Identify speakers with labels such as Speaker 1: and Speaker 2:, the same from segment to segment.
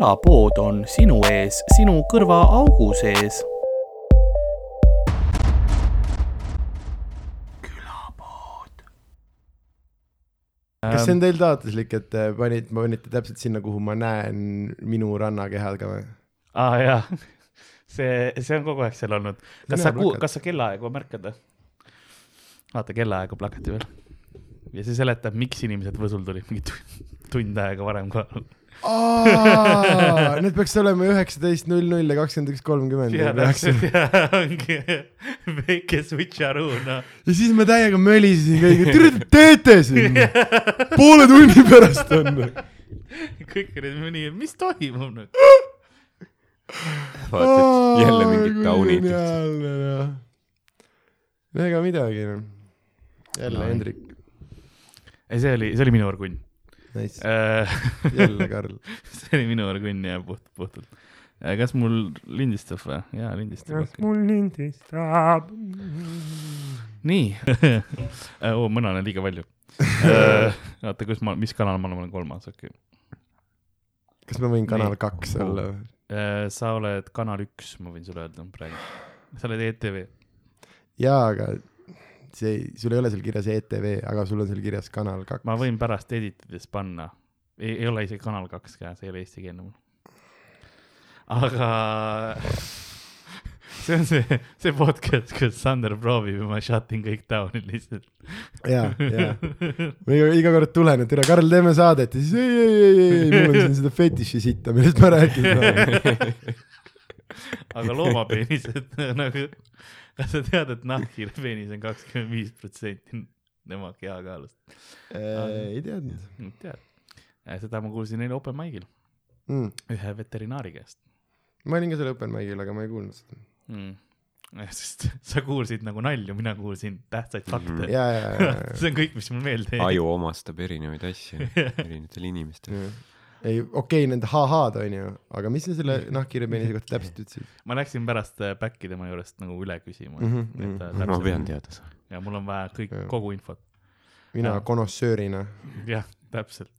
Speaker 1: külapood on sinu ees, sinu kõrvaaugu sees. külapood.
Speaker 2: kas see on teil taotluslik, et te panite, panite täpselt sinna, kuhu ma näen minu rannakehal ka või?
Speaker 3: aa ah, jaa, see, see on kogu aeg seal olnud. kas sa, kas sa kellaaegu märkad või? vaata kellaaega plakati peal. ja see seletab, miks inimesed Võsul tulid mingi tund aega varem kohale
Speaker 2: Need peaks olema üheksateist null null ja kakskümmend üks kolmkümmend.
Speaker 3: ja täpselt ja ongi väike switcheroo noh.
Speaker 2: ja siis ma täiega mölisesin kõigiga, tere te teete siin poole tunni pärast on.
Speaker 3: kõik olid nii, mis toimub nüüd?
Speaker 4: vaatad jälle mingit taunit.
Speaker 2: ega midagi noh. jälle no. Hendrik.
Speaker 3: ei, see oli, see oli minu orgunn
Speaker 2: Nice äh, jälle Karl
Speaker 3: see oli minu orgunn ja puht, puhtalt. Äh, kas mul lindistab või? jaa, lindistab.
Speaker 2: kas okay. mul lindistab?
Speaker 3: nii äh, oo, mõne on liiga palju oota, kus ma, mis kanal ma olen kolmas, okei okay..
Speaker 2: kas ma võin kanal nii. kaks olla või?
Speaker 3: sa oled kanal üks, ma võin sulle öelda praegu. sa oled ETV.
Speaker 2: jaa, aga see, sul ei ole seal kirjas ETV, aga sul on seal kirjas Kanal kaks.
Speaker 3: ma võin pärast edit ides panna, ei ole isegi Kanal kaks ka, see ei ole eestikeelne mul. aga see on see, see podcast, kus Sander proovib ja ma shut in kõik down'i lihtsalt.
Speaker 2: ja, ja, ma iga, iga kord tulen, et tere, Karl, teeme saadet ja siis ei, ei, ei, ei, ei, mul on siin seda fetiši sitta, millest ma rääkisin
Speaker 3: aga loomapeenised nagu kas sa tead, et nahkhiire peenis on kakskümmend viis protsenti tema kehakaalust
Speaker 2: äh,? ei teadnud.
Speaker 3: tead, seda ma kuulsin eile open mic'il
Speaker 2: mm.
Speaker 3: ühe veterinaari käest.
Speaker 2: ma olin ka seal open mic'il, aga ma ei kuulnud seda
Speaker 3: mm sest sa kuulsid nagu nalju, mina kuulsin tähtsaid fakte mm.
Speaker 2: -hmm.
Speaker 3: see on kõik, mis mul meelde jäi.
Speaker 4: aju omastab erinevaid asju erinevatele inimestele
Speaker 2: ei, okei okay,, nende ha-ha-d onju, aga mis sa selle nahkhiirepeenise kohta täpselt ütlesid?
Speaker 3: ma läksin pärast äh, back'i tema juurest nagu üle küsima
Speaker 2: mm. -hmm, et,
Speaker 4: mm -hmm. ma pean teada saama.
Speaker 3: ja mul on vaja kõik, kogu infot.
Speaker 2: mina konossöörina.
Speaker 3: jah, täpselt.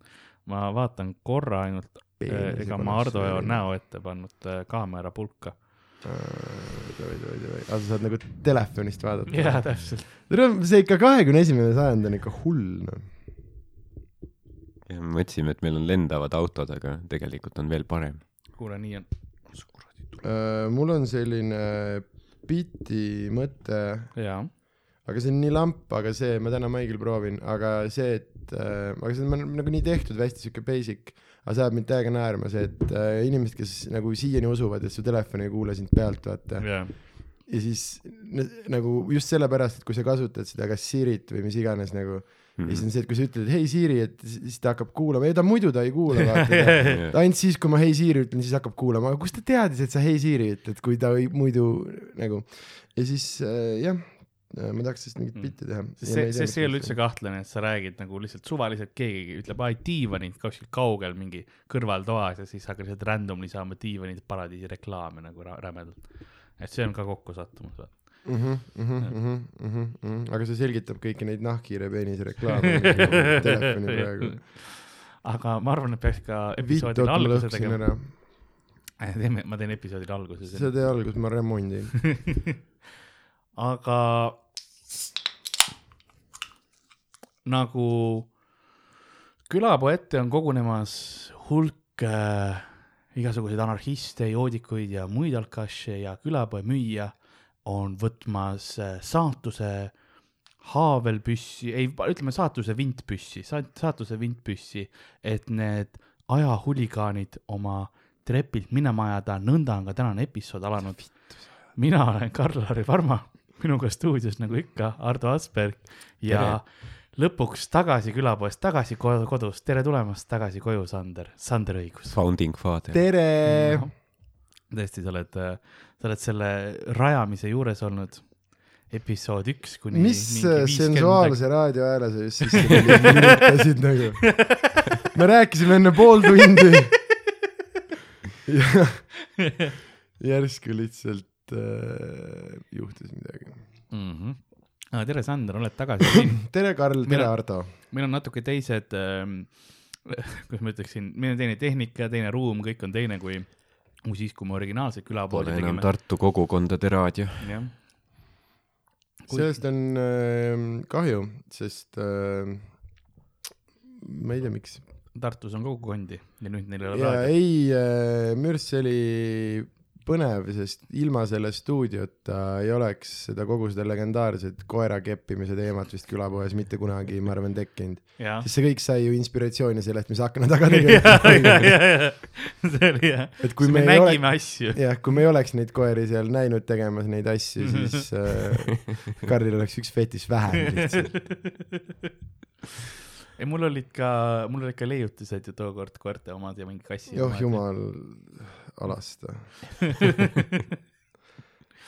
Speaker 3: ma vaatan korra ainult, äh, ega ma Ardo näo ette pannud kaamera pulka
Speaker 2: aga sa saad nagu telefonist vaadata.
Speaker 3: jaa, täpselt.
Speaker 2: see ikka kahekümne esimene sajand on ikka hull, noh
Speaker 4: me mõtlesime, et meil on lendavad autod, aga tegelikult on veel parem.
Speaker 3: kuule, nii on.
Speaker 2: Uh, mul on selline biti mõte. aga see on nii lamp, aga see, ma täna Maigil proovin, aga see, et uh,, aga see on nagu nii tehtud, hästi siuke basic, aga see ajab mind täiega naerma, see, et uh, inimesed, kes nagu siiani usuvad, et su telefon ei kuule sind pealt, vaata
Speaker 3: yeah.
Speaker 2: ja siis nagu just sellepärast, et kui sa kasutad seda kas Sirit või mis iganes nagu Mm -hmm. ja siis on see, et kui sa ütled hei Siiri, et siis ta hakkab kuulama, ei ta muidu ta ei kuula, vaata ainult siis, kui ma hei Siiri ütlen, siis hakkab kuulama, aga kust ta teadis, et sa hei Siiri ütled, kui ta ei, muidu nagu ja siis äh, jah, äh, ma tahaks sellest mingit mm. bitti teha.
Speaker 3: see, see, see ei ole üldse kahtlane, et sa räägid nagu lihtsalt suvaliselt, keegi ütleb, aa diivanid kuskil kaugel mingi kõrvaltoas ja siis hakkad lihtsalt randomly saama diivanid paradiisi reklaame nagu rämedalt. et see on ka kokkusattumus, vaata
Speaker 2: mm. -hmm, mm -hmm, mm -hmm, mm -hmm. aga see selgitab kõiki neid nahkhiire peenise reklaame telefoni praegu.
Speaker 3: aga ma arvan, et peaks ka episoodil alguse tegema. teeme, ma teen episoodil alguse.
Speaker 2: sa tee alguses, ma remondin
Speaker 3: aga nagu külapoe ette on kogunemas hulk äh, igasuguseid anarhiste, joodikuid ja muid alkaše ja külapoe müüja on võtmas äh, saatuse haavelpüssi, ei, ütleme saatuse vintpüssi, saatuse vintpüssi, et need ajahuligaanid oma trepilt minema ajada, nõnda on ka tänane episood alanud. mina olen Karl-Lari Varma, minuga stuudios nagu ikka Ardo Asperg ja Tere. lõpuks tagasi külapoest, tagasi kodus, tere tulemast tagasi koju, Sander, Sander Õigus.
Speaker 4: Founding father.
Speaker 2: tere no,!
Speaker 3: tõesti, sa oled äh, sa oled selle rajamise juures olnud episood üks kuni
Speaker 2: mis sensuaalse raadiohääle sa just sisse lülitasid nagu? me rääkisime enne pool tundi järsku lihtsalt äh, juhtus midagi
Speaker 3: mm. -hmm. Ah, tere, Sander, oled tagasi siin
Speaker 2: tere, Karl, tere, Ardo.
Speaker 3: meil on natuke teised äh, kuidas ma ütleksin, meil on teine tehnika, teine ruum, kõik on teine kui, kui siis, kui me originaalselt külapoodi tegime.
Speaker 4: Tartu kogukondade raadio.
Speaker 3: jah, Kui-
Speaker 2: sellest on äh, kahju, sest äh, ma ei tea, miks.
Speaker 3: Tartus on kogukondi ja nüüd neil ei ole
Speaker 2: ei äh,, Mürs see oli põnev, sest ilma selle stuudiota ei oleks seda kogu seda legendaarset koera keppimise teemat vist külapoes mitte kunagi, ma arvan, tekkinud. sest see kõik sai ju inspiratsiooni sellest, mis akna taga
Speaker 3: ja, ja,
Speaker 2: tegelikult.
Speaker 3: ja, see oli jah.
Speaker 2: et kui
Speaker 3: me
Speaker 2: me
Speaker 3: nägime
Speaker 2: oleks,
Speaker 3: asju.
Speaker 2: jah, kui me ei oleks neid koeri seal näinud tegemas neid asju, siis äh, Karlil oleks üks fetis vähem lihtsalt.
Speaker 3: ei, mul olid ka, mul olid ka leiutised ju tookord koerte omad ja mingi kassi
Speaker 2: oh. jumal, alasta.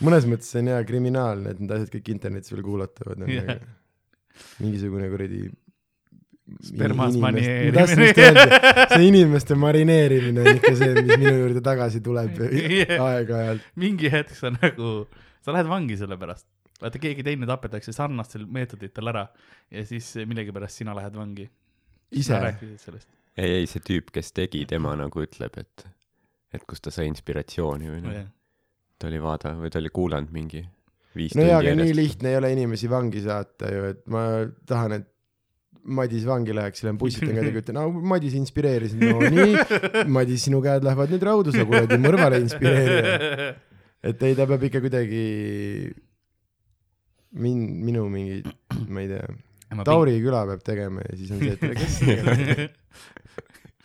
Speaker 2: mõnes mõttes see on hea kriminaalne, et need asjad kõik internetis veel kuulatavad yeah. mingisugune kuradi
Speaker 3: Spermas
Speaker 2: inimeste-
Speaker 3: manieerimine.
Speaker 2: ma tahtsin just öelda, see inimeste marineerimine on ikka see, mis minu juurde tagasi tuleb
Speaker 3: Jah.
Speaker 2: aeg-ajalt.
Speaker 3: mingi hetk sa nagu, sa lähed vangi selle pärast. vaata, keegi teine tapetakse sarnastel meetoditel ära ja siis millegipärast sina lähed vangi.
Speaker 2: ise
Speaker 4: ei, ei see tüüp, kes tegi, tema nagu ütleb, et, et kust ta sai inspiratsiooni või noh, ta oli vaada- või ta oli kuulanud mingi viis
Speaker 2: no jaa, aga nii
Speaker 4: järjest.
Speaker 2: lihtne ei ole inimesi vangi saata ju, et ma tahan, et Madis vangi läheks, lähen bussitan kätega, ütlen, no Madis inspireeris, no nii, Madis, sinu käed lähevad nüüd raudu, sa kuradi mõrvale inspireerija. et ei, ta peab ikka kuidagi min-, minu mingi, ma ei tea, Tauri küla peab tegema ja siis on see, et kes see tegeleb.
Speaker 3: ei, aga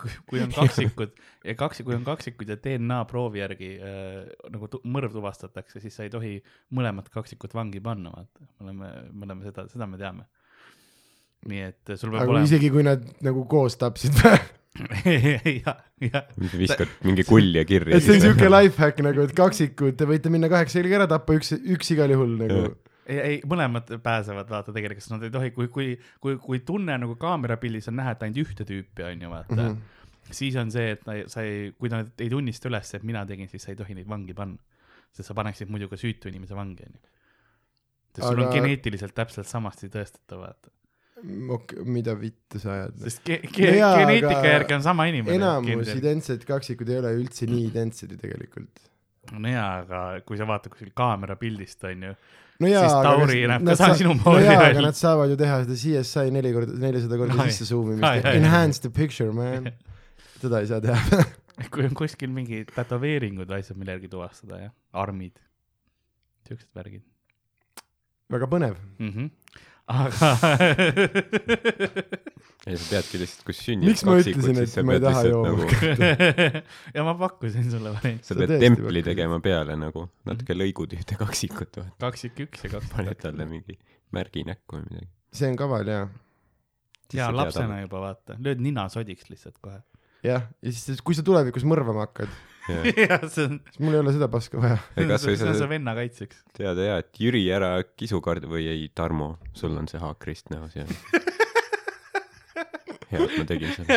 Speaker 3: kui, kui on kaksikud ja kaksi, kui on kaksikud ja DNA proovi järgi äh, nagu tu, mõrv tuvastatakse, siis sa ei tohi mõlemat kaksikut vangi panna, vaata. me oleme, me oleme seda, seda me teame. nii et sul peab
Speaker 2: aga
Speaker 3: olema.
Speaker 2: isegi kui nad nagu koos tapsid või?
Speaker 3: jah, jah.
Speaker 4: viskad mingi kulje kirja.
Speaker 2: et see on siuke life hack nagu, et kaksikud, te võite minna kaheksa jälgi ära tappa, üks, üks igal juhul nagu.
Speaker 3: ei, ei mõlemad pääsevad, vaata tegelikult, sest nad ei tohi, kui, kui, kui, kui tunne nagu kaamerapildis on näha, et ainult ühte tüüpi on ju vaata mm. -hmm. siis on see, et sa ei, kui nad ei tunnista üles, et mina tegin, siis sa ei tohi neid vangi panna. sest sa paneksid muidu ka süütu inimese vangi onju. sest sul on
Speaker 2: Aga-
Speaker 3: geneetiliselt täpselt samasti tõestatav, vaata.
Speaker 2: ok, mida vittu sa ajad?
Speaker 3: sest ge-, ge-
Speaker 2: jaa,
Speaker 3: geneetika
Speaker 2: aga
Speaker 3: järgi on sama inimene.
Speaker 2: enamus identsed kaksikud ei ole üldse nii identsed ju tegelikult.
Speaker 3: No jaa, aga kui sa vaatad kuskil kaamerapildist onju,
Speaker 2: no jaa,
Speaker 3: Siis Tauri näeb ka sa- sinu poole
Speaker 2: no jaa,
Speaker 3: välja.
Speaker 2: nad saavad ju teha seda CSI neli korda, nelisada korda
Speaker 3: Ai.
Speaker 2: sisse
Speaker 3: ai,, ai.
Speaker 2: enhance the picture man. seda ei saa teha.
Speaker 3: kui on kuskil mingi tätoveeringud asjad, mille järgi tuvastada jah, armid, siuksed värgid
Speaker 2: väga põnev.
Speaker 3: mm. -hmm. Aga
Speaker 4: ei, sa teadki lihtsalt, kus sünnib
Speaker 2: miks ma ütlesin, et ma ei taha jooma hakata?
Speaker 3: ja ma pakkusin sulle varianti,
Speaker 4: sa pead templi tegema peale nagu natuke lõigud ühte kaksikut,
Speaker 3: kaksik üks ja kaks
Speaker 4: paned talle mingi märgi näkku või midagi.
Speaker 2: see on kaval jaa.
Speaker 3: ja lapsena juba vaata, lööd nina sodiks lihtsalt kohe.
Speaker 2: jah, ja siis, kui sa tulevikus mõrvama hakkad,
Speaker 3: jah, see on,
Speaker 2: siis mul ei ole seda paska vaja.
Speaker 3: see on su venna kaitseks.
Speaker 4: tead ja, et Jüri ära kisukard või ei, Tarmo, sul on see haakrist näos ja. hea, et ma tegin seda.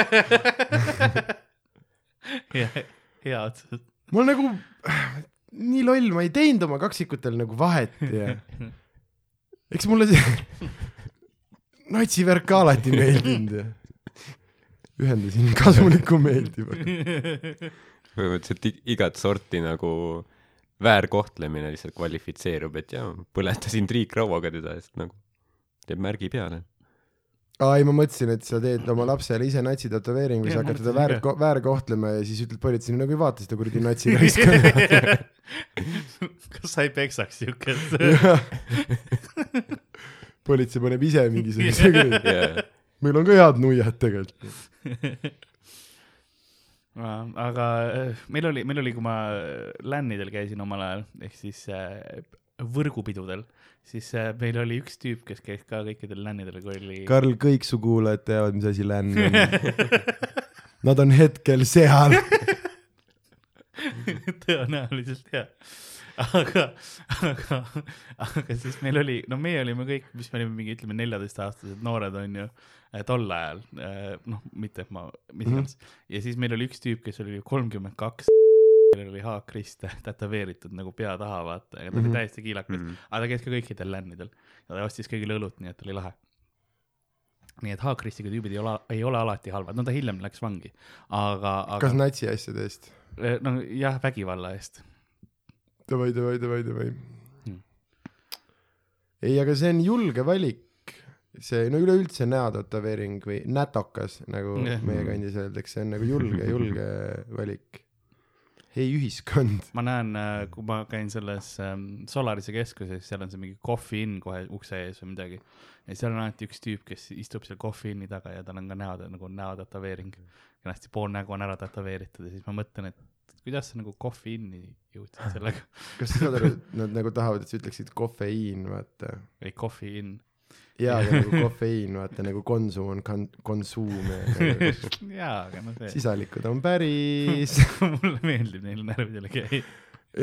Speaker 3: hea otsus.
Speaker 2: mul nagu nii loll, ma ei teinud oma kaksikutel nagu vahet ja eks mulle see natsivärk ka alati meeldinud ja ühendasin kasuliku meeldiva.
Speaker 4: Põhimõtteliselt igat sorti nagu väärkohtlemine lihtsalt kvalifitseerub, et jaa, põletasin triikrauaga teda, sest nagu teeb märgi peale.
Speaker 2: aa ei, ma mõtlesin, et sa teed oma lapsele ise natsi tätoveeringu,
Speaker 3: Jah,
Speaker 2: hakkad teda väär, väärkohtlema ja siis ütled politseile, nagu ei vaata seda kuradi natsi raiska.
Speaker 3: kas sa ei peksaks siukest?
Speaker 2: politsei paneb ise mingisuguse
Speaker 4: jaa,
Speaker 2: meil on ka head nuiad tegelikult.
Speaker 3: aga äh, meil oli, meil oli, kui ma lännidel käisin omal ajal, ehk siis äh, võrgupidudel, siis äh, meil oli üks tüüp, kes käis ka kõikidel lännidel, kui oli.
Speaker 2: Karl, kõik su kuulajad teavad, mis asi länn on. Nad on hetkel seal.
Speaker 3: tõenäoliselt jah. aga, aga, aga siis meil oli, no meie olime kõik, mis me olime mingi, ütleme neljateistaastased noored onju, tol ajal, noh, mitte et ma, mis
Speaker 2: Mhm.
Speaker 3: iganes mm. -hmm. ja siis meil oli üks tüüp, kes oli kolmkümmend kaks, kellel oli haakrist tätoveeritud nagu pea taha, vaata, ja ta oli
Speaker 2: Mhm.
Speaker 3: täiesti kiilakas mm, -hmm. aga ta käis ka kõikidel lännidel ja ta ostis kõigile õlut, nii et oli lahe. nii et Haakristlikud tüübid ei ole, ei ole alati halvad, no ta hiljem läks vangi, aga,
Speaker 2: kas
Speaker 3: aga
Speaker 2: natsi asjade eest?
Speaker 3: no jah, vägivalla eest.
Speaker 2: Davai, davai, davai, davai
Speaker 3: Hmm.
Speaker 2: ei, aga see on julge valik, see no üleüldse näotätoveering või nätokas, nagu
Speaker 3: Jah.
Speaker 2: meie kandis öeldakse, on nagu julge, julge valik. ei ühiskond.
Speaker 3: ma näen, kui ma käin selles ähm, Solarise keskuses, seal on see mingi Coffee In kohe ukse ees või midagi. ja seal on alati üks tüüp, kes istub seal Coffee In'i taga ja tal on ka näo, nagu näotätoveering. kenasti pool nägu on ära tätoveeritud ja siis ma mõtlen, et kuidas sa nagu Coffee In'i jõudsid sellega
Speaker 2: kas sa saad aru, et nad nagu tahavad, et sa ütleksid kofeiin, vaata.
Speaker 3: või Coffee In.
Speaker 2: jaa, aga nagu kofeiin, vaata nagu konsum on kon-, konsuum ja nagu
Speaker 3: jaa, aga noh, see,
Speaker 2: sisalikud on päris
Speaker 3: mulle meeldib neile närvidele käia.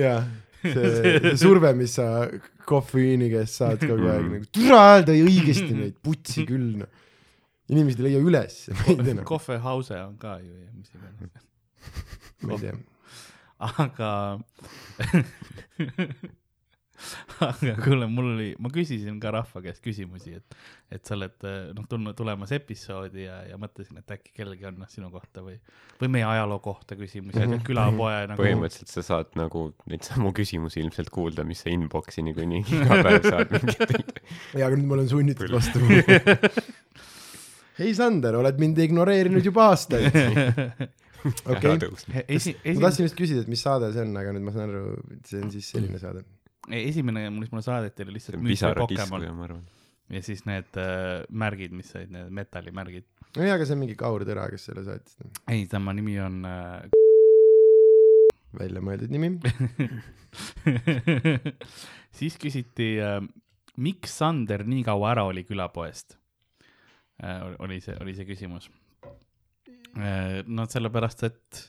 Speaker 2: jah, see, surve, mis sa kofeiini käest saad kogu aeg nagu, türa öelda õigesti neid putsi küll noh. inimesed ei leia üles meid enam,
Speaker 3: Coffee House on ka ju ja mis iganes.
Speaker 2: ma ei tea.
Speaker 3: aga aga kuule, mul oli, ma küsisin ka rahva käest küsimusi, et, et sa oled noh, tulnud tulemas episoodi ja, ja mõtlesin, et äkki kellelgi on noh sinu kohta või, või meie ajaloo kohta küsimusi mm. -hmm. külapoe nagu.
Speaker 4: põhimõtteliselt sa saad nagu neid samu küsimusi ilmselt kuulda, mis sa inbox'i niikuinii iga päev saad mingitelt.
Speaker 2: ja, aga nüüd ma olen sunnitud vastama. hei Sander, oled mind ignoreerinud juba aastaid. okei,
Speaker 3: esi,
Speaker 2: ma tahtsin just küsida, et mis saade see on, aga nüüd ma saan aru, et see on siis selline saade.
Speaker 3: esimene, mis mulle saadeti, oli lihtsalt Pokemon
Speaker 4: ma arvan.
Speaker 3: ja siis need äh, märgid, mis olid need metallimärgid.
Speaker 2: nojah, aga see on mingi Kaur Tõra, kes selle saatis.
Speaker 3: ei, tema nimi on äh,
Speaker 2: välja mõeldud nimi.
Speaker 3: siis küsiti äh,, miks Sander nii kaua ära oli külapoest äh,. oli see, oli see küsimus äh,. no sellepärast, et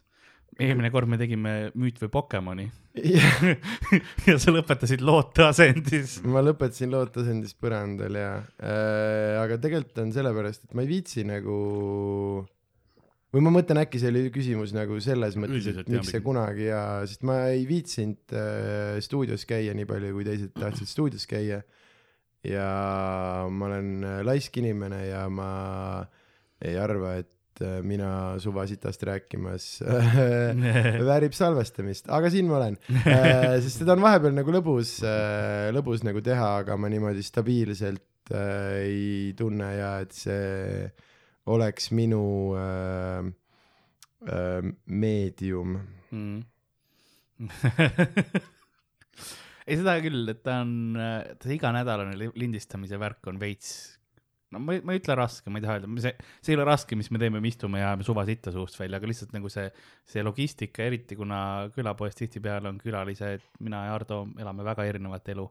Speaker 3: eelmine kord me tegime Müüt või Pokemoni ja sa lõpetasid loote asendis.
Speaker 2: ma lõpetasin lootasendis põrandal ja äh,, aga tegelikult on sellepärast, et ma ei viitsi nagu või ma mõtlen, äkki see oli küsimus nagu selles mõttes, et miks see kunagi ja, sest ma ei viitsinud äh, stuudios käia nii palju, kui teised tahtsid stuudios käia. ja ma olen laisk inimene ja ma ei arva, et mina suva sitast rääkimas väärib salvestamist, aga siin ma olen äh, sest seda on vahepeal nagu lõbus äh,, lõbus nagu teha, aga ma niimoodi stabiilselt äh, ei tunne ja et see oleks minu äh, äh, meedium.
Speaker 3: mm.. ei, seda küll, et ta on, see iganädalane li- lindistamise värk on veits, no ma ei, ma ei ütle raske, ma ei taha öelda, see, see ei ole raske, mis me teeme, me istume ja ajame suva sitta suust välja, aga lihtsalt nagu see, see logistika, eriti kuna külapoes tihtipeale on külalised, mina ja Ardo elame väga erinevat elu.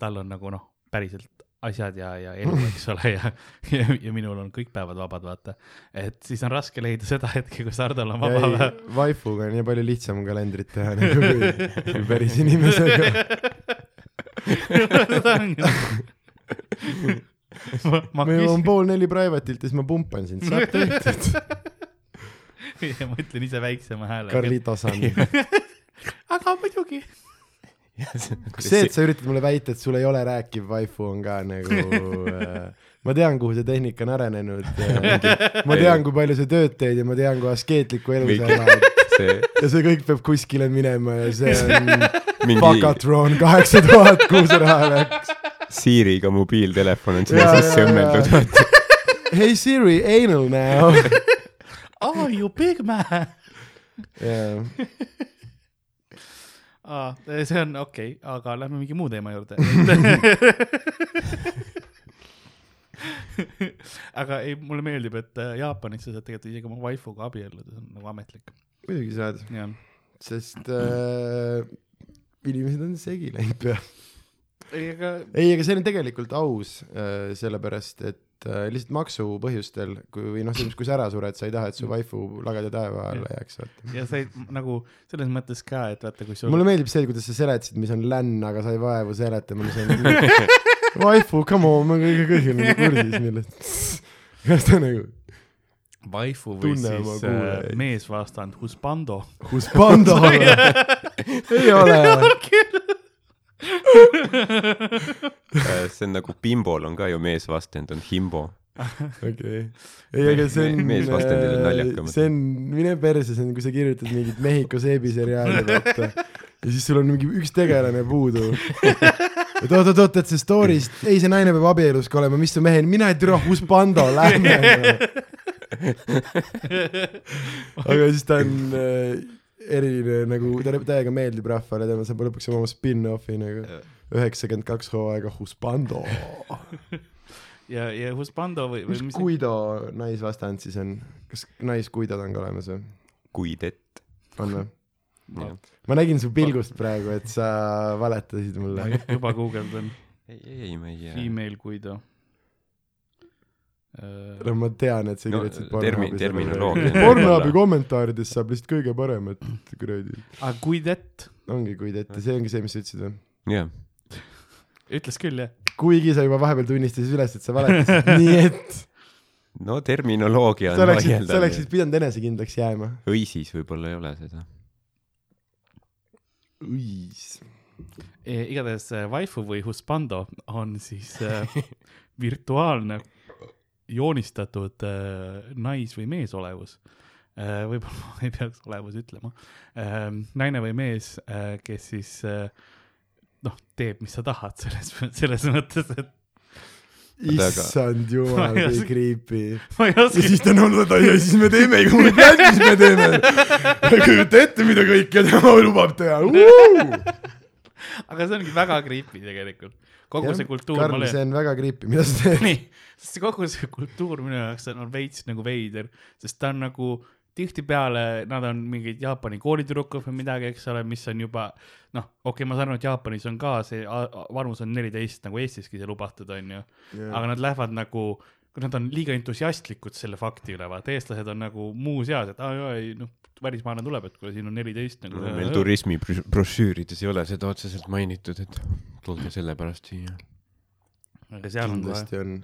Speaker 3: tal on nagu noh, päriselt asjad ja, ja elu, eks ole, ja, ja, ja minul on kõik päevad vabad, vaata. et siis on raske leida seda hetke, kus Hardol on vaba päev.
Speaker 2: Waifuga on nii palju lihtsam kalendrit teha nagu kui, kui päris inimesega.
Speaker 3: seda ongi ma, ma
Speaker 2: ma jõuan
Speaker 3: küsin,
Speaker 2: pool neli private'ilt ja siis ma pumpan sind, saab tehtud.
Speaker 3: ma ütlen ise väiksema häälega.
Speaker 2: Carlito San.
Speaker 3: aga muidugi.
Speaker 2: see, et sa üritad mulle väita, et sul ei ole rääkiv waifu, on ka nagu äh, ma tean, kuhu see tehnika on arenenud äh,. ma tean, kui palju sa tööd teed ja ma tean, kui askeetlikku elu sa elad
Speaker 4: see
Speaker 2: ja see kõik peab kuskile minema ja see on
Speaker 4: mingi
Speaker 2: Fakatron kaheksa tuhat, kuhu see raha läks.
Speaker 4: Siiriga mobiiltelefon on sinna sisse õmmeldud.
Speaker 2: Hey Siri, anal now.
Speaker 3: Are you big man?
Speaker 2: jaa,
Speaker 3: aa, see on okei okay,, aga lähme mingi muu teema juurde. aga ei, mulle meeldib, et äh, Jaapanis sa saad tegelikult isegi oma waifuga abielluda, see on nagu ametlik.
Speaker 2: Muidugi saad, sest äh, inimesed on segi läinud pea.
Speaker 3: ei, aga
Speaker 2: ei, aga see on tegelikult aus äh,, sellepärast et äh, lihtsalt maksupõhjustel, kui või noh, kui sa ära sured, sa ei taha, et su waifu lageda taeva alla jääks, vaata.
Speaker 3: ja sa ei nagu selles mõttes ka, et vaata, kui sul
Speaker 2: mulle meeldib see, kuidas sa seletasid, mis on länn, aga sa ei vaevu seletama, mis on waifu, come on, ma kõige kõige nagu kursis millest. kas ta nagu,
Speaker 3: waifu või
Speaker 2: Tunne
Speaker 3: siis äh, meesvastand husbando.
Speaker 2: on? ei ole.
Speaker 4: see on nagu bimbol on ka ju meesvastand, on himbo.
Speaker 2: okei, ei aga see on,
Speaker 4: Meesvastandid on naljakamad.
Speaker 2: see on, mine perse, see on, kui sa kirjutad mingit Mehhiko seebiseriaali, vaata. ja siis sul on mingi üks tegelane puudu. et oot-oot-oot, et see story'st, ei see naine peab abielus ka olema, mis su mehe, mina ei türa, Husbando, lähme. aga siis ta on äh, eriline nagu, ta täiega meeldib rahvale, tema saab lõpuks oma spin-off'i nagu üheksakümmend kaks hooaega Husbando.
Speaker 3: ja, ja Husbando või, või
Speaker 2: mis Guido naisvastand siis on, kas naisguidod on ka olemas või?
Speaker 4: kuid et.
Speaker 2: on või? ma nägin su pilgust praegu, et sa valetasid mulle.
Speaker 3: ju- juba guugeldan,
Speaker 4: ei, ei, ei, ma ei tea.
Speaker 3: female Guido.
Speaker 2: No ma tean, et sa
Speaker 4: No,
Speaker 2: kirjutasid
Speaker 4: termi-
Speaker 2: Pornhubi
Speaker 4: terminoloogia
Speaker 2: Pornhubi
Speaker 4: võib-olla.
Speaker 2: kommentaarides saab lihtsalt kõige paremat kuradi.
Speaker 3: aga Guidet
Speaker 2: ongi Guidette, see ongi see, mis sa ütlesid või?
Speaker 4: jah,
Speaker 3: ütles küll jah.
Speaker 2: kuigi sa juba vahepeal tunnistasid üles, et sa valetasid, nii et
Speaker 4: no terminoloogia on
Speaker 2: oleksid, sa
Speaker 4: vaieldav.
Speaker 2: oleksid pidanud enesekindlaks jääma.
Speaker 4: õisis võib-olla ei ole seda.
Speaker 2: õis.
Speaker 3: E, igatahes äh, waifu või husbando on siis äh, virtuaalne joonistatud äh, nais- või meesolevus äh,. võib-olla ma ei peaks olevus ütlema äh,. naine või mees äh,, kes siis äh, noh, teeb, mis sa tahad selles, selles mõttes, et
Speaker 2: issand jumal,
Speaker 3: Ma ei
Speaker 2: kui creepy.
Speaker 3: ma ei
Speaker 2: ja siis ta on olnud, et ja siis me teeme, kui me teame, mis me teeme. kujuta ette, mida kõike tema lubab teha.
Speaker 3: aga see ongi väga creepy tegelikult. Kogu see kultuur.
Speaker 2: Karl, see on väga creepy, mida sa teed?
Speaker 3: nii, sest see kogu see kultuur minu jaoks on, veits nagu veider, sest ta on nagu tihtipeale nad on mingid Jaapani koolitüdrukud või midagi, eks ole, mis on juba noh, okei okay,, ma saan aru, et Jaapanis on ka see vanus on neliteist nagu Eestiski see lubatud on ju, aga nad lähevad nagu nad on liiga entusiastlikud selle fakti üle, vaata eestlased on nagu muu seas, et aa jaa, ei noh, välismaalane tuleb, et kuule, siin on neliteist nagu
Speaker 4: meil turismibrošüürides ei ole seda otseselt mainitud, et tulge sellepärast siia.
Speaker 3: aga seal on
Speaker 2: kindlasti on.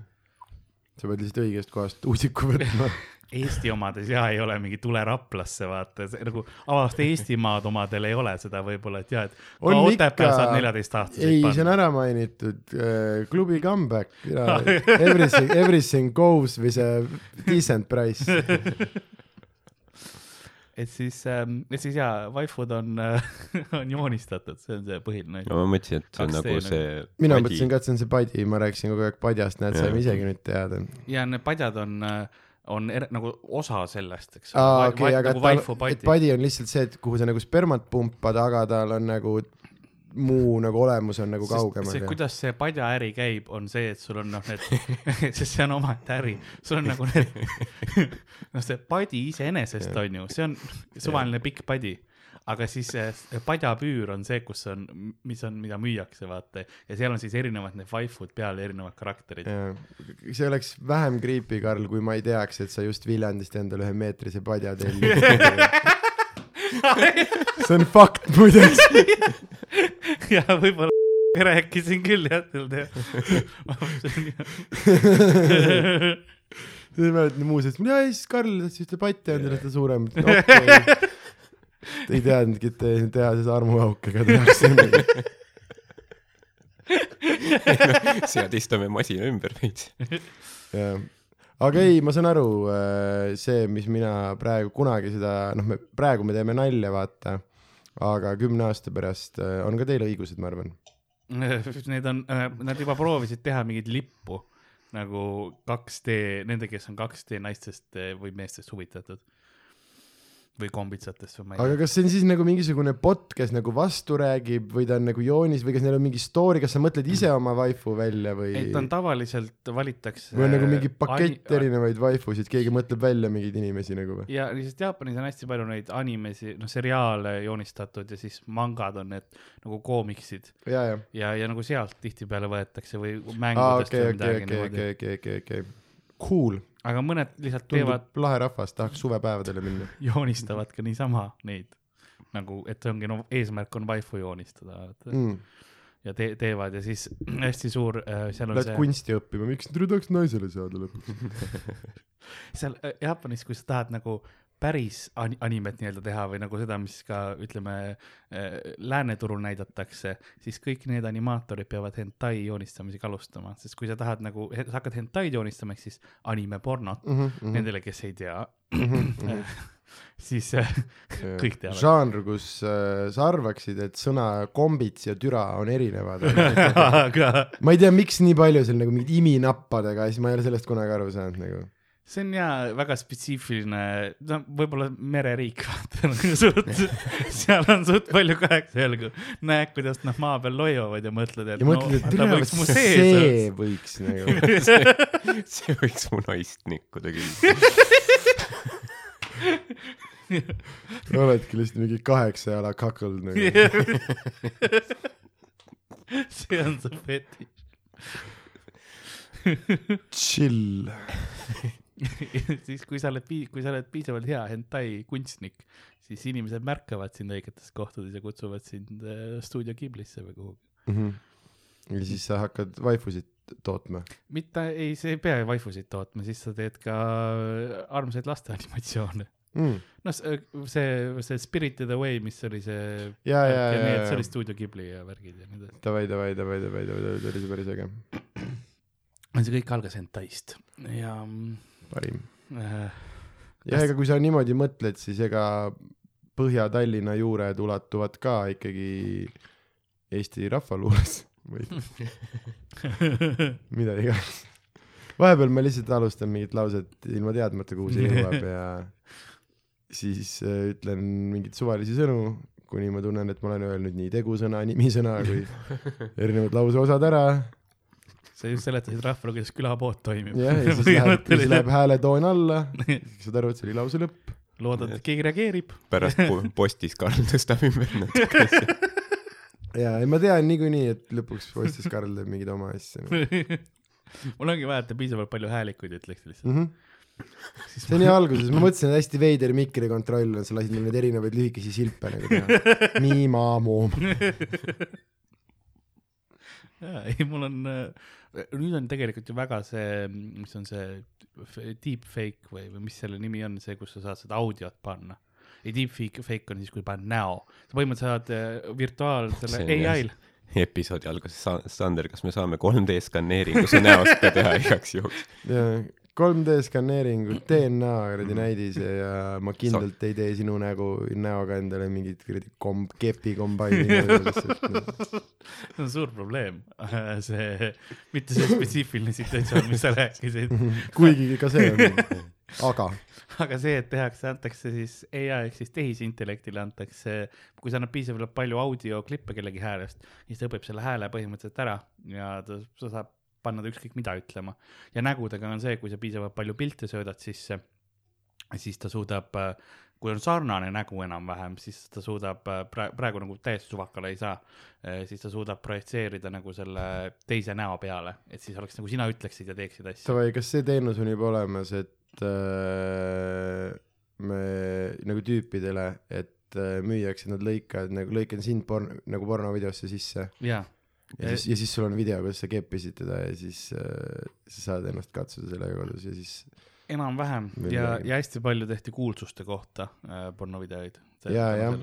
Speaker 2: sa pead lihtsalt õigest kohast uusiku võtma.
Speaker 3: Eesti omades ja ei ole mingi tule Raplasse, vaata, nagu avast Eestimaad omadel ei ole seda võib-olla, et ja, et ka
Speaker 2: On
Speaker 3: Otepääl
Speaker 2: ikka-
Speaker 3: saad neljateistaastaseid
Speaker 2: ei, see on
Speaker 3: panna.
Speaker 2: ära mainitud uh,, klubi comeback, everything, everything goes või see decent price.
Speaker 3: et siis ähm,, et siis jaa, vaifud on äh, on joonistatud, see on see põhiline
Speaker 4: no ma mõtlesin, et see on
Speaker 3: 2D
Speaker 4: nagu see
Speaker 2: mina mõtlesin ka, et see on see padi, ma rääkisin kogu aeg padjast, näed, saime isegi nüüd teada.
Speaker 3: ja need padjad on, on er, nagu osa sellest, eks
Speaker 2: aa, okei, aga
Speaker 3: nagu
Speaker 2: tal, et
Speaker 3: padi.
Speaker 2: on lihtsalt see, et kuhu sa nagu spermat pumpad, aga tal on nagu muu nagu olemus on nagu kaugemal
Speaker 3: see, kuidas see padjaäri käib, on see, et sul on noh, need, sest see on omaette äri, sul on nagu need noh, see padi iseenesest on ju, see on suvaline pikk padi, aga siis see padjapüür on see, kus on, mis on, mida müüakse, vaata, ja seal on siis erinevad need vaifud peal, erinevad karakterid.
Speaker 2: see oleks vähem creepy, Karl, kui ma ei teaks, et sa just Viljandist endale ühe meetrise padja tellisid. see on fakt muideks.
Speaker 3: ja võib-olla rääkisin küll jah, teil
Speaker 2: siis ma ütlen muuseas, ja siis Karl tahtis ühte patti endale seda suuremat okay.. ei teadnudki, et te- tehases armuaukega tehakse.
Speaker 4: seadistame masina ümber veits.
Speaker 2: jah, aga ei, ma saan aru, see, mis mina praegu kunagi seda, noh, me praegu me teeme nalja, vaata, aga kümne aasta pärast äh, on ka teil õigused, ma arvan.
Speaker 3: Need on, nad juba proovisid teha mingit lippu nagu 2D, nende, kes on 2D naistest või meestest huvitatud. Või kombitsatest või ma ei
Speaker 2: aga
Speaker 3: tea.
Speaker 2: kas see on siis nagu mingisugune bot, kes nagu vastu räägib või ta on nagu joonis või kas neil on mingi story, kas sa mõtled ise oma vaifu välja või?
Speaker 3: ei, ta on tavaliselt valitakse.
Speaker 2: või on nagu mingi pakett erinevaid vaifusid, keegi mõtleb välja mingeid inimesi nagu või?
Speaker 3: ja lihtsalt Jaapanis on hästi palju neid animesi, noh seriaale joonistatud ja siis mangad on need nagu koomiksid
Speaker 2: ja, ja.
Speaker 3: ja, ja nagu sealt tihtipeale võetakse või mängudest
Speaker 2: okei,
Speaker 3: või
Speaker 2: okei,
Speaker 3: midagi
Speaker 2: okei,
Speaker 3: niimoodi.
Speaker 2: okei, okei, okei, okei. Cool,
Speaker 3: aga mõned lihtsalt teevad,
Speaker 2: tundub lahe rahvas, tahaks suvepäevadele minna.
Speaker 3: joonistavad ka niisama neid nagu, et see ongi no eesmärk on vaifu joonistada.
Speaker 2: Mm.
Speaker 3: ja te teevad ja siis hästi suur äh,, seal on
Speaker 2: Lähed
Speaker 3: see,
Speaker 2: kunsti õppima, miks tahaks naisele saada lõpuks?
Speaker 3: seal äh, Jaapanis, kui sa tahad nagu päris an- animet nii-öelda teha või nagu seda, mis ka ütleme äh, lääneturul näidatakse, siis kõik need animaatorid peavad hentai joonistamisega alustama, sest kui sa tahad nagu, sa hakkad hentaid joonistama, ehk siis animepornot mm, -hmm. nendele, kes ei tea,
Speaker 2: mhm.
Speaker 3: siis äh, kõik teavad.
Speaker 2: žanr, kus äh, sa arvaksid, et sõna kombits ja türa on erinevad. ma ei tea, miks nii palju seal nagu mingit iminappadega siis ma ei ole sellest kunagi aru saanud nagu.
Speaker 3: See on jaa väga spetsiifiline, no võib-olla mereriik, vaata nagu suht, seal on suht palju kaheksajalgu. näed, kuidas nad maa peal loiavad ja mõtled, et
Speaker 2: ja mõtled, et
Speaker 3: ta võiks mu
Speaker 2: see
Speaker 3: sees
Speaker 2: võiks nagu.
Speaker 4: see võiks mu naist nikkuda küll.
Speaker 2: oledki lihtsalt mingi kaheksa jala kakl nagu.
Speaker 3: olla. see on su fetiš.
Speaker 2: Chill.
Speaker 3: siis kui sa oled, kui sa oled piisavalt hea hentai kunstnik, siis inimesed märkavad sind õigetes kohtades ja kutsuvad sind äh, stuudio Ghiblisse või kuhugi.
Speaker 2: Mhm. ja siis sa hakkad vaifusid tootma.
Speaker 3: mitte, ei, sa ei pea vaifusid tootma, siis sa teed ka armsaid laste animatsioone.
Speaker 2: mm..
Speaker 3: noh, see, see Spirited Away, mis oli see.
Speaker 2: ja, ja, ja,
Speaker 3: see
Speaker 2: ja
Speaker 3: oli, stuudio Ghibli ja värgid ja nii edasi.
Speaker 2: davai, davai, davai, davai, davai, davai, see oli päris äge,
Speaker 3: see kõik algas hentaist ja
Speaker 2: parim.
Speaker 3: äh,
Speaker 2: ja ega kui sa niimoodi mõtled, siis ega Põhja-Tallinna juured ulatuvad ka ikkagi Eesti rahvaluules või mida iganes. vahepeal ma lihtsalt alustan mingit lauset ilma teadmata, kuhu see jõuab ja siis äh, ütlen mingeid suvalisi sõnu, kuni ma tunnen, et ma olen öelnud nii tegusõna, nimisõna kui erinevad lauseosad ära
Speaker 3: sa just seletasid rahvale, kuidas külapood toimib.
Speaker 2: jah, ja siis läheb, siis läheb hääletoon alla, saad aru, et see oli lause lõpp.
Speaker 3: loodad, et keegi reageerib.
Speaker 4: pärast po postis Karl tõstab ümber natuke asju.
Speaker 2: ja, ei ma tean niikuinii, et lõpuks postis Karl teeb mingeid oma asju
Speaker 3: mul ongi vaja, et ta piisavalt palju häälikuid ütleks lihtsalt.
Speaker 2: mm. -hmm. see on ju alguses, ma mõtlesin, et hästi veider mikri kontroll on, sa lasid mul neid erinevaid lühikesi silpe nagu teha. Mi, ma, mu.
Speaker 3: jaa, ei mul on, nüüd on tegelikult ju väga see, mis on see deepfake või, või mis selle nimi on, see, kus sa saad seda audiot panna. ei, deepfake, fake on siis, kui paned näo. sa põhimõtteliselt saad äh, virtuaalsele ai-l,
Speaker 4: episoodi alguses Sa- Sander, kas me saame 3D skaneeringu su näost ka teha igaks juhuks?
Speaker 2: 3D skaneeringut, DNA kuradi näidis ja ma kindlalt ei tee sinu nägu, näoga endale mingit kuradi kom-, kepi kombaini.
Speaker 3: see on suur probleem. see, mitte see spetsiifiline situatsioon, mis sa rääkisid,
Speaker 2: kuigi ka see on, aga
Speaker 3: aga see, et tehakse, antakse siis ai ehk siis tehisintellektile antakse, kui sa annad piisavalt palju audioklippe kellegi häälest, siis ta õpib selle hääle põhimõtteliselt ära ja ta, ta saab panna ta ükskõik mida ütlema. ja nägudega on see, kui sa piisavalt palju pilte söödad sisse, siis ta suudab, kui on sarnane nägu enam-vähem, siis ta suudab praegu, praegu nagu täiesti suvakale ei saa, siis ta suudab projitseerida nagu selle teise näo peale, et siis oleks nagu sina ütleksid ja teeksid asju.
Speaker 2: davai, kas see teenus on juba olemas, et äh, me nagu tüüpidele, et äh, müüakse, nad lõikavad nagu, lõikan sind porn-, nagu pornovideosse sisse
Speaker 3: jaa,
Speaker 2: ja siis, ja siis sul on video, kuidas sa kepisid teda ja siis äh, sa saad ennast katsuda sellega kodus ja siis
Speaker 3: enam-vähem ja, ja hästi palju tehti kuulsuste kohta äh, pornovideoid.
Speaker 2: Jaa, jah.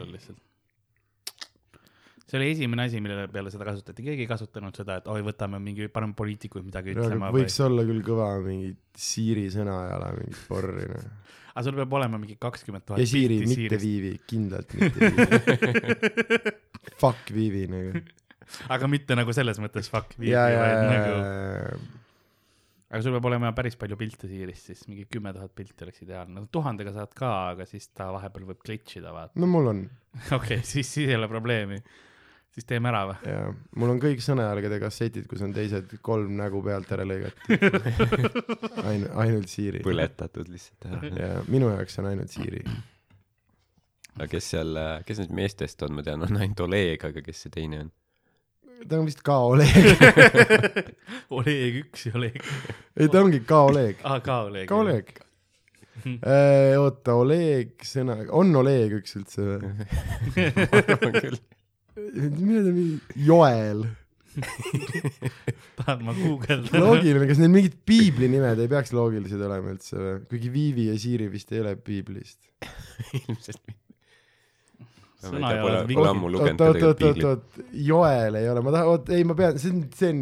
Speaker 3: see oli esimene asi, mille peale seda kasutati, keegi ei kasutanud seda, et oi, võtame mingi, paneme poliitikuid midagi ütlema või
Speaker 2: võiks, olla küll kõva mingi Siiri sõnajala mingit porri noh.
Speaker 3: aga sul peab olema mingi kakskümmend tuhat
Speaker 2: ja Siiri, mitte Viivi, kindlalt mitte Viivi. Fuck Viivi nagu.
Speaker 3: Aga mitte nagu selles mõttes fuck
Speaker 2: ja, ja, ja,
Speaker 3: nagu, aga sul peab olema päris palju pilte Siirist, siis mingi kümme tuhat pilti oleks ideaalne, no tuhandega saad ka, aga siis ta vahepeal võib glitch ida, vaata.
Speaker 2: no mul on
Speaker 3: okei siis, siis ei ole probleemi. siis teeme ära või?
Speaker 2: ja mul on kõik sõnajalgade kassetid, kus on teised kolm nägu pealt ära lõigatud. ainult, ainult Siiri.
Speaker 4: põletatud lihtsalt ära.
Speaker 2: ja minu jaoks on ainult Siiri.
Speaker 4: aga kes seal, kes nüüd meestest on, ma tean, on ainult Oleg, aga kes see teine on?
Speaker 2: Ta on vist ka Oleg.
Speaker 3: Oleg üks ja Oleg,
Speaker 2: ei, ta ongi ka Oleg.
Speaker 3: aa ka Oleg.
Speaker 2: ka Oleg. oota, Oleg sõna, on Oleg üks üldse või?
Speaker 4: ma arvan küll.
Speaker 2: mine ta mingi, Joel.
Speaker 3: tahad ma guugeldada?
Speaker 2: loogiline, kas need mingid piibli nimed ei peaks loogilised olema üldse või? kuigi Viivi ja Siiri vist ei ole piiblist.
Speaker 4: ilmselt mitte.
Speaker 3: Sõna
Speaker 4: ammu
Speaker 2: oot, oot, oot, oot, oot, Joel ei ole, ma tahan, oot, ei, ma pean, see on, see on,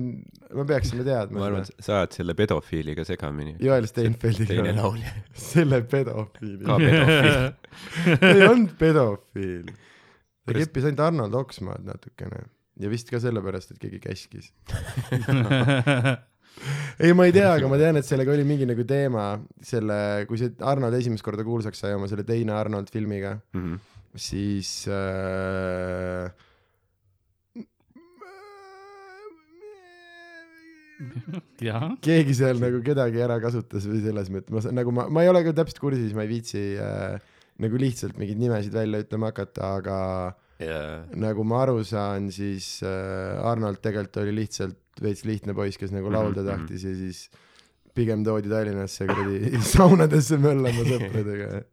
Speaker 2: me peaksime teadma
Speaker 4: ma arvan, sa ajad selle pedofiiliga segamini.
Speaker 2: Joel Steinfeldiga
Speaker 4: teine. laulja.
Speaker 2: selle pedofiili
Speaker 4: ka. pedofiil.
Speaker 2: ei olnud pedofiil. ta keppis ainult Arnold Oksmaad natukene ja vist ka sellepärast, et keegi käskis. ei, ma ei tea, aga ma tean, et sellega oli mingi nagu teema selle, kui see Arnold esimest korda kuulsaks sai oma selle teine Arnold filmiga,
Speaker 4: Mhm.
Speaker 2: Siis äh,
Speaker 3: jah,
Speaker 2: keegi seal nagu kedagi ära kasutas või selles mõttes, ma nagu ma, ma ei ole ka täpselt kursis, ma ei viitsi äh, nagu lihtsalt mingeid nimesid välja ütlema hakata, aga
Speaker 4: jaa.
Speaker 2: nagu ma aru saan, siis äh, Arnold tegelikult oli lihtsalt veits lihtne poiss, kes nagu laulda
Speaker 4: Mhm, mhm.
Speaker 2: tahtis ja siis pigem toodi Tallinnasse kuradi saunadesse möllama sõpradega.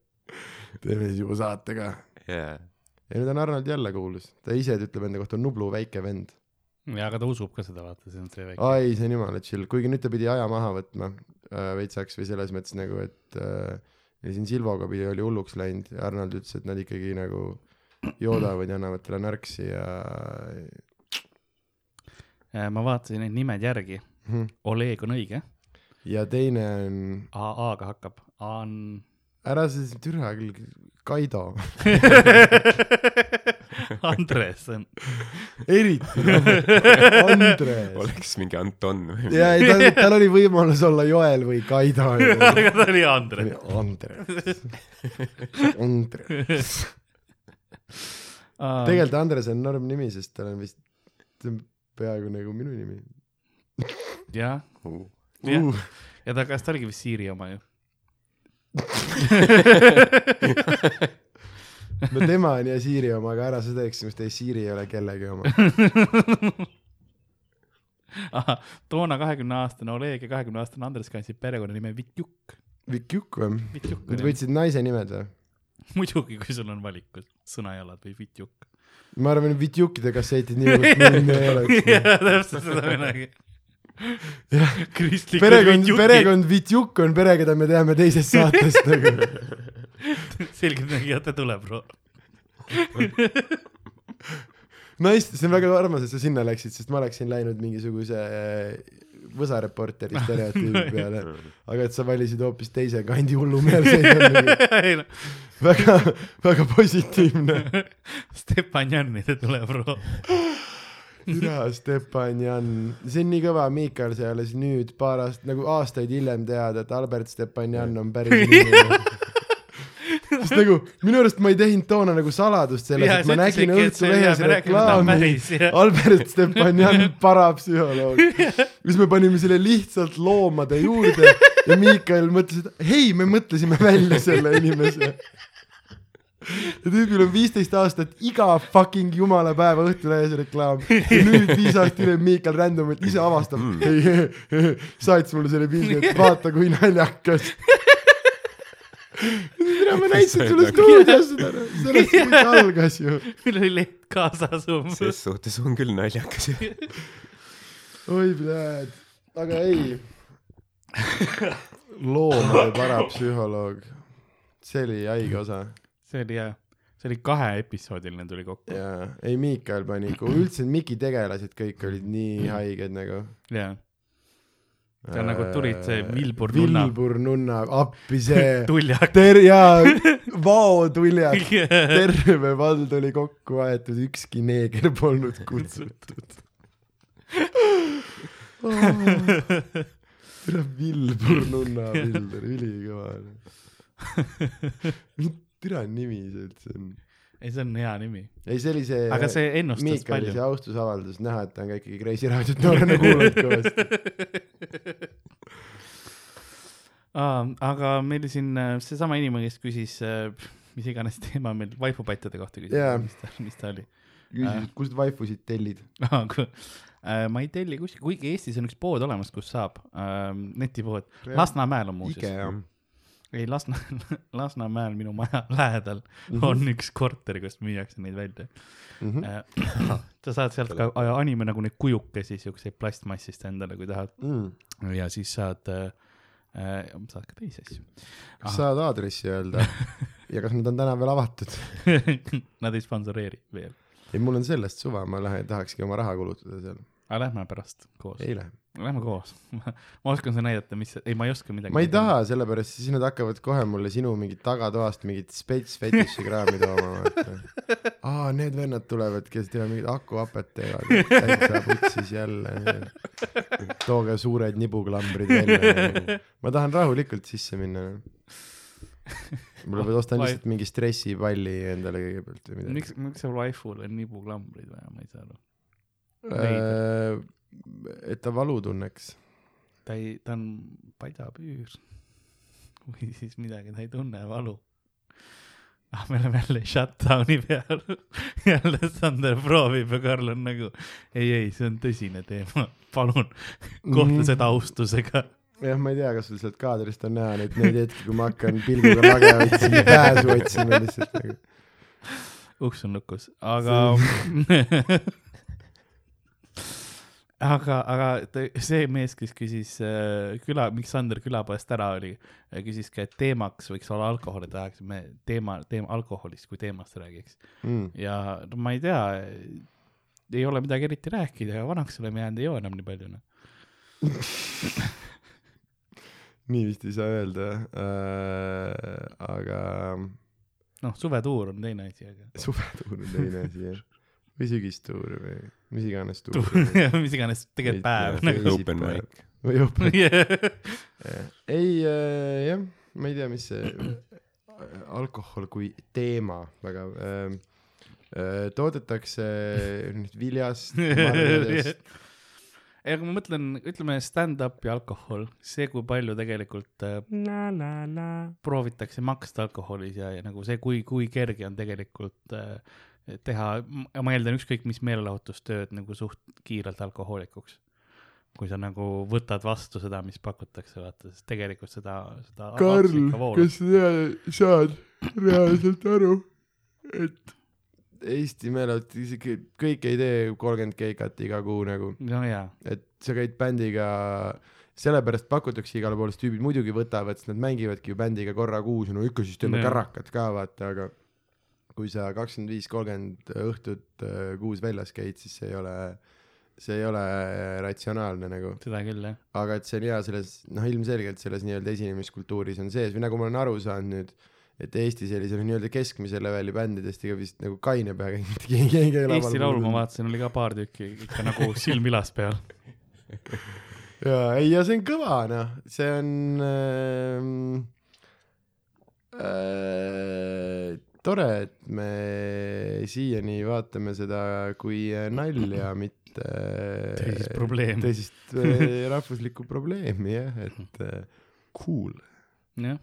Speaker 2: teeme siis juba saate ka.
Speaker 4: jaa.
Speaker 2: ja nüüd on Arnold jälle kuulus, ta ise ütleb enda kohta Nublu väike vend.
Speaker 3: ja aga ta usub ka seda, vaata, see on see väike.
Speaker 2: ai, see on jumala chill, kuigi nüüd ta pidi aja maha võtma äh, veitsaks või selles mõttes nagu, et äh, ja siin Silvoga pidi, oli hulluks läinud ja Arnold ütles, et nad ikkagi nagu joodavad ja annavad talle narksi ja
Speaker 3: ma vaatasin neid nimed järgi, Oleg on õige,
Speaker 2: ja teine on,
Speaker 3: AA-ga hakkab, A on
Speaker 2: ära sa siis türa küll, Kaido,
Speaker 3: Andres on,
Speaker 2: eriti noh, Andres.
Speaker 4: oleks mingi Anton või
Speaker 2: ja ei, tal, tal oli võimalus olla Joel või Kaido.
Speaker 3: aga ta oli Andres.
Speaker 2: Andres, Andres. tegelikult Andres on norm nimi, sest tal on vist, see on peaaegu nagu minu nimi
Speaker 3: jah, ja ta, kas ta oligi vist Siiri oma ju?
Speaker 2: no tema on ja Siiri oma, aga ära seda eksimus tee, Siiri ei ole kellegi oma.
Speaker 3: toona kahekümne aastane Oleg ja kahekümne aastane Andres kandsid perekonnanime Vitjuk.
Speaker 2: Vitjuk või? Nad võtsid naise nimed või?
Speaker 3: muidugi, kui sul on valikus sõnajalad või Vitjuk.
Speaker 2: ma arvan, et Vitjukkide kassetid nii hullult ei oleks.
Speaker 3: jah, täpselt seda midagi.
Speaker 2: Jah, perekond, perekond Vitjuk on pere, keda me teame teisest saatest nagu.
Speaker 3: selgeltnägijate tule, bro.
Speaker 2: naist, see on väga armas, et sa sinna läksid, sest ma oleksin läinud mingisuguse äh, võsareporteri stereotüübi peale, aga et sa valisid hoopis teise kandi hullumeelseid, väga, väga positiivne.
Speaker 3: Stepan Jannide tule, bro.
Speaker 2: Türa Stepan Jan, see on nii kõva, Miikal sai alles nüüd paar aastat, nagu aastaid hiljem teada, et Albert Stepan Jan on päris inimene. sest nagu minu arust ma ei teinud toona nagu saladust sellest, et ma nägin Õhtulehes reklaami Albert Stepanjan, parapsühholoog, kus me panime selle lihtsalt loomade juurde ja Miikael mõtles, et hei, me mõtlesime välja selle inimese. Ja tüübil on viisteist aastat iga fucking jumala päeva Õhtulehes reklaam ja nüüd viis aastat hiljem Miikael randomalt ise avastab, ei, saatis mulle selle pildi, et vaata kui naljakas. tere, ma näitasin sulle stuudios seda, sellest kõik algas ju.
Speaker 3: meil oli leht kaasas umbes.
Speaker 4: ses suhtes on küll naljakas.
Speaker 2: oi, pljääd, aga ei. loomade parapsühholoog, see oli haige osa
Speaker 3: see oli jah, see oli kaheepisoodiline tuli kokku.
Speaker 2: ja ei, Miikael pani ikka, üldse Miki tegelased kõik olid nii haiged nagu.
Speaker 3: jaa. Seal nagu tulid see Vilbur nunna.
Speaker 2: Vilbur nunna, appi see
Speaker 3: tuljak.
Speaker 2: ter- jaa, vao tuljak, terve vald oli kokku aetud, ükski neeger polnud kutsutud. tere, Vilbur nunna oli ülikõva. tere, nimi see üldse on.
Speaker 3: ei, see on hea nimi.
Speaker 2: ei, see oli see.
Speaker 3: aga see ennustas
Speaker 2: Miikali
Speaker 3: palju
Speaker 2: see. austusavaldus, näha, et ta on ka ikkagi Kreisi raadiot noorena kuulanud kõvasti.
Speaker 3: aga meil siin äh, seesama inimene, kes küsis, mis iganes teema meil vaipupatjade kohta küsis
Speaker 2: Jaa.
Speaker 3: mis ta, mis ta oli
Speaker 2: küsis, kust vaifusid tellid?
Speaker 3: Äh, ma ei telli kuskil, kuigi Eestis on üks pood olemas, kus saab äh,, netipood, Lasnamäel on muuseas. Ei Lasna, Lasnamäel minu maja lähedal
Speaker 2: Mhm.
Speaker 3: on üks korter, kus müüakse neid välja.
Speaker 2: Mhm.
Speaker 3: sa saad sealt ka anime nagu neid kujukesi, siukseid plastmassist endale, kui tahad.
Speaker 2: Mm.
Speaker 3: ja siis saad äh,, äh, saad ka teisi asju.
Speaker 2: kas saad aadressi öelda ja kas nad on täna veel avatud?
Speaker 3: Nad ei sponsoreeri veel.
Speaker 2: ei, mul on sellest suva, ma lähen, tahakski oma raha kulutada seal.
Speaker 3: Aga lähme pärast koos.
Speaker 2: ei lähe.
Speaker 3: Lähme koos. ma oskan sulle näidata, mis, ei, ma ei oska midagi.
Speaker 2: ma ei taha, sellepärast siis nad hakkavad kohe mulle sinu mingit tagatoast mingit spets fetiši kraami tooma, aa, need vennad tulevad, kes teevad mingit akuhapet teevad, täitsa putsis jälle. tooge suured nibuklambrid välja. ma tahan rahulikult sisse minna. võib-olla ostan lihtsalt mingi stressipalli endale kõigepealt või midagi.
Speaker 3: miks, miks sul waiful on nibuklambrid vaja, ma ei saa aru.
Speaker 2: Äh, et ta valu tunneks.
Speaker 3: ta ei, ta on padjapüür. või siis midagi, ta ei tunne valu. ah, me oleme jälle shutdown'i peal. jälle Sander proovib ja Karl on nagu, ei, ei, see on tõsine teema, palun kohtle seda austusega.
Speaker 2: jah, ma ei tea, kas sul sealt kaadrist on näha neid, neid hetki, kui ma hakkan pilguga lage otsima, pääsu otsima lihtsalt nagu.
Speaker 3: uks on lukus, aga aga, aga see mees, kes küsis äh, küla, miks Sander külapoest ära oli, küsis ka, et teemaks võiks olla alkohol, et tahaksime teema, teema alkoholist kui teemast räägiks.
Speaker 2: Mm.
Speaker 3: ja no ma ei tea, ei ole midagi eriti rääkida, vanaks oleme jäänud, ei joo enam nii palju noh.
Speaker 2: nii vist ei saa öelda äh,, aga
Speaker 3: noh, suvetuur on teine asi, aga
Speaker 2: suvetuur on teine asi jah. Või sügistuur või mis iganes tuur.
Speaker 3: mis iganes, tegelikult päev nagu.
Speaker 4: Open mic..
Speaker 2: või open
Speaker 3: Yeah.
Speaker 2: ei äh, jah, ma ei tea, mis see alkohol kui teema väga äh, äh, toodetakse nüüd viljast, marjadest,
Speaker 3: ei, aga ma mõtlen, ütleme stand-up ja alkohol, see, kui palju tegelikult äh, proovitakse maksta alkoholis ja, ja nagu see, kui, kui kerge on tegelikult äh, teha, ma eeldan ükskõik mis meelelahutustööd nagu suht kiirelt alkohoolikuks. kui sa nagu võtad vastu seda, mis pakutakse, vaata, sest tegelikult seda, seda.
Speaker 2: Karl, kas sa saad reaalselt aru, et Eesti meeleolutus, kõik ei tee kolmkümmend keikat iga kuu nagu,
Speaker 3: no
Speaker 2: et sa käid bändiga, sellepärast pakutakse igale poole, sest tüübid muidugi võtavad, sest nad mängivadki ju bändiga korra kuus ja no ikka siis teeme
Speaker 3: Jah.
Speaker 2: kärrakat ka vaata, aga kui sa kakskümmend viis, kolmkümmend õhtut äh, kuus väljas käid, siis see ei ole, see ei ole ratsionaalne nagu
Speaker 3: seda küll jah.
Speaker 2: aga et see on hea selles, noh ilmselgelt selles nii-öelda esinemiskultuuris on sees või nagu ma olen aru saanud nüüd, et Eesti sellisele nii-öelda keskmise leveli bändidest ega vist nagu kaine peaga keegi keegi ei
Speaker 3: Eesti Laulu ma vaatasin, oli ka paar tükki ikka nagu silm ilas peal.
Speaker 2: jaa, ei ja see on kõva noh, see on ähm, äh, tore, et me siiani vaatame seda kui nalja, mitte
Speaker 3: Tõsist probleemi.
Speaker 2: tõsist äh, rahvuslikku probleemi jah, et äh, cool.
Speaker 3: jah.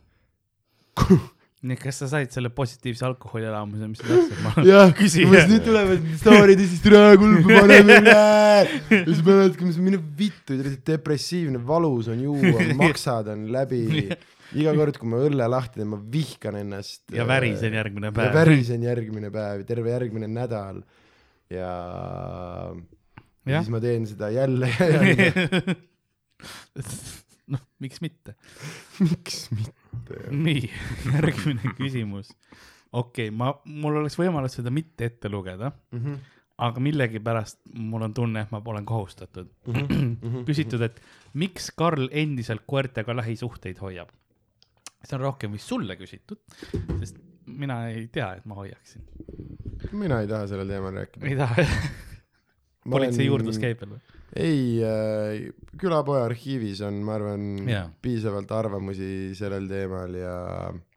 Speaker 3: nii, kas sa said selle positiivse alkoholielamuse, mis sa tahtsid? ma
Speaker 2: jah, umbes nüüd tulevad staarid ja siis türa kulbu paneme üle. ja siis ma mõtlen, et mine vittu, depressiivne, valus on juua, maksad on läbi. iga kord, kui ma õlle lahti teen, ma vihkan ennast.
Speaker 3: ja värisen järgmine
Speaker 2: ja
Speaker 3: päev.
Speaker 2: värisen järgmine päev, terve järgmine nädal. ja, ja siis ma teen seda jälle ja jälle.
Speaker 3: noh, miks mitte.
Speaker 2: miks mitte?
Speaker 3: nii, järgmine küsimus. okei okay,, ma, mul oleks võimalus seda mitte ette lugeda,
Speaker 2: Mhm,
Speaker 3: aga millegipärast mul on tunne, et ma olen kohustatud. küsitud, et miks Karl endiselt koertega lähisuhteid hoiab? See on rohkem vist sulle küsitud, sest mina ei tea, et ma hoiaksin.
Speaker 2: mina ei taha sellel teemal rääkida.
Speaker 3: ei taha, politsei juurdlus käib veel või?
Speaker 2: ei äh,, külapoe arhiivis on, ma arvan
Speaker 3: Jaa.
Speaker 2: piisavalt arvamusi sellel teemal ja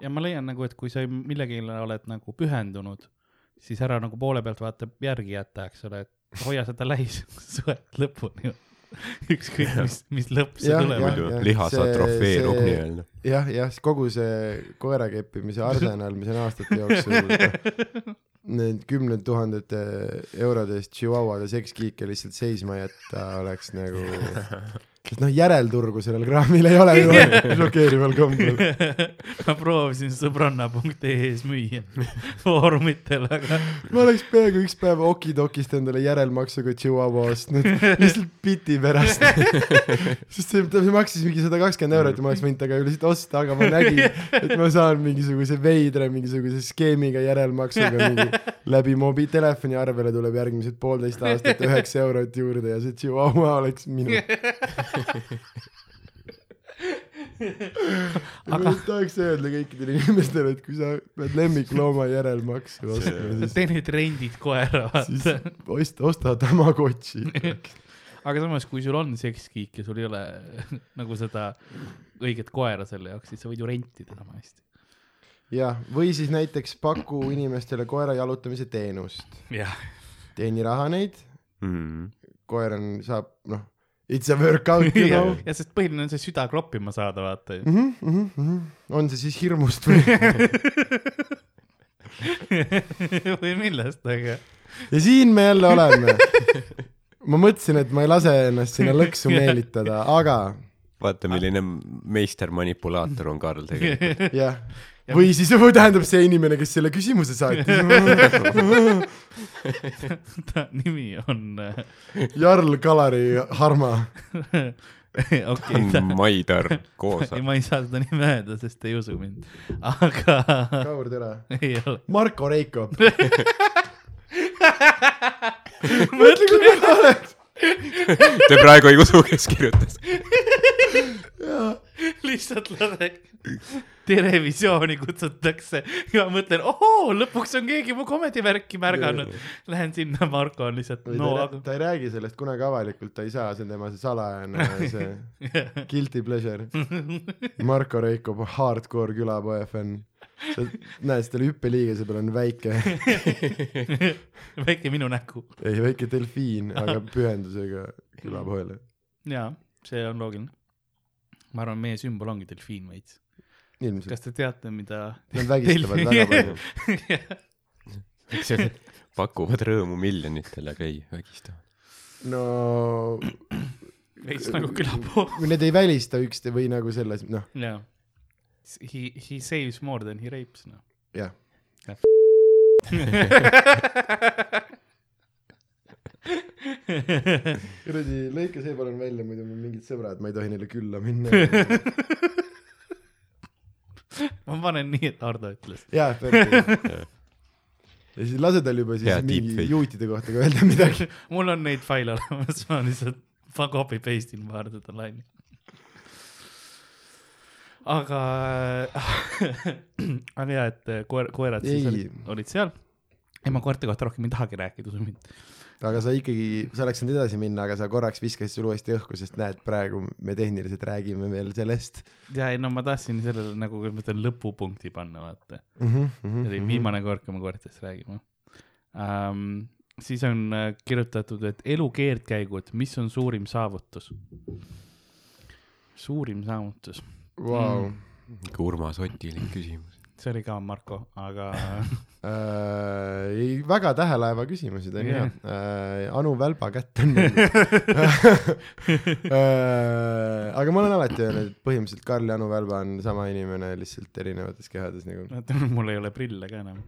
Speaker 3: ja ma leian nagu, et kui sa millegile oled nagu pühendunud, siis ära nagu poole pealt vaata järgi jäta, eks ole, et hoia seda lähisuhet lõpuni. ükskõik, mis, mis lõpp see
Speaker 2: Jah,
Speaker 3: tuleb
Speaker 2: jah..
Speaker 4: muidu lihas atrofeerub
Speaker 2: see-
Speaker 4: nii-öelda.
Speaker 2: jah, jah, kogu see koera keppimise arsenal, mis on aastate jooksul need kümned tuhandete eurode eest Chihuahuade sekskiike lihtsalt seisma jätta oleks nagu sest noh, järelturgu sellel kraamil ei ole ju šokeerival kombel.
Speaker 3: ma proovisin sõbranna.ee-s müüa foorumitel, aga
Speaker 2: ma oleks peaaegu üks päev okidokist endale järelmaksuga Chihuahua ostnud, lihtsalt biti pärast. sest see, see maksis mingi sada kakskümmend eurot ja ma oleks võinud temaga lihtsalt osta, aga ma nägin, et ma saan mingisuguse veidra mingisuguse skeemiga järelmaksuga mingi läbi mobiiltelefoni arvele tuleb järgmised poolteist aastat üheksa eurot juurde ja see Chihuahua oleks minu. Aga tahaks öelda kõikidele inimestele, et kui sa pead lemmiklooma järelmaksu ostma, siis
Speaker 3: tee nüüd rendid koera,
Speaker 2: siis
Speaker 3: vaata.
Speaker 2: osta, osta Tamagotši.
Speaker 3: aga samas, kui sul on sekskiik ja sul ei ole nagu seda õiget koera selle jaoks, siis sa võid ju rentida sama hästi.
Speaker 2: jah, või siis näiteks paku inimestele koera jalutamise teenust.
Speaker 3: jah,
Speaker 2: teeni raha neid,
Speaker 4: mm..
Speaker 2: koer on, saab, noh, it's a workout, you know.
Speaker 3: ja sest põhiline on see süda kloppima saada, vaata ju.
Speaker 2: Mm -hmm, mm -hmm. on see siis hirmust või?
Speaker 3: või millest, aga
Speaker 2: ja siin me jälle oleme. ma mõtlesin, et ma ei lase ennast sinna lõksu meelitada, aga
Speaker 4: vaata, milline meister manipulaator on Karl tegelikult.
Speaker 2: jah, või siis või tähendab see inimene, kes selle küsimuse saatis.
Speaker 3: ta nimi on,
Speaker 2: Jarl Kalari Harma.
Speaker 3: okei, ta
Speaker 4: on Maidar Koosa
Speaker 3: ei, ma ei saa seda nime öelda, sest te ei usu mind, aga
Speaker 2: Kaur, tere.
Speaker 3: ei ole.
Speaker 2: Marko Reikop.
Speaker 4: Te praegu ei usu, kes kirjutas.
Speaker 3: lihtsalt lase televisiooni kutsutakse ja ma mõtlen, ohoo, lõpuks on keegi mu komedivärki märganud. Lähen sinna, Marko on lihtsalt,
Speaker 2: või
Speaker 3: no
Speaker 2: ta,
Speaker 3: aga
Speaker 2: ta ei räägi sellest kunagi avalikult, ta ei saa, see on tema see salajane see guilty pleasure. Marko Reikop, hardcore külapoe fänn. sa näed, tal hüppeliigese peal on väike,
Speaker 3: väike minu nägu.
Speaker 2: ei väike delfiin, aga pühendusega külapoele.
Speaker 3: jaa, see on loogiline. ma arvan, meie sümbol ongi delfiin veits.
Speaker 2: ilmselt,
Speaker 3: kas te teate, mida
Speaker 2: nad vägistavad väga palju.
Speaker 4: pakuvad rõõmu miljonitele, aga ei vägista.
Speaker 2: no
Speaker 3: veits nagu külapuu.
Speaker 2: need ei välista üksteist või nagu selles, noh,
Speaker 3: jaa. He, he saves more than he rapes, noh.
Speaker 2: jah. kuradi, lõika see palun välja, muidu mul mingid sõbrad, ma ei tohi neile külla minna.
Speaker 3: Ma panen nii, et Hardo ütles.
Speaker 2: jaa, perfekt. ja siis lase tal juba siis
Speaker 4: Hea
Speaker 2: mingi juutide kohta ka öelda midagi.
Speaker 3: mul on neid faile olemas, ma lihtsalt copy paste in paar seda laine. aga, aga hea, et koer, koerad siis
Speaker 2: Ei.
Speaker 3: olid, olid seal. ei, ma koerte kohta rohkem ei tahagi rääkida, usu mind.
Speaker 2: Aga sa ikkagi, sa oleks saanud edasi minna, aga sa korraks viskasid selle uuesti õhku, sest näed, praegu me tehniliselt räägime veel sellest
Speaker 3: ja ei no ma tahtsin sellele nagu, ma ütlen, lõpupunkti panna, vaata.
Speaker 2: mm. -hmm, mm
Speaker 3: see oli viimane kord, kui me koertest räägime um,. siis on äh, kirjutatud, et elu keerdkäigud, mis on suurim saavutus? suurim saavutus,
Speaker 2: Vau.
Speaker 4: ikka Urmas Otilik küsimus.
Speaker 3: See oli ka Marko, aga
Speaker 2: Äh, ei, väga tähelaeva küsimused on
Speaker 3: Jah.
Speaker 2: yeah. äh,. Anu Välba kätte on äh,. aga ma olen alati öelnud, et põhimõtteliselt Karl ja Anu Välba on sama inimene, lihtsalt erinevates kehades nagu.
Speaker 3: mul ei ole prille ka enam.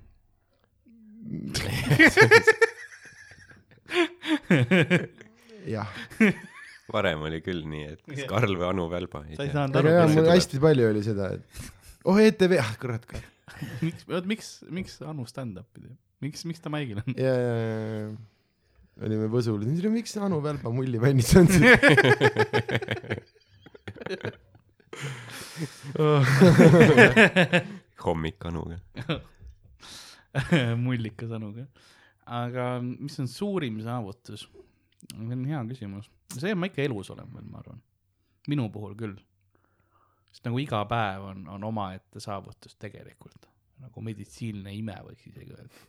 Speaker 2: jah,
Speaker 4: varem oli küll nii, et kas Karl või Anu Välba.
Speaker 2: hästi palju oli seda, et oh ETV, ah kurat ka.
Speaker 3: miks, miks, miks Anu stand-up'i teeb, miks, miks ta maigil on?
Speaker 2: ja, ja, ja, ja olime Võsul, miks Anu Välba mulli vannis on siin?
Speaker 4: hommik Anuga.
Speaker 3: mullikas Anuga. aga mis on suurim saavutus? see on hea küsimus. see ma ikka elus olen veel, ma arvan. minu puhul küll. Sest nagu iga päev on, on omaette saavutus tegelikult. nagu meditsiiniline ime võiks isegi öelda.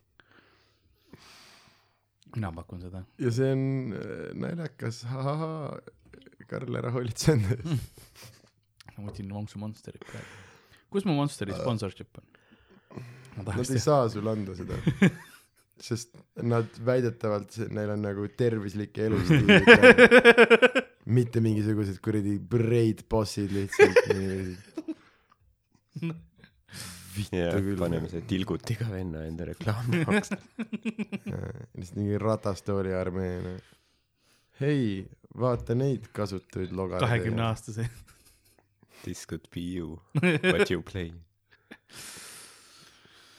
Speaker 3: mina pakun seda.
Speaker 2: ja see on äh, naljakas, ahahah, Karl, ära hoolitse enda eest.
Speaker 3: ma võtsin Vonksu Monsterit praegu. kus mu Monsteri sponsorship on?
Speaker 2: Nad ei saa sulle anda seda. sest nad väidetavalt, neil on nagu tervislik elustiil, mitte mingisugused kuradi breid bossid lihtsalt.
Speaker 4: ja
Speaker 2: vittu küll.
Speaker 4: paneme see tilgutiga venna enda reklaami jaoks.
Speaker 2: lihtsalt mingi ratastooli armee, noh. hei, vaata neid kasutuid logareid.
Speaker 3: kahekümne aastase.
Speaker 4: This could be you, but you play.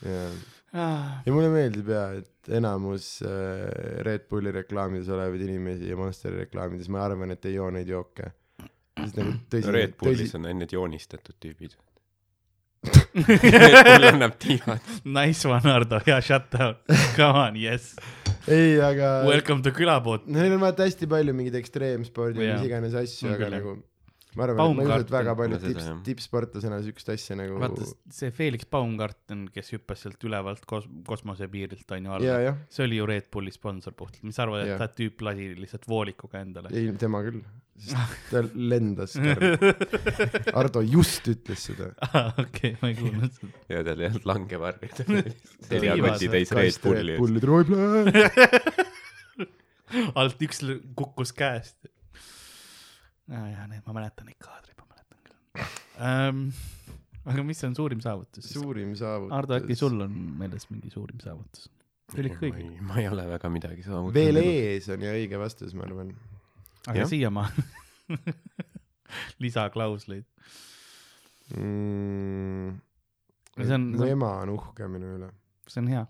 Speaker 2: jaa, ja mulle meeldib ja, et enamus äh, Red Bulli reklaamides olevaid inimesi ja Monsteri reklaamides, ma arvan, et ei joo neid jooke. nagu tõsi
Speaker 4: no, Red
Speaker 2: tõsi
Speaker 4: Bullis, on ainult joonistatud tüübid. Red Bull annab tiivad.
Speaker 3: nice one, Ardo, hea shut down. Come on, yes.
Speaker 2: ei, aga
Speaker 3: Welcome to külapood.
Speaker 2: neil on vaata hästi palju mingeid ekstreemspordi või
Speaker 3: Jaa.
Speaker 2: mis iganes asju, aga nagu ma arvan, et ma ei usu, et väga paljud tipp tippsportlasena siukest asja nagu
Speaker 3: vaata, see Felix Baumgarten, kes hüppas sealt ülevalt kos-, kosmosepiirilt on ju
Speaker 2: ja,
Speaker 3: alla. see oli ju Red Bulli sponsor puhtalt, mis sa arvad, et ta tüüp lasi lihtsalt voolikuga endale?
Speaker 2: ei tema küll, sest ta lendas. Ardo just ütles seda.
Speaker 3: okei, ma ei kuulnud seda.
Speaker 4: ja tal ei olnud langevarri.
Speaker 3: Tiivad.
Speaker 4: seljakoti täis Red Bulli.
Speaker 2: Bulli troibla.
Speaker 3: alt üks kukkus käest. Aa jaa, neid ma mäletan neid kaadreid, ma mäletan küll um,. aga mis on suurim saavutus
Speaker 2: suurim saavutus.
Speaker 3: Ardo, äkki sul on meeles mingi suurim saavutus? oli kõigil,
Speaker 4: ma ei ole väga midagi saavutanud.
Speaker 2: veel ees on ju õige vastus, ma arvan.
Speaker 3: aga siiamaani lisaklausleid.
Speaker 2: mm,. Mu
Speaker 3: on-
Speaker 2: ema on uhke minu üle.
Speaker 3: see on hea,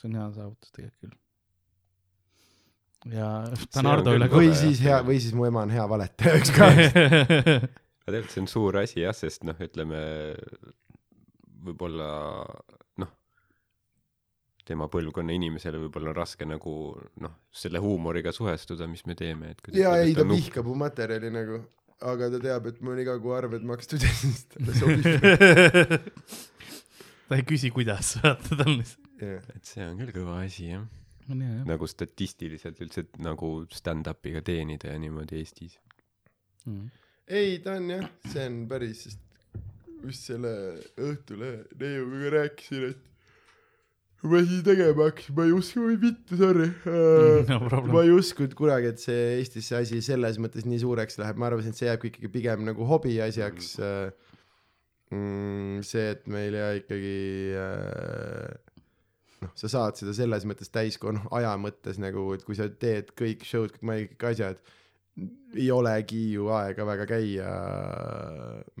Speaker 3: see on hea saavutus tegelikult küll. Ja ta
Speaker 4: See
Speaker 3: on
Speaker 4: on
Speaker 3: Ardo
Speaker 4: küll
Speaker 3: üle
Speaker 4: või-
Speaker 2: siis hea, või siis mu ema on hea valetaja, üks kahest.
Speaker 4: aga tegelikult see on suur asi jah, sest noh, ütleme võib-olla noh, tema põlvkonna inimesele võib-olla on raske nagu noh, selle huumoriga suhestuda, mis me teeme, et
Speaker 2: ja ei, ta vihkab mu materjali nagu, aga ta teab, et mul on iga kuu arved makstud ja siis talle sobib.
Speaker 3: ta ei küsi, kuidas, vaata tal lihtsalt.
Speaker 4: et see on küll kõva asi jah,
Speaker 3: jah
Speaker 4: nagu statistiliselt üldse nagu stand-up'iga teenida ja niimoodi Eestis.
Speaker 3: mm..
Speaker 2: ei, ta on jah, see on päris, sest just selle Õhtulehe neiuga ka rääkisin, et kui ma siin tegema hakkasin, ma ei usku, oi vittu, sorry
Speaker 3: no problem.
Speaker 2: ma ei uskunud kunagi, et see Eestis see asi selles mõttes nii suureks läheb, ma arvasin, et see jääbki ikkagi pigem nagu hobi asjaks mm,. see, et meil ja ikkagi äh, noh, sa saad seda selles mõttes täiskonna aja mõttes nagu, et kui sa teed kõik show'd, kõik maigid, kõik asjad, ei olegi ju aega väga käia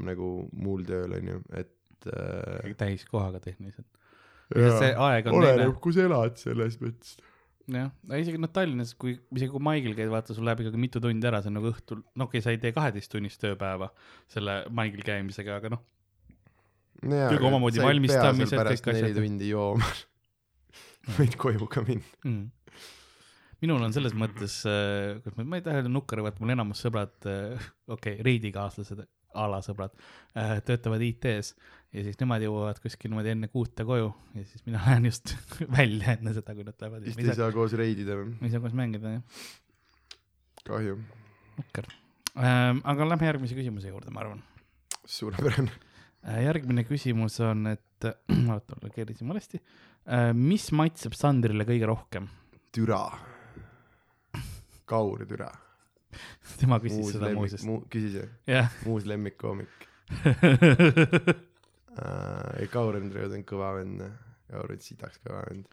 Speaker 2: nagu muul tööl onju, et äh,
Speaker 3: täiskohaga tehniliselt. see aeg on
Speaker 2: oleneb kus elad selles mõttes.
Speaker 3: jah, isegi noh, Tallinnas, kui, isegi kui Maigil käid, vaata, sul läheb ikkagi mitu tundi ära, see on nagu õhtul, no okei okay,, sa ei tee kaheteisttunnist tööpäeva selle Maigil käimisega, aga noh, Kõik omamoodi valmistamised, kõik asjad.
Speaker 2: neli tundi jooma. võid koju ka minna.
Speaker 3: mm.. minul on selles mõttes, kuidas ma, ma ei taha öelda nukker, vaata mul enamus sõbrad, okei okay,, reidikaaslased, a la sõbrad äh,, töötavad IT-s ja siis nemad jõuavad kuskil niimoodi enne kuute koju ja siis mina lähen just välja enne seda, kui nad lähevad.
Speaker 2: vist ei saa koos reidida või?
Speaker 3: ei saa koos mängida, jah,
Speaker 2: kahju.
Speaker 3: nukker ähm,. aga lähme järgmise küsimuse juurde, ma arvan
Speaker 2: suurepärane.
Speaker 3: äh,. järgmine küsimus on, et, oota, mul keerasin valesti äh,. Mis maitseb Sandrile kõige rohkem?
Speaker 2: türa. Kaur türa.
Speaker 3: tema küsis
Speaker 2: muus
Speaker 3: seda
Speaker 2: lemmik,
Speaker 3: muuseas.
Speaker 2: muu, küsis jah?
Speaker 3: jah
Speaker 2: muus lemmikkoomik. ei, Kaur on kõva vend. Kaur on sitaks kõva vend.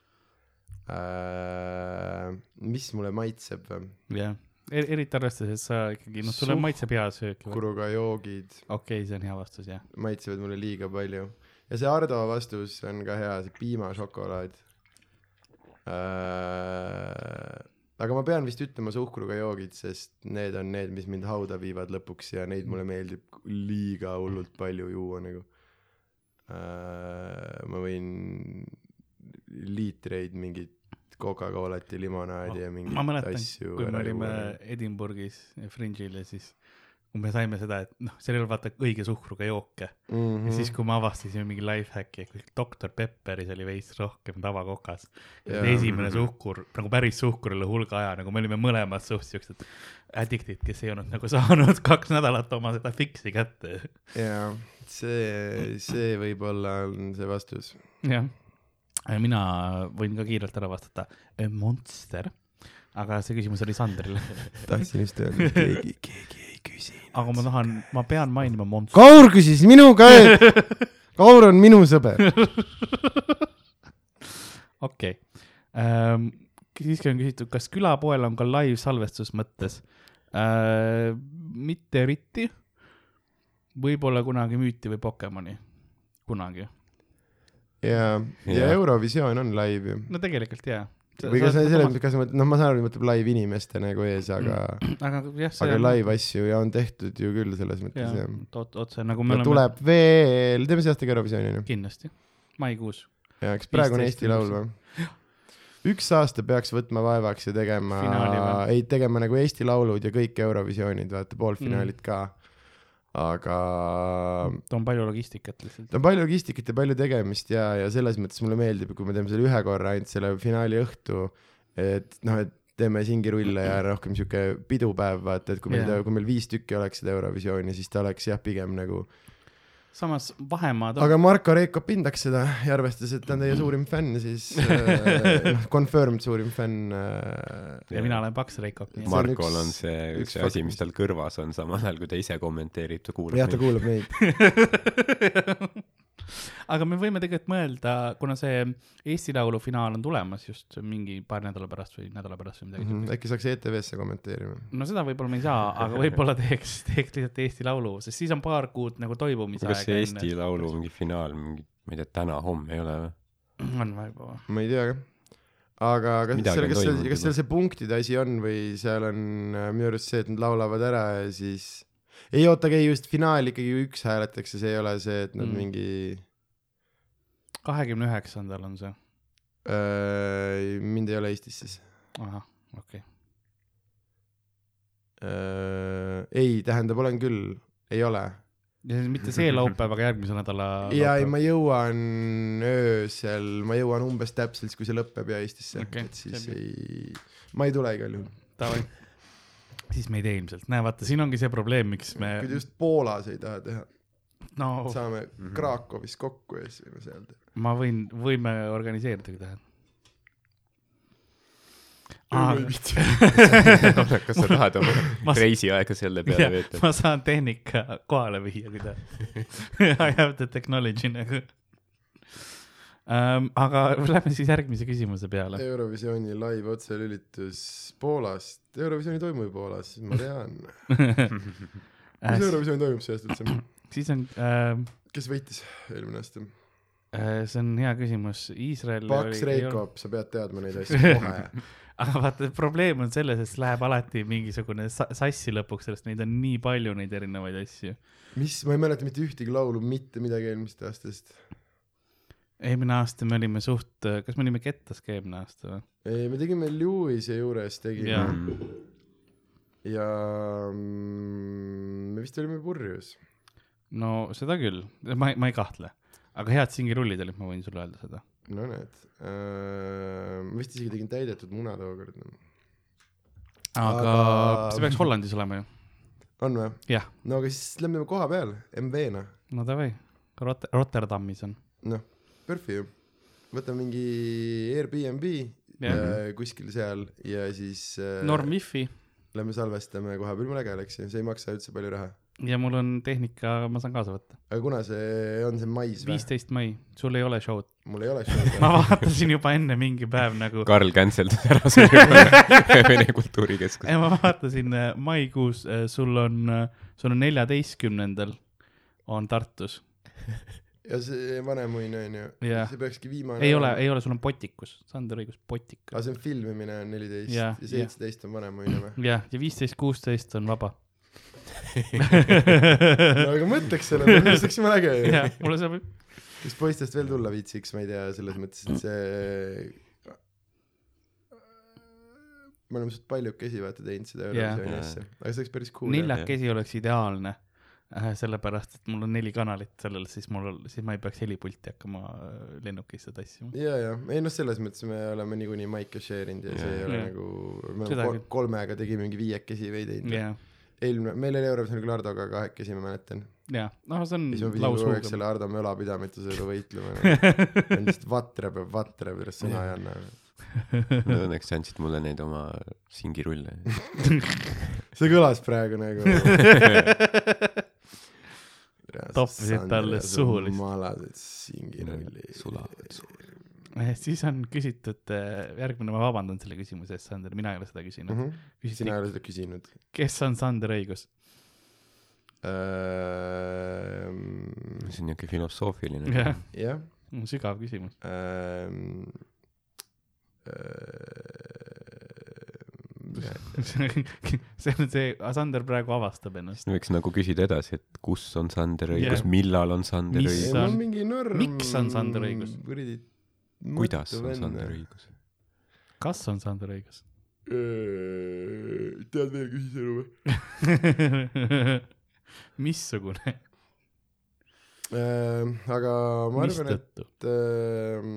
Speaker 2: mis mulle maitseb
Speaker 3: jah, eriti arvestades, et sa ikkagi, noh, sulle maitseb hea söök
Speaker 2: kuruga joogid
Speaker 3: okei, see on hea vastus, jah.
Speaker 2: maitsevad mulle liiga palju. Ja see Ardo vastus on ka hea, see piimašokolaad äh,. aga ma pean vist ütlema suhkruga joogid, sest need on need, mis mind hauda viivad lõpuks ja neid mulle meeldib liiga hullult palju juua nagu äh,. ma võin liitreid mingit Coca-Colat ja limonaadi ja mingeid asju
Speaker 3: kui me olime. Edinburghis Fringe'il ja siis kui me saime seda, et noh, seal ei olnud vaata õige suhkruga jooke mm.
Speaker 2: Mm
Speaker 3: -hmm. ja siis, kui me avastasime mingi lifehack'i, et Doktor Pepperis oli veits rohkem tavakokas. Esimene suhkur, nagu päris suhkur oli hulga aja, nagu me olime mõlemad suht siuksed addict'id, kes ei olnud nagu saanud kaks nädalat oma seda fix'i kätte.
Speaker 2: jaa, see, see võib-olla on see vastus.
Speaker 3: jah, mina võin ka kiirelt ära vastata. Monster, aga see küsimus oli Sandrile.
Speaker 2: tahtsin just öelda, keegi, keegi ei küsi.
Speaker 3: aga ma tahan, ma pean mainima Monster.
Speaker 2: Kaur küsis minu ka, et Kaur on minu sõber.
Speaker 3: okei. siiski on küsitud, kas külapoel on ka live-salvestus mõttes? mitte eriti. võib-olla kunagi müüti või Pokemoni, kunagi.
Speaker 2: ja, ja. Eurovisioon on live ju.
Speaker 3: no tegelikult jaa.
Speaker 2: Või kas mõttes, kas mõtled, noh, ma saan aru, mõtleb live inimeste nagu ees, aga,
Speaker 3: aga jah, see
Speaker 2: aga live asju ja on tehtud ju küll selles mõttes
Speaker 3: jah
Speaker 2: jah.,
Speaker 3: otse nagu me
Speaker 2: ja
Speaker 3: oleme.
Speaker 2: tuleb veel, teeme see aasta ka Eurovisiooni onju.
Speaker 3: kindlasti, maikuus.
Speaker 2: ja eks praegu on
Speaker 3: 15
Speaker 2: Eesti Laul või? üks aasta peaks võtma vaevaks ja tegema ei tegema nagu Eesti Laulud ja kõik Eurovisioonid, vaata poolfinaalid
Speaker 3: Mm.
Speaker 2: ka. Aga
Speaker 3: ta on palju logistikat lihtsalt.
Speaker 2: ta on palju logistikat ja palju tegemist ja, ja selles mõttes mulle meeldib, kui me teeme selle ühe korra ainult selle finaali õhtu, et noh, et teeme singirulle ja rohkem sihuke pidupäev, vaata, et kui meil yeah., kui meil viis tükki oleks seda Eurovisiooni, siis ta oleks jah, pigem nagu,
Speaker 3: samas vahemaad on
Speaker 2: aga Marko Reikop hindaks seda ja arvestades, et ta on teie suurim fänn, siis äh, noh, confirmed suurim fänn äh,.
Speaker 3: ja mina olen Paks Reiko.
Speaker 2: See on
Speaker 4: Markol on see
Speaker 2: üks
Speaker 4: üks asi,
Speaker 2: mis-
Speaker 4: mis tal kõrvas on, samal ajal kui ta ise kommenteerib, ta kuulab
Speaker 2: jah, ta kuulab meid.
Speaker 3: aga me võime tegelikult mõelda, kuna see Eesti Laulu finaal on tulemas just mingi paari nädala pärast või nädala pärast või midagi mm. -hmm.
Speaker 2: äkki saaks ETV-sse kommenteerima.
Speaker 3: no seda võib-olla me ei saa, aga võib-olla teeks, teeks lihtsalt Eesti Laulu, sest siis on paar kuud nagu toimumisaega.
Speaker 4: kas see Eesti Laulu mingi finaal mingi, ma ei tea, täna-homme ei ole või?
Speaker 3: on või juba või?
Speaker 2: ma ei tea ka. aga kas
Speaker 4: Midagi
Speaker 2: seal,
Speaker 4: on
Speaker 2: kas seal, kas seal see punktide asi on või seal on äh, minu arust see, et nad laulavad ära ja siis ei oota, ei just finaal ikkagi üks hääletatakse, see ei ole see, et nad
Speaker 3: Mm.
Speaker 2: mingi
Speaker 3: kahekümne üheksandal on see.
Speaker 2: äh,, mind ei ole Eestis siis
Speaker 3: ahah, okei okay..
Speaker 2: äh,. ei, tähendab, olen küll, ei ole.
Speaker 3: mitte see laupäev, aga järgmise nädala.
Speaker 2: ja ei, ma jõuan öösel, ma jõuan umbes täpselt kui see lõpeb ja Eestisse okay,, et siis
Speaker 3: selge.
Speaker 2: ei, ma ei tule igal juhul.
Speaker 3: Davai. Siis me ei tee ilmselt, näe vaata, siin ongi see probleem, miks me,
Speaker 2: kui te just Poolas ei taha teha,
Speaker 3: no
Speaker 2: saame
Speaker 4: Mhm.
Speaker 2: Krakowis kokku ja siis võime seal teha.
Speaker 3: ma võin, võime organiseeridagi teha.
Speaker 2: ma ei viitsi.
Speaker 4: kas sa tahad oma
Speaker 3: Ma-
Speaker 4: reisiaega selle peale veeta?
Speaker 3: ma saan tehnika kohale viia, kui ta I have the technology nagu um,. aga lähme siis järgmise küsimuse peale.
Speaker 2: Eurovisiooni live otselülitus Poolast, Eurovisioon ei toimu ju Poolas, ma tean. kus Eurovisioon toimub see aasta üldse?
Speaker 3: siis on uh,,
Speaker 2: kes võitis eelmine aasta?
Speaker 3: see on hea küsimus, Iisrael.
Speaker 2: Paks Reikop, sa pead teadma neid asju kohe.
Speaker 3: aga vaata, probleem on selles, et läheb alati mingisugune sa- sassi lõpuks sellest, neid on nii palju, neid erinevaid asju.
Speaker 2: mis, ma ei mäleta mitte ühtegi laulu, mitte midagi eelmisest aastast.
Speaker 3: Eelmine aasta me olime suht, kas me olime kettas ka eelmine aasta või?
Speaker 2: ei, me tegime Lewis'e juures tegime
Speaker 3: Jaa.
Speaker 4: Mm.
Speaker 2: ja mm, me vist olime purjus.
Speaker 3: no seda küll, ma, ma ei kahtle, aga head singirullid olid, ma võin sulle öelda seda.
Speaker 2: no näed uh,, ma vist isegi tegin täidetud muna tookord.
Speaker 3: aga see peaks Hollandis olema ju.
Speaker 2: on või? no aga siis lähme koha peal, MV-na,
Speaker 3: no davai, Rot-, Rotterdamis on.
Speaker 2: noh, PERFi ju. võtame mingi Airbnb
Speaker 3: Jah.
Speaker 2: äh, kuskil seal ja siis äh,
Speaker 3: Norm Wifi
Speaker 2: lähme salvestame koha peal, jumala äge oleks ju, see ei maksa üldse palju raha.
Speaker 3: ja mul on tehnika, ma saan kaasa võtta.
Speaker 2: aga kuna see on see mais või?
Speaker 3: viisteist mai, sul ei ole show'd.
Speaker 2: mul ei ole show'd
Speaker 3: ma vaatasin juba enne mingi päev nagu,
Speaker 4: Karl canceldas ära selle Vene Kultuurikeskuse.
Speaker 3: ma vaatasin äh, maikuus, sul on, sul on neljateistkümnendal on Tartus.
Speaker 2: Ja see Vanemuine on ju
Speaker 3: Jah.
Speaker 2: see peakski viimane
Speaker 3: ei ole, ei ole, sul on Potikus, Sander õigus, Potikus.
Speaker 2: aga see on filmimine on neliteist
Speaker 3: Jah,
Speaker 2: ja seitseteist on Vanemuine või?
Speaker 3: jah, ja viisteist, kuusteist on vaba.
Speaker 2: no aga mõtleks selle peale, see oleks jumala äge ju.
Speaker 3: jah, mulle saab,
Speaker 2: kes poistest veel tulla viitsiks, ma ei tea, selles mõttes, et see me oleme suht paljukesi vaata teinud seda. Eurovisiooni
Speaker 4: Jaa.
Speaker 2: asja, aga see oleks päris cool.
Speaker 3: neljakesi oleks ideaalne. sellepärast, et mul on neli kanalit sellel, siis mul, siis ma ei peaks helipulti hakkama äh, lennukisse tassima.
Speaker 2: ja, ja ei noh, selles mõttes me oleme niikuinii maike share inud ja see ei ole
Speaker 3: Jaa.
Speaker 2: nagu, me oleme kolmega tegime mingi viiekesi või teinud eelmine, meil oli Eurovisioonil küll Hardoga kahekesi, ma mäletan.
Speaker 3: jah, noh, see on
Speaker 2: siis ma pidin kogu aeg selle Hardo mölapidamisega võitlema nagu.. lihtsalt vatre peab vatre pärast sõna ei anna.
Speaker 4: no õnneks sa andsid mulle neid oma singirulle.
Speaker 2: see kõlas praegu nagu.
Speaker 3: Toppisid talle suhu lihtsalt.
Speaker 2: malased singirulli.
Speaker 4: sulavad suhu.
Speaker 3: Eh, siis on küsitud, järgmine, ma vabandan selle küsimuse eest, Sander, mina ei ole seda küsinud mm. -hmm.
Speaker 2: Sina ei ole seda küsinud
Speaker 3: kes on Sander Õigus?
Speaker 2: ähm,?
Speaker 4: see on niuke filosoofiline.
Speaker 3: jah,
Speaker 2: jah
Speaker 3: sügav küsimus. see on see, Sander praegu avastab ennast.
Speaker 4: võiks nagu küsida edasi, et kus on Sander õigus
Speaker 3: Jah.,
Speaker 4: millal on Sander
Speaker 3: Mis
Speaker 4: õigus,
Speaker 3: on-
Speaker 2: mingi norm.
Speaker 3: miks on Sander õigus?
Speaker 2: kuradi.
Speaker 4: kuidas on Sander? õigus.
Speaker 3: kas on Sander Õigus?
Speaker 2: tead veel küsisõnu või?
Speaker 3: missugune,
Speaker 2: aga ma arvan, et ähm,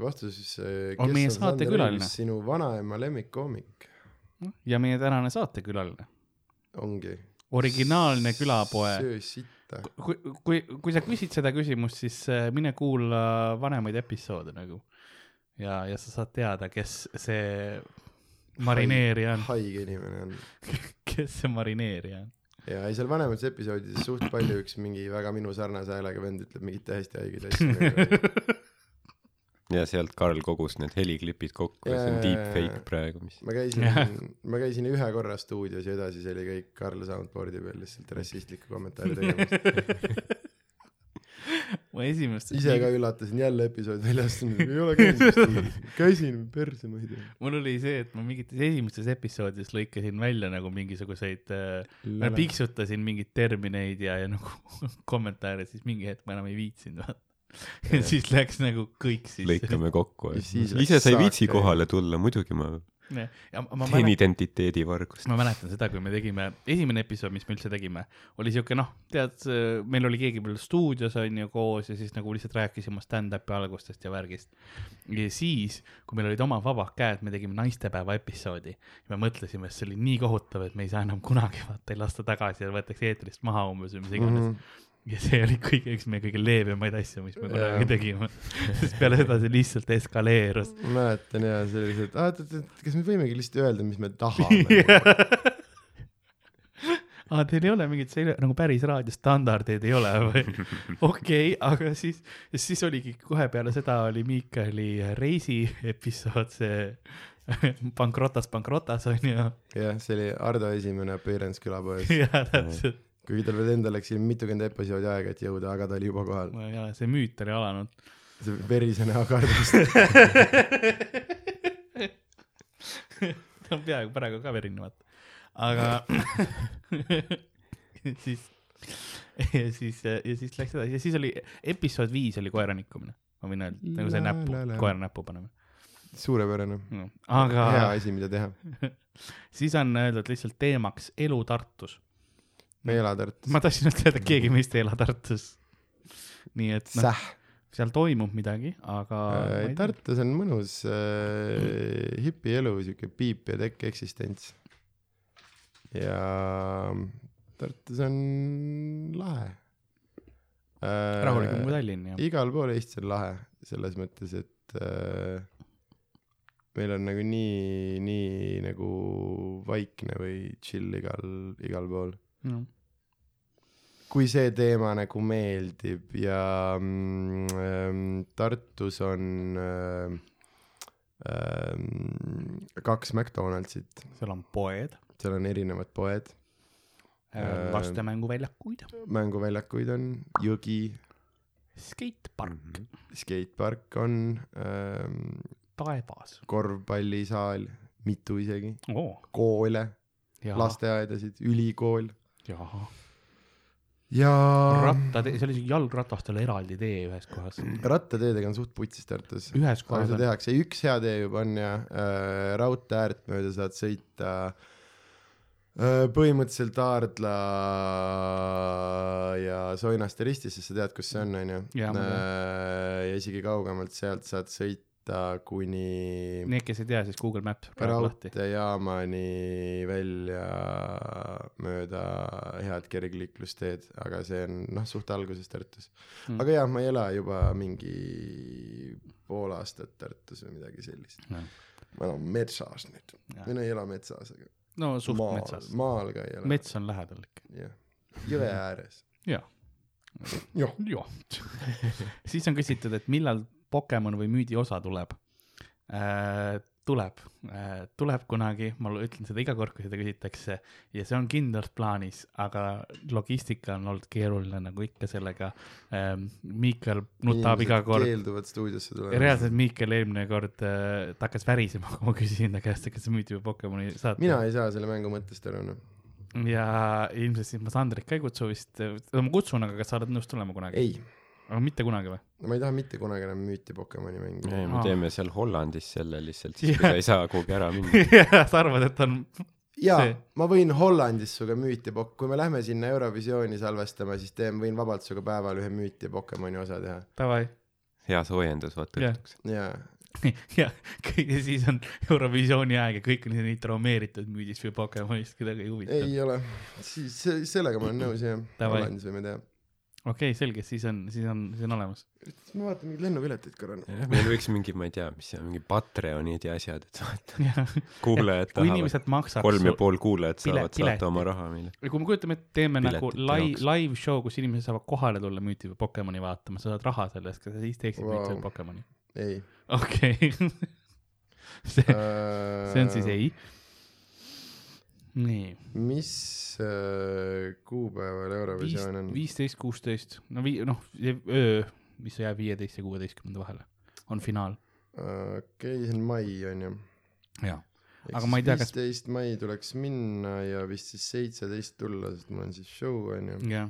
Speaker 2: vastus siis.
Speaker 3: On meie saatekülaline.
Speaker 2: sinu vanaema lemmikkoomik
Speaker 3: ja meie tänane saatekülaline,
Speaker 2: ongi.
Speaker 3: originaalne külapoe.
Speaker 2: söö sitta.
Speaker 3: kui, kui, kui sa küsid seda küsimust, siis äh, mine kuula vanemaid episoode nagu ja, ja sa saad teada, kes see marineerija on,
Speaker 2: haige inimene on.
Speaker 3: kes see marineerija on.
Speaker 2: Ja ei, seal vanemates episoodides suht palju üks mingi väga minu sarnase häälega vend ütleb mingeid täiesti haigeid asju.
Speaker 4: Ja sealt Karl kogus need heliklipid kokku ja see on deepfake praegu, mis
Speaker 2: ma käisin ma käisin ühe korra stuudios ja edasi see oli kõik Karl Soundboardi peal lihtsalt rassistlikku kommentaari tegemas.
Speaker 3: ma esimest,
Speaker 2: ise ka üllatasin, jälle episood väljas, ei ole käinud käisin perse, ma ei tea.
Speaker 3: mul oli see, et ma mingites esimestes episoodides lõikasin välja nagu mingisuguseid äh, ma piiksutasin mingeid termineid ja, ja nagu kommentaare, siis mingi hetk ma enam ei viitsinud vaata. ja siis läks nagu kõik sisse.
Speaker 4: lõikame kokku.
Speaker 2: Ja siis läks
Speaker 4: ise sa ei viitsi kohale tulla, muidugi ma teen
Speaker 3: mäletan,
Speaker 4: identiteedivargust.
Speaker 3: ma mäletan seda, kui me tegime, esimene episood, mis me üldse tegime, oli siuke noh, tead, meil oli keegi veel stuudios on ju koos ja siis nagu lihtsalt rääkisime oma stand-up'i algustest ja värgist. ja siis, kui meil olid omad vabad käed, me tegime naistepäeva episoodi ja me mõtlesime, et see oli nii kohutav, et me ei saa enam kunagi vaata, ei lasta tagasi ja võetakse eetrist maha umbes või mis iganes mm. -hmm ja see oli kõige, üks meie kõige leebemaid asju, mis me kunagi tegime. sest peale seda see lihtsalt eskaleerus.
Speaker 2: ma mäletan ja see oli et aa, et, et, et kas me võimegi lihtsalt öelda, mis me tahame.
Speaker 3: aa, teil ei ole mingit selle nagu päris raadiostandardeid ei ole või? okei okay,, aga siis, siis oligi kohe peale seda oli Miikali reisi episood, see pankrotas, pankrotas on ju.
Speaker 2: jah, see oli Ardo esimene appearance külapoes,
Speaker 3: jaa, täpselt.
Speaker 2: Kuigi tal veel endal läks siin mitukümmend episoodi aega, et jõuda, aga ta oli juba kohal.
Speaker 3: ja see müüt oli alanud.
Speaker 2: see verise näoga Ardost.
Speaker 3: ta on peaaegu praegu ka verine, vaata. aga siis, ja siis, ja siis läks edasi ja siis oli episood viis oli koera nikkumine, ma võin öelda, nagu see
Speaker 2: la.,
Speaker 3: koera näppu paneme
Speaker 2: suurepärane,
Speaker 3: no..
Speaker 2: hea
Speaker 3: aga
Speaker 2: asi, mida teha.
Speaker 3: siis on öeldud lihtsalt teemaks elu Tartus.
Speaker 2: Me ei ela Tartus.
Speaker 3: ma tahtsin ütelda, et keegi meist ei ela Tartus. nii et noh, seal toimub midagi, aga tea.
Speaker 2: Tartus on mõnus äh, hipielu, siuke piip ja tekk eksistents. ja Tartus on lahe äh,.
Speaker 3: rahulikum kui Tallinn ja
Speaker 2: igal pool Eestis on lahe, selles mõttes, et äh, meil on nagu nii, nii nagu vaikne või chill igal, igal pool.
Speaker 3: No.
Speaker 2: kui see teema nagu meeldib ja mm, ähm, Tartus on ähm, kaks McDonaldsit,
Speaker 3: seal on poed,
Speaker 2: seal on erinevad poed, Äh,
Speaker 3: laste mänguväljakuid,
Speaker 2: mänguväljakuid on, jõgi,
Speaker 3: skatepark,
Speaker 2: skatepark on ähm,,
Speaker 3: taevas.
Speaker 2: korvpallisaal, mitu isegi,
Speaker 3: oh,.
Speaker 2: koole, lasteaedasid, ülikool
Speaker 3: ja rattatee, seal isegi jalgratastele eraldi tee ühes kohas.
Speaker 2: rattateedega on suht putsis Tartus.
Speaker 3: ühes kohas
Speaker 2: seda tehakse, üks hea tee juba on ja äh, raudtee äärt mööda saad sõita äh, põhimõtteliselt Aardla ja Soinaste ristis, sest sa tead, kus see on, onju.
Speaker 3: Tean.
Speaker 2: ja isegi kaugemalt sealt saad sõita kuni
Speaker 3: need, kes ei tea, siis Google Maps
Speaker 2: raudteejaamani välja mööda head kergliiklusteed, aga see on noh, suht alguses Tartus.
Speaker 3: Mm.
Speaker 2: aga jah, ma ei ela juba mingi pool aastat Tartus või midagi sellist.
Speaker 3: no,
Speaker 2: ma elan metsas nüüd, või no ei ela metsas, aga
Speaker 3: no suht
Speaker 2: maal
Speaker 3: metsas,
Speaker 2: maal ka ei ela.
Speaker 3: mets on lähedal ikka,
Speaker 2: jah, jõe ääres. jah,
Speaker 3: jah, siis on küsitud, et millal Pokemon või müüdi osa tuleb äh,. tuleb äh,, tuleb kunagi, ma ütlen seda iga kord, kui seda küsitakse ja see on kindlalt plaanis, aga logistika on olnud keeruline nagu ikka sellega ähm,. Miikal nutab iga kord,
Speaker 2: keelduvad stuudiosse tulema.
Speaker 3: reaalselt Miikal eelmine kord äh,, ta hakkas värisema, kui ma küsisin ta käest, kas müüdi või Pokemoni saate.
Speaker 2: mina ei saa selle mängu mõttest aru, noh.
Speaker 3: ja ilmselt siis ma Sandrit ka ei kutsu vist, ma kutsun, aga kas sa oled nõus tulema kunagi?
Speaker 2: ei,
Speaker 3: aga mitte kunagi või?
Speaker 2: ma ei taha mitte kunagi enam müüti Pokemoni mängu.
Speaker 4: ei, me
Speaker 3: Aa.
Speaker 4: teeme seal Hollandis selle lihtsalt, siis
Speaker 3: Jah.
Speaker 4: kui sa ei saa kuhugi ära minna.
Speaker 3: sa arvad, et on,
Speaker 2: jaa ma võin Hollandis sinuga müüti pok-, kui me lähme sinna Eurovisiooni salvestama, siis teen, võin vabalt sinuga päeval ühe müüti Pokemoni osa teha.
Speaker 3: davai,
Speaker 4: hea soojendus, vaata õhtuks.
Speaker 2: jaa,
Speaker 3: ja ja siis on Eurovisiooni aeg ja kõik on nii traumeeritud müüdist või Pokemonist, kedagi ei huvita.
Speaker 2: ei ole, siis se- sellega ma olen nõus jah. Hollandis võime teha.
Speaker 3: okei, selge, siis on, siis on, siis on olemas.
Speaker 2: ma vaatan mingeid lennupileteid korra.
Speaker 4: meil võiks mingi, ma ei tea, mis see on, mingi Patreonid ja asjad, et saata
Speaker 3: jah,
Speaker 4: kuulajad
Speaker 3: kui
Speaker 4: tahavad, kolm ja pool kuulajat saavad saata oma raha meile.
Speaker 3: ja kui me kujutame ette, teeme nagu
Speaker 4: Piletite
Speaker 3: live, show, kus inimesed saavad kohale tulla müüti või Pokemoni vaatama, sa saad raha selle eest, kas sa siis teeksid wow.
Speaker 2: Vau.
Speaker 3: müüti või Pokemoni?
Speaker 2: ei.
Speaker 3: okei see, see on siis. ei. nii,
Speaker 2: mis äh, kuupäeval Eurovisioon on?
Speaker 3: viisteist, kuusteist, no vii-, noh, öö, mis jääb viieteist ja kuueteistkümnenda vahele, on finaal.
Speaker 2: okei, see on mai on ju.
Speaker 3: jaa, Aga ma ei tea, kas-
Speaker 2: viisteist mai tuleks minna ja vist siis seitseteist tulla, sest mul on siis show on ju.
Speaker 3: jah.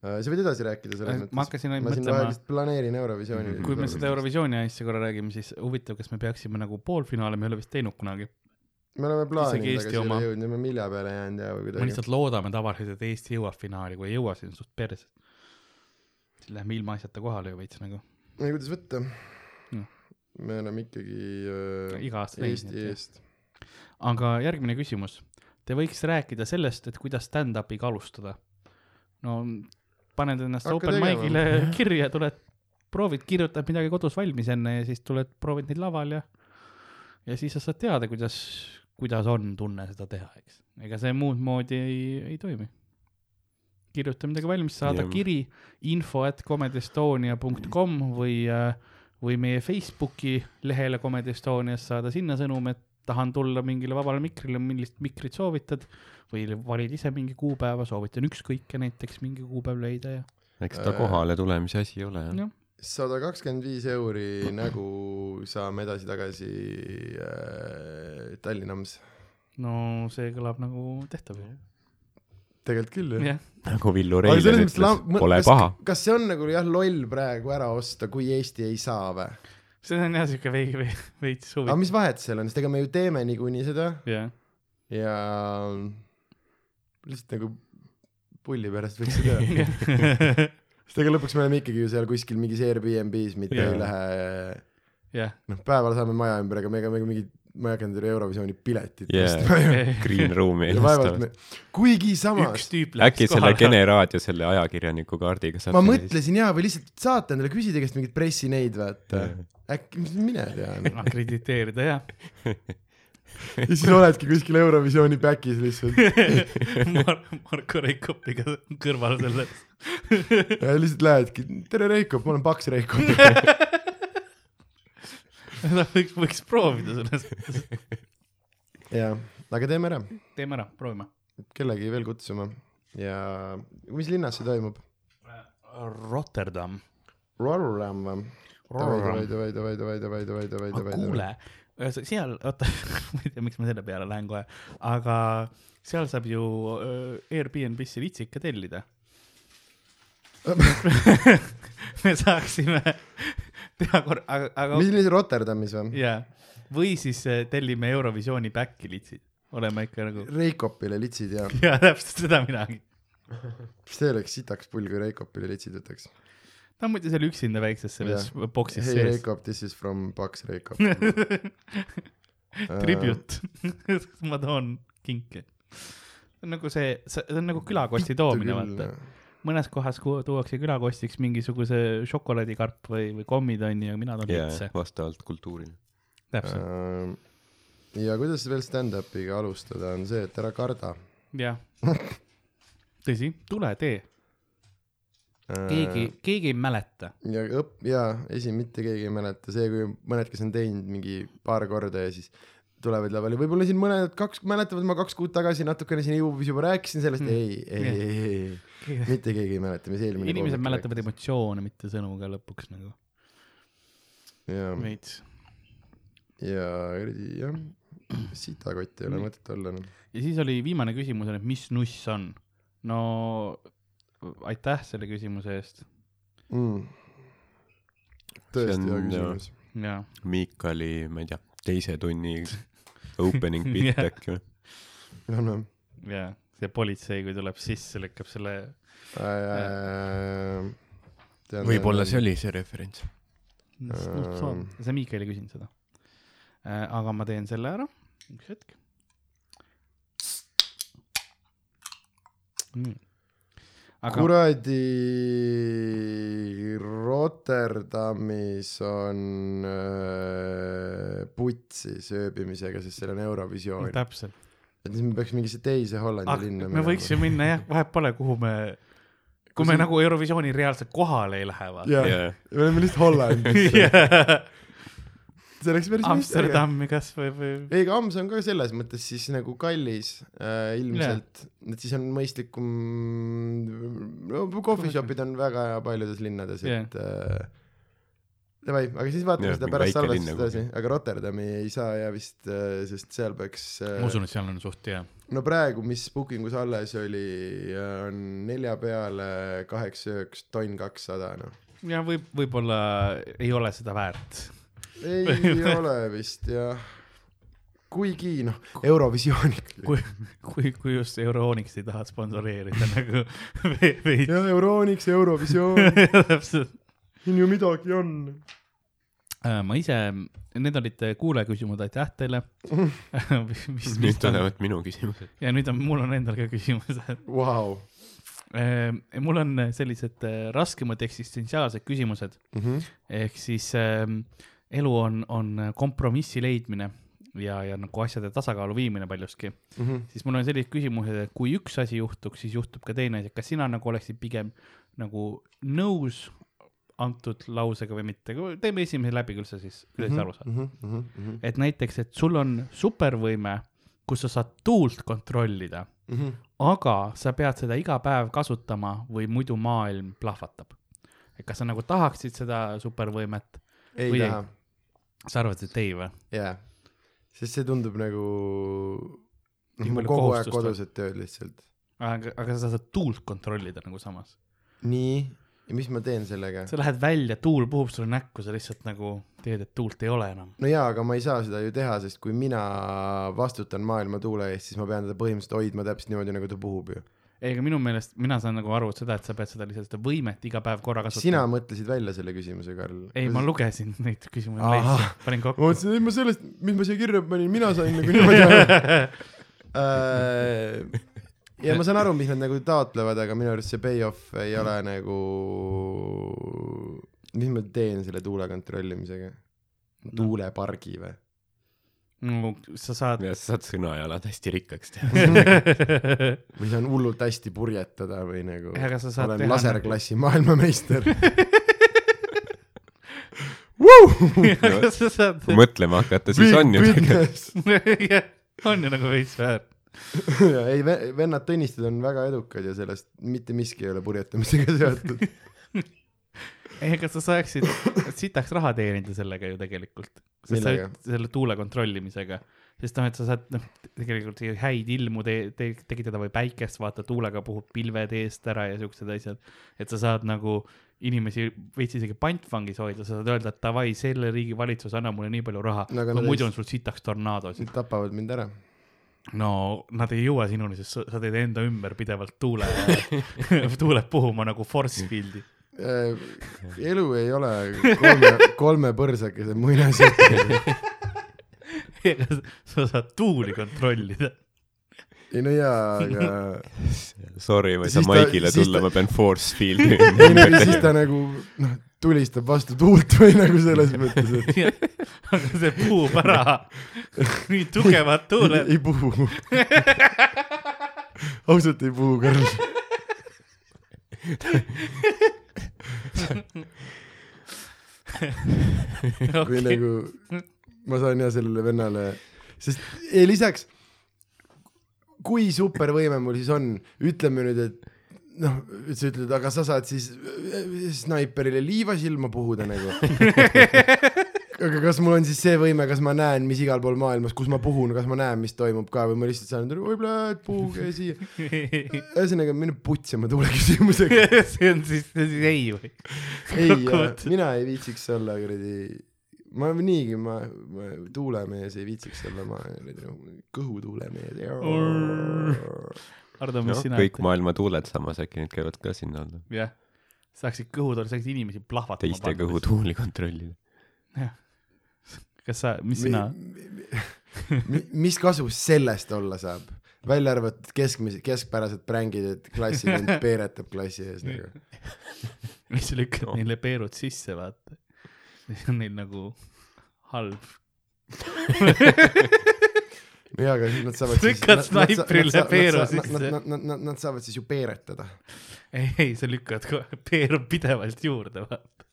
Speaker 2: sa võid edasi rääkida selles
Speaker 3: ma
Speaker 2: mõttes.
Speaker 3: hakkasin ainult
Speaker 2: ma siin vahel
Speaker 3: mõtlema,
Speaker 2: planeerin Eurovisiooni.
Speaker 3: kui me seda. Eurovisiooni asja korra räägime, siis huvitav, kas me peaksime nagu poolfinaale, me ei ole vist teinud kunagi.
Speaker 2: Me oleme plaaninud, aga siia
Speaker 3: oma.
Speaker 2: jõudnud, me oleme milja peale jäänud ja või
Speaker 3: me
Speaker 2: kuidagi.
Speaker 3: lihtsalt loodame tavaliselt, et Eesti jõuab finaali, kui ei jõua, siis on suht perses. siis läheme ilma asjata kohale ju veits nagu,
Speaker 2: ei, kuidas võtta
Speaker 3: Jah..
Speaker 2: me oleme ikkagi äh,
Speaker 3: iga aasta
Speaker 2: Eesti eest.
Speaker 3: aga järgmine küsimus. Te võiks rääkida sellest, et kuidas stand-up'iga alustada. no paned ennast
Speaker 2: Hakka
Speaker 3: open mic'ile kirja, tuled, proovid, kirjutad midagi kodus valmis enne ja siis tuled, proovid neid laval ja ja siis sa saad teada, kuidas, kuidas on tunne seda teha, eks. ega see muud moodi ei, ei toimi. kirjuta midagi valmis, saada
Speaker 4: Jah.
Speaker 3: kiri info at comedyestonia.com või, või meie Facebooki lehele Comedy Estonias saada sinna sõnum, et tahan tulla mingile vabale mikrile, millist mikrit soovitad või valid ise mingi kuupäeva, soovitan ükskõike näiteks mingi kuupäev leida ja
Speaker 4: eks ta kohale tulemise asi ole jah.
Speaker 3: jah,
Speaker 2: sada kakskümmend viis euri nägu saame edasi-tagasi äh, Tallinnams.
Speaker 3: no see kõlab nagu tehtav ju.
Speaker 2: tegelikult küll jah.
Speaker 3: jah,
Speaker 4: nagu Villu
Speaker 2: aga
Speaker 4: Reiljan ütles, pole
Speaker 2: kas,
Speaker 4: paha.
Speaker 2: kas see on nagu jah loll praegu ära osta, kui Eesti ei saa või?
Speaker 3: see on jah siuke veidi, veits
Speaker 2: aga
Speaker 3: huvitav.
Speaker 2: mis vahet seal on, sest ega me ju teeme niikuinii seda
Speaker 3: jah,
Speaker 2: ja lihtsalt nagu pulli pärast võiks seda teha. sest ega lõpuks me oleme ikkagi ju seal kuskil mingis Airbnb-s, mitte
Speaker 3: Jaa.
Speaker 2: ei lähe,
Speaker 3: jah,
Speaker 2: noh päeval saame maja ümber, aga me ega mingi, ma ei hakanud ju Eurovisiooni piletit ju.
Speaker 4: Green Room'i
Speaker 2: me, kuigi samas,
Speaker 4: äkki selle Kene raadio selle ajakirjaniku kaardiga saab
Speaker 2: ma mõtlesin jaa, või lihtsalt saata endale, küsida käest mingeid pressineid, vaata. äkki, mine tea.
Speaker 3: akrediteerida jah
Speaker 2: ja siis oledki kuskil Eurovisiooni back'is lihtsalt
Speaker 3: Mar-, Marko Reikopiga kõrval selles.
Speaker 2: ja lihtsalt lähedki, tere Reikop, ma olen Paks Reikop.
Speaker 3: võiks, võiks proovida selles mõttes.
Speaker 2: jaa, aga teeme ära,
Speaker 3: teeme ära, proovime.
Speaker 2: kellegi veel kutsuma ja mis linnas see toimub?
Speaker 3: Rotterdam.
Speaker 2: Rotterdam või? davai, davai, davai, davai, davai, davai, davai, davai,
Speaker 3: kuule, seal, oota, ma ei tea, miks ma selle peale lähen kohe, aga seal saab ju Airbnb-sse litsi ikka tellida. me saaksime teha korra, aga, aga
Speaker 2: mis oli see Rotterdamis või?
Speaker 3: jaa, või siis äh, tellime Eurovisiooni back'i litsid, oleme ikka nagu,
Speaker 2: Reikopile litsid ja,
Speaker 3: jaa, täpselt seda minagi.
Speaker 2: see oleks sitaks pull, kui Reikopile litsid võtaks.
Speaker 3: ta on muidu seal üksinda väikses selles
Speaker 2: Jah.
Speaker 3: boksis
Speaker 2: Hei
Speaker 3: sees.
Speaker 2: Reikop, this is from Paks Reikop.
Speaker 3: Tribute, ma toon kinke. nagu see, see on nagu külakosti toomine, vaata. Mõnes kohas tuuakse külakostiks mingisuguse šokolaadikarp või, või kommid onju ja mina toon
Speaker 4: ja
Speaker 3: litse,
Speaker 4: vastavalt kultuurile.
Speaker 3: täpselt,
Speaker 2: Äh, ja kuidas veel stand-up'iga alustada, on see, et ära karda.
Speaker 3: jah. tõsi, tule tee, keegi, keegi ei mäleta.
Speaker 2: ja õpp- ja esi, mitte keegi ei mäleta, see, kui mõned, kes on teinud mingi paar korda ja siis tulevad lavale, võib-olla siin mõned kaks mäletavad, ma kaks kuud tagasi natukene siin jõubis juba rääkisin sellest
Speaker 3: Mm.
Speaker 2: ei, ei ei, ei, ei, mitte keegi ei mäleta, mis eelmine
Speaker 3: inimesed mäletavad. emotsioone, mitte sõnu ka lõpuks nagu
Speaker 2: ja,
Speaker 3: veits.
Speaker 2: ja jah, sitakott ei ole mõtet olla noh.
Speaker 3: ja siis oli viimane küsimus on, et mis nuss on? no aitäh selle küsimuse eest
Speaker 2: mm.. tõesti hea küsimus.
Speaker 3: ja
Speaker 4: Miikali, ma ei tea, teise tunni opening bit
Speaker 3: Jah.
Speaker 4: äkki või?
Speaker 2: noh, noh.
Speaker 3: ja see politsei, kui tuleb sisse, lükkab selle,
Speaker 4: võib-olla see oli see referents.
Speaker 2: Ähm.
Speaker 3: see Miikal ei küsinud seda. aga ma teen selle ära, üks hetk. nii. Aga
Speaker 2: kuradi Rotterdamis on äh, putsis ööbimisega, sest seal on Eurovisioon.
Speaker 3: täpselt,
Speaker 2: et siis me peaks mingisse teise Hollandi
Speaker 3: aga
Speaker 2: linna
Speaker 3: me võiks ju minna jah, vahet pole, kuhu me, kui me nagu Eurovisiooni reaalselt kohale ei lähe, vaata.
Speaker 2: me oleme lihtsalt Hollandis. see oleks päris.
Speaker 3: Amsterdami kasvõi või
Speaker 2: ei, aga Ams on ka selles mõttes siis nagu kallis äh, ilmselt, et siis on mõistlikum, no coffee shop'id on väga hea paljudes linnades, et äh, davai, aga siis vaatame
Speaker 4: Jah,
Speaker 2: seda pärast salvestust
Speaker 4: linn
Speaker 2: edasi
Speaker 4: nagu.,
Speaker 2: aga Rotterdami ei saa ja vist äh,, sest seal peaks äh,
Speaker 3: ma usun, et seal on suht hea.
Speaker 2: no praegu, mis booking us alles oli, on nelja peale kaheksa ööks tonn kakssada, noh.
Speaker 3: ja võib, võib-olla ei ole seda väärt.
Speaker 2: Ei ole vist jah, kuigi noh, Eurovisiooniga.
Speaker 3: kui, kui, kui just Euronics ei taha sponsoreerida nagu ve- veits.
Speaker 2: jah, Euronics, Eurovisioon,
Speaker 3: täpselt.
Speaker 2: siin ju midagi on.
Speaker 3: Äh, ma ise, need olid kuulajaküsimused, aitäh teile. mis,
Speaker 4: nüüd tulevad minu küsimused.
Speaker 3: ja nüüd on, mul on endal ka küsimused.
Speaker 2: Vau.
Speaker 3: mul on sellised äh, raskemad eksistentsiaalsed küsimused,
Speaker 2: Mhm.
Speaker 3: ehk siis äh, elu on, on kompromissi leidmine ja, ja nagu asjade tasakaalu viimine paljuski.
Speaker 2: Mhm.
Speaker 3: siis mul on sellised küsimused, et kui üks asi juhtuks, siis juhtub ka teine asi, kas sina nagu oleksid pigem nagu nõus antud lausega või mitte, teeme esimese läbi küll sa siis, kuidas sa aru saad.
Speaker 2: Mhm.
Speaker 3: et näiteks, et sul on supervõime, kus sa saad tuult kontrollida,
Speaker 2: Mhm.
Speaker 3: aga sa pead seda iga päev kasutama või muidu maailm plahvatab. et kas sa nagu tahaksid seda supervõimet,
Speaker 2: ei
Speaker 3: Või ei? Sa arvad, et ei või?
Speaker 2: jaa. sest see tundub nagu, noh, mul
Speaker 3: palju
Speaker 2: kogu aeg
Speaker 3: on.
Speaker 2: kodused tööd lihtsalt.
Speaker 3: aga, aga sa saad tuult kontrollida nagu samas.
Speaker 2: nii, ja mis ma teen sellega?
Speaker 3: sa lähed välja, tuul puhub sulle näkku, sa lihtsalt nagu teed, et tuult ei ole enam.
Speaker 2: no jaa, aga ma ei saa seda ju teha, sest kui mina vastutan maailma tuule eest, siis ma pean teda põhimõtteliselt hoidma täpselt niimoodi, nagu ta puhub ju.
Speaker 3: ei, aga minu meelest, mina saan nagu aru seda, et sa pead seda lihtsalt seda võimet iga päev korra
Speaker 2: sina
Speaker 3: kasutama.
Speaker 2: mõtlesid välja selle küsimuse, Karl?
Speaker 3: ei, ma lugesin neid küsimusi panin
Speaker 2: ma
Speaker 3: kokku.
Speaker 2: mõtlesin, et ma sellest, mis ma siia kirja panin, mina sain nagu niimoodi aru. ja ma saan aru, mis nad nagu taotlevad, aga minu arust see payoff ei ole nagu, mis ma teen selle tuule kontrollimisega? tuulepargi või?
Speaker 3: No sa saad.
Speaker 4: ja sa saad sõnajalad hästi rikkaks teha.
Speaker 2: või saan hullult hästi purjetada või nagu olen laserklassi maailmameister.
Speaker 3: aga sa saad.
Speaker 4: kui mõtlema hakata, siis on ju tegelikult.
Speaker 3: on ju nagu veits väär.
Speaker 2: ei, vennad Tõnisted on väga edukad ja sellest mitte miski ei ole purjetamisega seotud.
Speaker 3: ei, aga sa saaksid sitaks raha teenida sellega ju tegelikult. selle tuule kontrollimisega. sest noh, et sa saad noh, tegelikult häid ilmu te-, te-, tekitada või päikest vaata, tuulega puhub pilved eest ära ja siuksed asjad. et sa saad nagu inimesi veits isegi pantvangis hoida, sa saad öelda, et davai, selle riigi valitsus annab mulle nii palju raha
Speaker 2: No
Speaker 3: no,, muidu on sul sitaks tornaadosid.
Speaker 2: Nad tapavad mind ära.
Speaker 3: no nad ei jõua sinuni, sest sa, sa teed enda ümber pidevalt tuule, tuuled puhuma nagu force field'i.
Speaker 2: Äh, elu ei ole kolme, kolme põrsakese muinasjutt.
Speaker 3: sa saad tuuli kontrollida.
Speaker 2: ei no jaa, aga
Speaker 4: Sorry, ma ei saa maigile tulla, ma pean force field'i
Speaker 2: ei no siis ta nagu noh, tulistab vastu tuult või nagu selles mõttes, et
Speaker 3: aga see puhub ära. nii tugevad tuuled.
Speaker 2: ei puhu. ausalt ei puhu, Karl. või nagu ma saan ja sellele vennale, sest ei, lisaks, kui super võime mul siis on, ütleme nüüd, et noh, sa ütled, aga sa saad siis äh, snaiperile liiva silma puhuda nagu. aga kas mul on siis see võime, kas ma näen, mis igal pool maailmas, kus ma puhun, kas ma näen, mis toimub ka või ma lihtsalt saan, võib-olla, et puhuge siia. ühesõnaga, mine putsi oma tuule küsimusega.
Speaker 3: see on siis, see on siis ei või?
Speaker 2: ei,
Speaker 3: Kokkuvõttes.
Speaker 2: mina ei viitsiks olla kuradi, ma niigi, ma, ma tuulemees ei viitsiks olla, ma kuradi noh, kõhutuulemees.
Speaker 3: Hardo, mis
Speaker 4: noh,
Speaker 3: sina
Speaker 4: kõik maailma tuuled samas äkki need käivad ka sinna alla.
Speaker 3: jah, saaksid kõhutuule, saaksid inimesi plahvatama
Speaker 4: teiste. kõhutuuli kontrollida.
Speaker 3: Kas sa, mis sina,
Speaker 2: mis kasu sellest olla saab? välja arvatud keskmise, keskpärased prängid, et klassivend peeretab klassi ees nagu.
Speaker 3: mis sa lükkad
Speaker 4: No.
Speaker 3: neile peerud sisse, vaata. siis on neil nagu halb.
Speaker 2: jaa, aga siis nad saavad
Speaker 3: Lükkad snaiprile peeru
Speaker 2: nad,
Speaker 3: sisse.
Speaker 2: nad, nad, nad, nad, nad saavad siis ju peeretada.
Speaker 3: ei, ei, sa lükkad kohe peeru pidevalt juurde, vaata.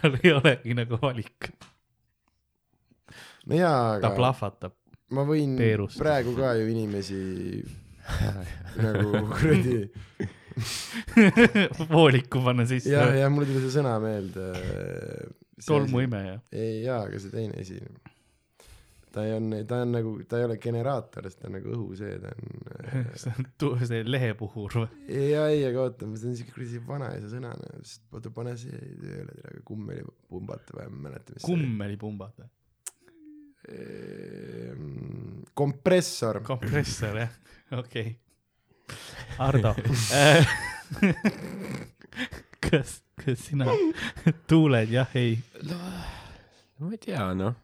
Speaker 3: tal ei olegi nagu valik,
Speaker 2: no jaa,
Speaker 3: ta
Speaker 2: aga
Speaker 3: plahvatab.
Speaker 2: ma võin
Speaker 3: peerust.
Speaker 2: praegu ka ju inimesi nagu kuradi
Speaker 3: vooliku panna sisse
Speaker 2: ja, ja mul tuli see sõna meelde.
Speaker 3: tolmuimeja.
Speaker 2: ei jaa, aga see teine asi. ta ei on, ta on nagu, ta ei ole generaator, ta on nagu õhu see, ta on.
Speaker 3: see on see lehepuhur või?
Speaker 2: ja ei, aga oota, see on siuke kuradi vanaisa sõna, oota pane see tööle, tere, kummelipumbata või ma ei mäleta, mis
Speaker 3: kummelipumbad või?
Speaker 2: see. kompressor.
Speaker 3: kompressor jah, okei okay.. Ardo äh, kas, kas sina tuuled jah, ei?
Speaker 4: ma ei tea, noh.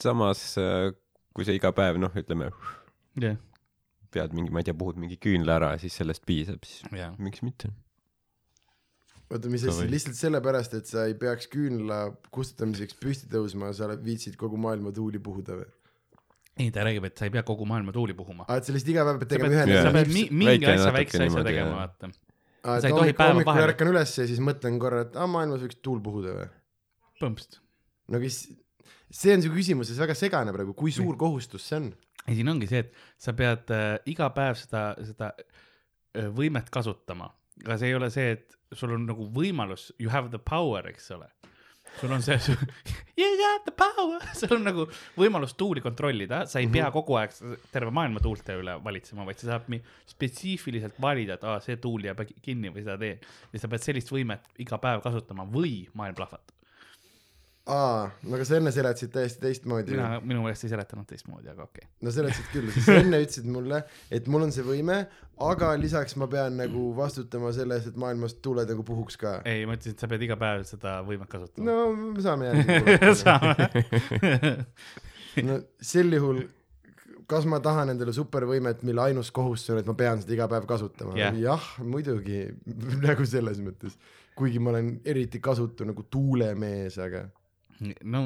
Speaker 4: samas, kui sa iga päev, noh, ütleme,
Speaker 3: jah,
Speaker 4: pead mingi, ma ei tea, puhud mingi küünla ära ja siis sellest piisab, siis
Speaker 3: jah.
Speaker 4: miks mitte.
Speaker 2: oota, mis
Speaker 4: võid-
Speaker 2: lihtsalt sellepärast, et sa ei peaks küünla kustutamiseks püsti tõusma, sa viitsid kogu maailma tuuli puhuda või?
Speaker 3: ei, ta räägib, et sa ei pea kogu maailma tuuli puhuma.
Speaker 2: aa, et sa lihtsalt iga päev pead tegema ühe
Speaker 3: sa pead mi- mingi asja, väikse asja tegema, vaata.
Speaker 2: aa,
Speaker 3: sa
Speaker 2: et
Speaker 3: ei tohi
Speaker 2: hommikul, ärkan üles ja siis mõtlen korra, et aa, maailmas võiks tuul puhuda või?
Speaker 3: põmpst.
Speaker 2: no kes, see on su küsimus, see on väga segane praegu, kui suur kohustus see on?
Speaker 3: ei, siin ongi see, et sa pead äh, iga päev seda, seda äh, võimet kasutama, aga see ei ole see, et sul on nagu võimalus, you have the power, eks ole. sul on see, you got the power, sul on nagu võimalus tuuli kontrollida, sa ei
Speaker 2: Mhm.
Speaker 3: pea kogu aeg terve maailma tuulte üle valitsema, vaid sa saad spetsiifiliselt valida, et aa, see tuul jääb kinni või seda tee. ja sa pead sellist võimet iga päev kasutama või maailm plahvatab.
Speaker 2: aa, no aga sa enne seletasid täiesti teistmoodi.
Speaker 3: mina, minu meelest ei seletanud teistmoodi, aga okei okay..
Speaker 2: no seletasid küll, sest sa enne ütlesid mulle, et mul on see võime, aga lisaks ma pean nagu vastutama selle eest, et maailmas tuuled nagu puhuks ka.
Speaker 3: ei, ma ütlesin, et sa pead iga päev seda võimet kasutama
Speaker 2: no me saame järgi
Speaker 3: saame.
Speaker 2: no sel juhul, kas ma tahan endale supervõimet, mille ainus kohustus on, et ma pean seda iga päev kasutama
Speaker 3: Jah.
Speaker 2: jah, muidugi nagu selles mõttes, kuigi ma olen eriti kasutu nagu tuulemees, aga
Speaker 3: no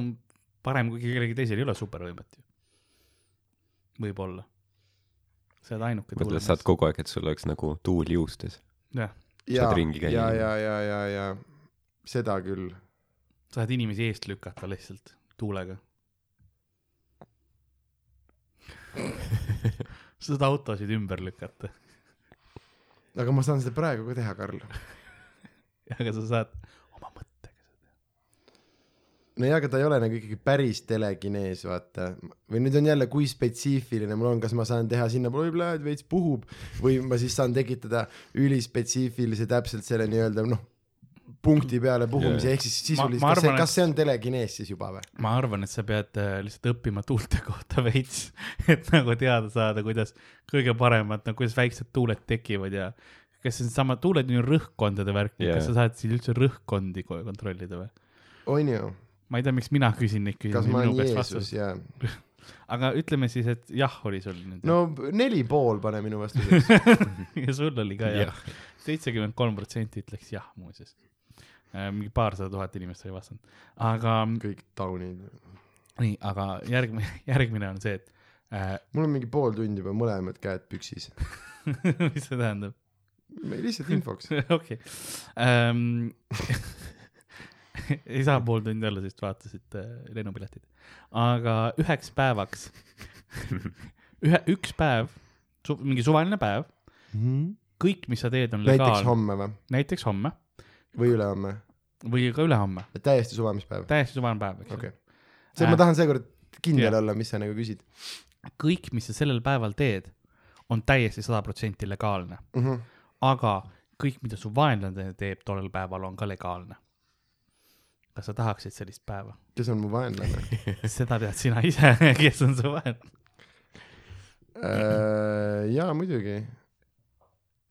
Speaker 3: parem, kui kellelgi teisel ei ole supervõimet ju. võib-olla. sa oled ainuke
Speaker 4: mõtle, saad. kogu aeg, et sul oleks nagu tuul juustes.
Speaker 3: jah,
Speaker 2: ja,
Speaker 4: Saad ringi käia.
Speaker 2: ja, ja, ja, ja, ja seda küll.
Speaker 3: sa saad inimesi eest lükata lihtsalt tuulega. sa saad autosid ümber lükata,
Speaker 2: aga ma saan seda praegu ka teha, Karl.
Speaker 3: aga sa saad oma mõttega.
Speaker 2: No jaa, aga ta ei ole nagu ikkagi päris telekinees, vaata. või nüüd on jälle, kui spetsiifiline mul on, kas ma saan teha sinnapoole, võib-olla et veits puhub või ma siis saan tekitada ülispetsiifilise täpselt selle nii-öelda noh, punkti peale puhumise
Speaker 4: Jaa.
Speaker 2: ehk siis sisuliselt, kas see kas see on telekinees siis juba või?
Speaker 3: ma arvan, et sa pead äh, lihtsalt õppima tuulte kohta veits, et nagu teada saada, kuidas kõige paremad, no kuidas väiksed tuuled tekivad ja kas see on sama, tuuled on ju rõhkkondade värk yeah., kas sa saad siis üldse rõhkkondi ko- kontrollida või?
Speaker 2: on ju,
Speaker 3: ma ei tea, miks mina küsin neid
Speaker 2: kas
Speaker 3: küsimusi,
Speaker 2: ma
Speaker 3: minu
Speaker 2: olen Jeesus
Speaker 3: vastus.
Speaker 2: ja
Speaker 3: aga ütleme siis, et jah oli sul nüüd
Speaker 2: no neli pool pane minu vastuseks.
Speaker 3: ja sul oli ka jah seitsekümmend kolm protsenti ütleks jah muuseas. mingi paarsada tuhat inimest oli vastanud, aga
Speaker 2: kõik taunid.
Speaker 3: nii, aga järgmine, järgmine on see, et äh,
Speaker 2: mul on mingi pool tundi juba mõlemad käed püksis.
Speaker 3: mis see tähendab?
Speaker 2: lihtsalt infoks.
Speaker 3: okei ähm,. ei saa pool tundi olla, sest vaatasid äh, lennupiletid. aga üheks päevaks, ühe, üks päev, mingi suvaline päev, kõik, mis sa teed, on
Speaker 2: näiteks
Speaker 3: legaalne.
Speaker 2: homme või?
Speaker 3: näiteks homme
Speaker 2: või ülehomme?
Speaker 3: või ka ülehomme,
Speaker 2: täiesti suvamispäev.
Speaker 3: täiesti suvaline päev, eks okay..
Speaker 2: see,
Speaker 3: Äh.
Speaker 2: ma tahan seekord kindel
Speaker 3: Jah.
Speaker 2: olla, mis sa nagu küsid
Speaker 3: kõik, mis sa sellel päeval teed, on täiesti sada protsenti legaalne,
Speaker 2: mm. -hmm.
Speaker 3: aga kõik, mida su vaenlane teeb tollel päeval, on ka legaalne. Kas sa tahaksid sellist päeva?
Speaker 2: kes on mu vaenlane
Speaker 3: seda tead sina ise, kes on su vaenlane.
Speaker 2: äh,? jaa, muidugi.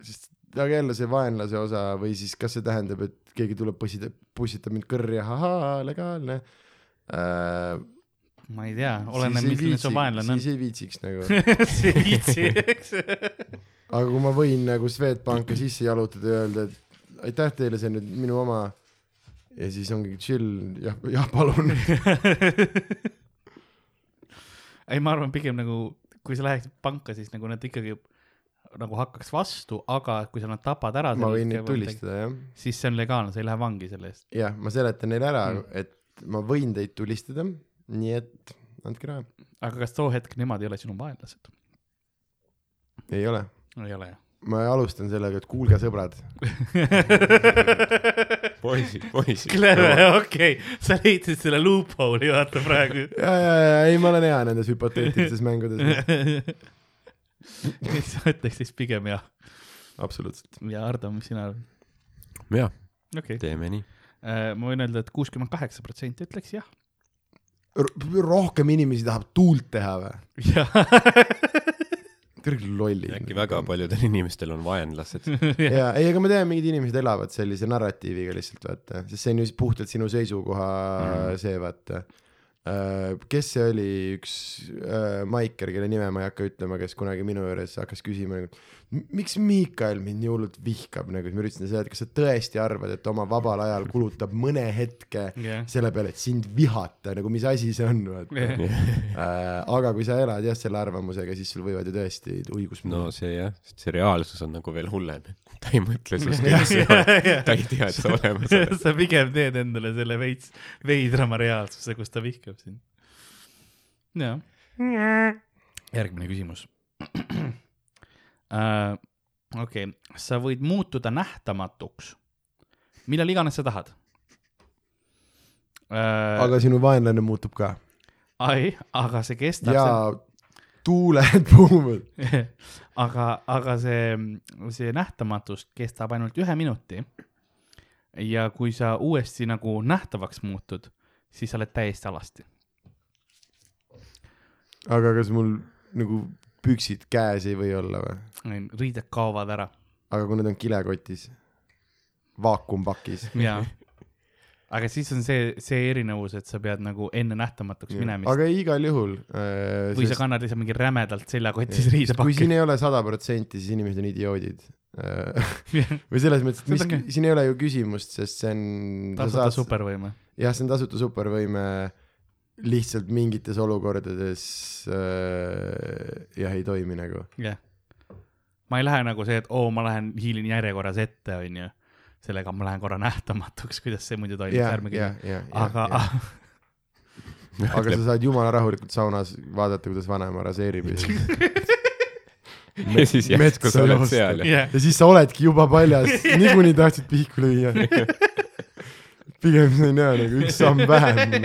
Speaker 2: sest aga jälle see vaenlase osa või siis kas see tähendab, et keegi tuleb pussitab, pussitab mind kõrja, ahaa, legaalne äh,.
Speaker 3: ma ei tea, oleneb, milline su vaenlane on.
Speaker 2: siis ei viitsiks nagu.
Speaker 3: see ei viitsi, eks.
Speaker 2: aga kui ma võin nagu Swedbanki sisse jalutada ja öelda, et aitäh teile, see on nüüd minu oma ja siis ongi chill, jah, jah, palun.
Speaker 3: ei, ma arvan pigem nagu, kui sa läheksid panka, siis nagu nad ikkagi nagu hakkaks vastu, aga kui sa nad tapad ära,
Speaker 2: ma võin neid tulistada, jah.
Speaker 3: siis see on legaalne, sa ei lähe vangi selle eest.
Speaker 2: jah, ma seletan neile ära
Speaker 3: Mm.
Speaker 2: et ma võin teid tulistada, nii et andke raha.
Speaker 3: aga kas too hetk nemad ei ole sinu vaenlased?
Speaker 2: ei ole.
Speaker 3: ei ole jah?
Speaker 2: Ma alustan sellega, et kuulge, sõbrad,
Speaker 4: poisid, poisid.
Speaker 3: Clever, okei, sa leidsid selle loophole'i, vaata praegu.
Speaker 2: ja, ja, ja ei, ma olen hea nendes hüpoteetilistes mängudes,
Speaker 3: mis sa ütleks siis pigem jah.
Speaker 2: absoluutselt.
Speaker 3: ja Ardo, mis sina arvad?
Speaker 4: jah,
Speaker 3: okei okay.,
Speaker 4: teeme nii.
Speaker 3: ma võin öelda, et kuuskümmend kaheksa protsenti ütleks jah.
Speaker 2: rohkem inimesi tahab tuult teha või?
Speaker 3: jah.
Speaker 2: Kõrge lollid.
Speaker 4: äkki väga paljudel inimestel on vaenlased.
Speaker 2: ja ei, aga ma tean, mingid inimesed elavad sellise narratiiviga lihtsalt vaata, sest see on ju puhtalt sinu seisukoha mm. see vaata. Kes see oli, üks äh, Maiker, kelle nime ma ei hakka ütlema, kes kunagi minu juures hakkas küsima nagu, miks Miikael mind nii hullult vihkab nagu, ma üritasin seda, et kas sa tõesti arvad, et oma vabal ajal kulutab mõne hetke
Speaker 3: jah,
Speaker 2: selle peale, et sind vihata, nagu mis asi see on, vaata. Äh, aga kui sa elad jah selle arvamusega, siis sul võivad ju tõesti õigus
Speaker 4: no see jah, see reaalsus on nagu veel hullem. ta ei mõtle sinust üldse, ta ei tea, et sa olemas oled.
Speaker 3: sa pigem teed endale selle veits veidrama reaalsuse, kus ta vihkab sind. jah. järgmine küsimus uh. okei okay., sa võid muutuda nähtamatuks, millal iganes sa tahad uh,.
Speaker 2: aga sinu vaenlane muutub ka
Speaker 3: ai, aga see kestab
Speaker 2: ja tuuled puhuvad.
Speaker 3: aga, aga see, see nähtamatus kestab ainult ühe minuti. ja kui sa uuesti nagu nähtavaks muutud, siis sa oled täiesti alasti.
Speaker 2: aga kas mul nagu püksid käes ei või olla või?
Speaker 3: riided kaovad ära
Speaker 2: aga kui need on kilekotis, vaakumpakis,
Speaker 3: ja, aga siis on see, see erinevus, et sa pead nagu enne nähtamatuks minemist
Speaker 2: aga igal juhul äh,.
Speaker 3: või sa kannad lihtsalt mingi rämedalt seljakotis
Speaker 2: kui
Speaker 3: riidepakki
Speaker 2: siin. ei ole sada protsenti, siis inimesed on idioodid. või selles mõttes, et mis siin ei ole ju küsimust, sest see on.
Speaker 3: tasuta supervõime.
Speaker 2: jah, see on tasuta supervõime lihtsalt mingites olukordades äh, jah, ei toimi nagu.
Speaker 3: jah. ma ei lähe nagu see, et oo, ma lähen hiilin järjekorras ette, onju. Sellega ma lähen korra nähtamatuks, kuidas see muidu toimub,
Speaker 2: jah,
Speaker 3: ärme
Speaker 2: jah
Speaker 3: küsime.,
Speaker 2: jah,
Speaker 3: aga
Speaker 2: jah, aga sa saad jumala rahulikult saunas vaadata, kuidas vanaema raseerib ja siis
Speaker 4: ja siis järsku sa oled seal ja
Speaker 2: ja siis sa oledki juba paljas, niikuinii tahtsid pihku lüüa. pigem sa ei näe nagu üks samm vähem.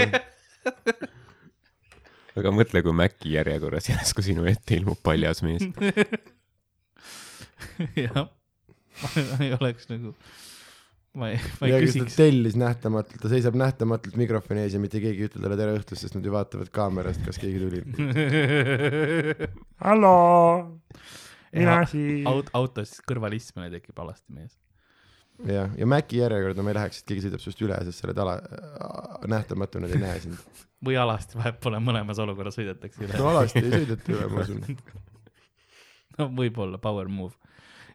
Speaker 4: aga mõtle, kui Maci järjekorras järsku sinu ette ilmub paljas mees.
Speaker 3: jah. ei oleks nagu, ma ei, ma ei
Speaker 2: ja
Speaker 3: küsiks.
Speaker 2: tellis nähtamatult, ta seisab nähtamatult mikrofoni ees ja mitte keegi ei ütle talle tere õhtust, sest nad ju vaatavad kaamerast, kas keegi tuli. hallo, mina siin.
Speaker 3: aut-, autos kõrvalistmine tekib alasti mees.
Speaker 2: jah, ja Maci järjekorda ma ei läheks, et keegi sõidab sinust üle, sest sa oled ala, nähtamatu, nad ei näe sind.
Speaker 3: või alasti vahet pole, mõlemas olukorras sõidetakse üle
Speaker 2: no alasti ei sõideta üle, ma usun.
Speaker 3: no võib-olla power move.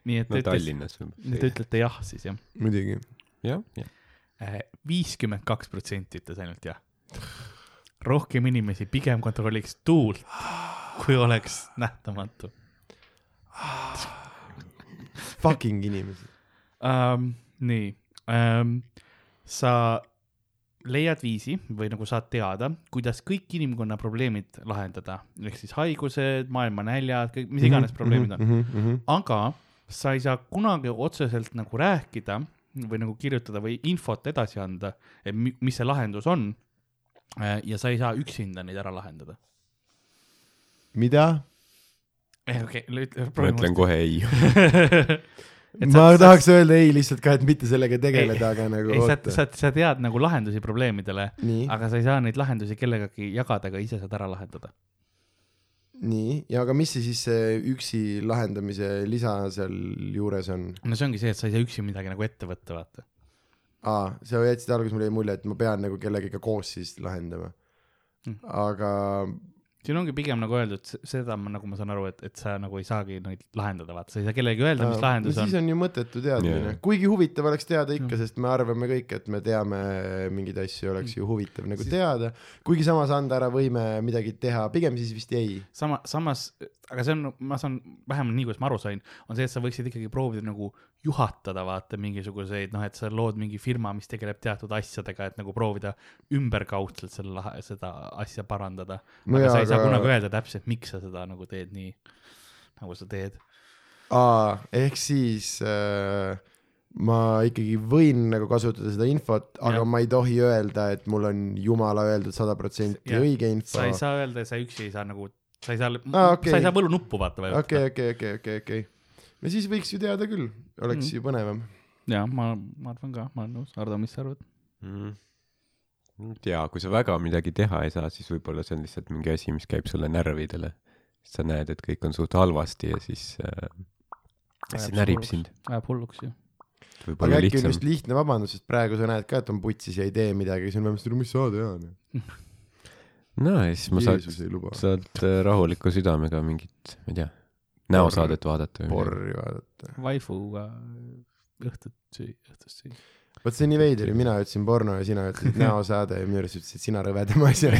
Speaker 3: Nii et
Speaker 4: no
Speaker 3: te ütles-
Speaker 4: Tallinnas.
Speaker 3: te ütlete jah siis jah?
Speaker 2: muidugi.
Speaker 4: jah, jah.
Speaker 3: viiskümmend kaks protsenti ütles ainult jah. rohkem inimesi pigem kontrolliks tuult, kui oleks nähtamatu
Speaker 2: Fucking inimesed.
Speaker 3: um,. nii um,, sa leiad viisi või nagu saad teada, kuidas kõik inimkonna probleemid lahendada, ehk siis haigused, maailma näljad, kõik, mis iganes probleemid on.
Speaker 2: on.
Speaker 3: aga sa ei saa kunagi otseselt nagu rääkida või nagu kirjutada või infot edasi anda, et mi- mis see lahendus on. ja sa ei saa üksinda neid ära lahendada.
Speaker 2: mida?
Speaker 3: okei,
Speaker 4: ma ütlen kohe ei.
Speaker 2: ma tahaks öelda ei lihtsalt ka, et mitte sellega tegeleda, aga nagu
Speaker 3: ei, sa, sa, sa tead nagu lahendusi probleemidele, aga sa ei saa neid lahendusi kellegagi jagada, aga ise saad ära lahendada.
Speaker 2: nii, ja aga mis see siis see üksi lahendamise lisa seal juures on?
Speaker 3: no see ongi see, et sa ei saa üksi midagi nagu ette võtta, vaata.
Speaker 2: aa, sa jätsid alguses mulle mulje, et ma pean nagu kellegagi koos siis lahendama
Speaker 3: Mm..
Speaker 2: aga
Speaker 3: siin ongi pigem nagu öeldud seda, nagu ma saan aru, et, et sa nagu ei saagi neid lahendada, vaata, sa ei saa kellelegi öelda, mis lahendus
Speaker 2: no
Speaker 3: on
Speaker 2: siis. on ju mõttetu teadmine yeah., kuigi huvitav oleks teada ikka
Speaker 3: Mm.
Speaker 2: mm., sest me arvame kõik, et me teame mingeid asju, oleks ju huvitav nagu teada, kuigi samas anda ära võime midagi teha, pigem siis vist ei.
Speaker 3: sama, samas, aga see on, ma saan, vähemalt nii, kuidas ma aru sain, on see, et sa võiksid ikkagi proovida nagu juhatada, vaata mingisuguseid, noh, et sa lood mingi firma, mis tegeleb teatud asjadega, et nagu proovida ümberkaudselt selle seda asja parandada no. aga
Speaker 2: jaa,
Speaker 3: sa ei saa
Speaker 2: aga-
Speaker 3: kunagi öelda täpselt, miks sa seda nagu teed nii, nagu sa teed.
Speaker 2: aa, ehk siis äh, ma ikkagi võin nagu kasutada seda infot, aga ja. ma ei tohi öelda, et mul on jumala öeldud sada protsenti õige info
Speaker 3: sa ei. saa öelda, sa üksi ei saa nagu, sa ei saa
Speaker 2: Aa, okei.
Speaker 3: sa ei saa võlunuppu vaata vajutada
Speaker 2: okei, okei, okei, okei, okei. No siis võiks ju teada küll, oleks
Speaker 3: Mm.
Speaker 2: ju põnevam.
Speaker 3: jaa, ma, ma arvan ka, ma olen nõus, Ardo, mis sa arvad?
Speaker 4: Mm. jaa, kui sa väga midagi teha ei saa, siis võib-olla see on lihtsalt mingi asi, mis käib sulle närvidele. sa näed, et kõik on suht halvasti ja siis äh, see närib sind.
Speaker 3: ajab hulluks ju.
Speaker 2: aga
Speaker 4: võib-olla
Speaker 2: äkki on
Speaker 4: lihtsam
Speaker 2: just. lihtne vabandus, sest praegu sa näed ka, et on putsis ja ei tee midagi, siis on vähemasti, mis sa teha.
Speaker 4: no ja siis ma saaks,
Speaker 2: ei
Speaker 4: saad äh, rahuliku südamega mingit, ma ei tea, näosaadet vaadata.
Speaker 2: porri vaadata.
Speaker 3: waifuga õhtut süüa, õhtust süüa.
Speaker 2: vot see on nii veider ju, mina ütlesin porno ja sina ütlesid näosaade ja minu arust ütlesid, et sina rõvedama asja.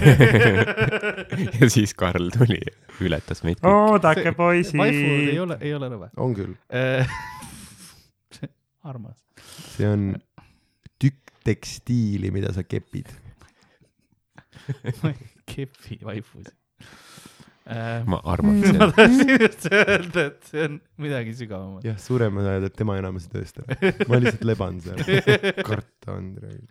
Speaker 4: ja siis Karl tuli ületas meid
Speaker 5: oodake,
Speaker 3: waifud ei
Speaker 5: poisid.
Speaker 3: ole, ei ole rõve.
Speaker 2: on küll,
Speaker 3: armas.
Speaker 2: see on tükk tekstiili, mida sa kepid.
Speaker 3: ma ei kepi waifusid.
Speaker 4: Ma arvasin
Speaker 3: ma, tahtsin just öelda, et see on midagi sügavamat.
Speaker 2: jah, suremad ajad, et tema enam ei saa tõestada. ma lihtsalt leban seal. karta on. isegi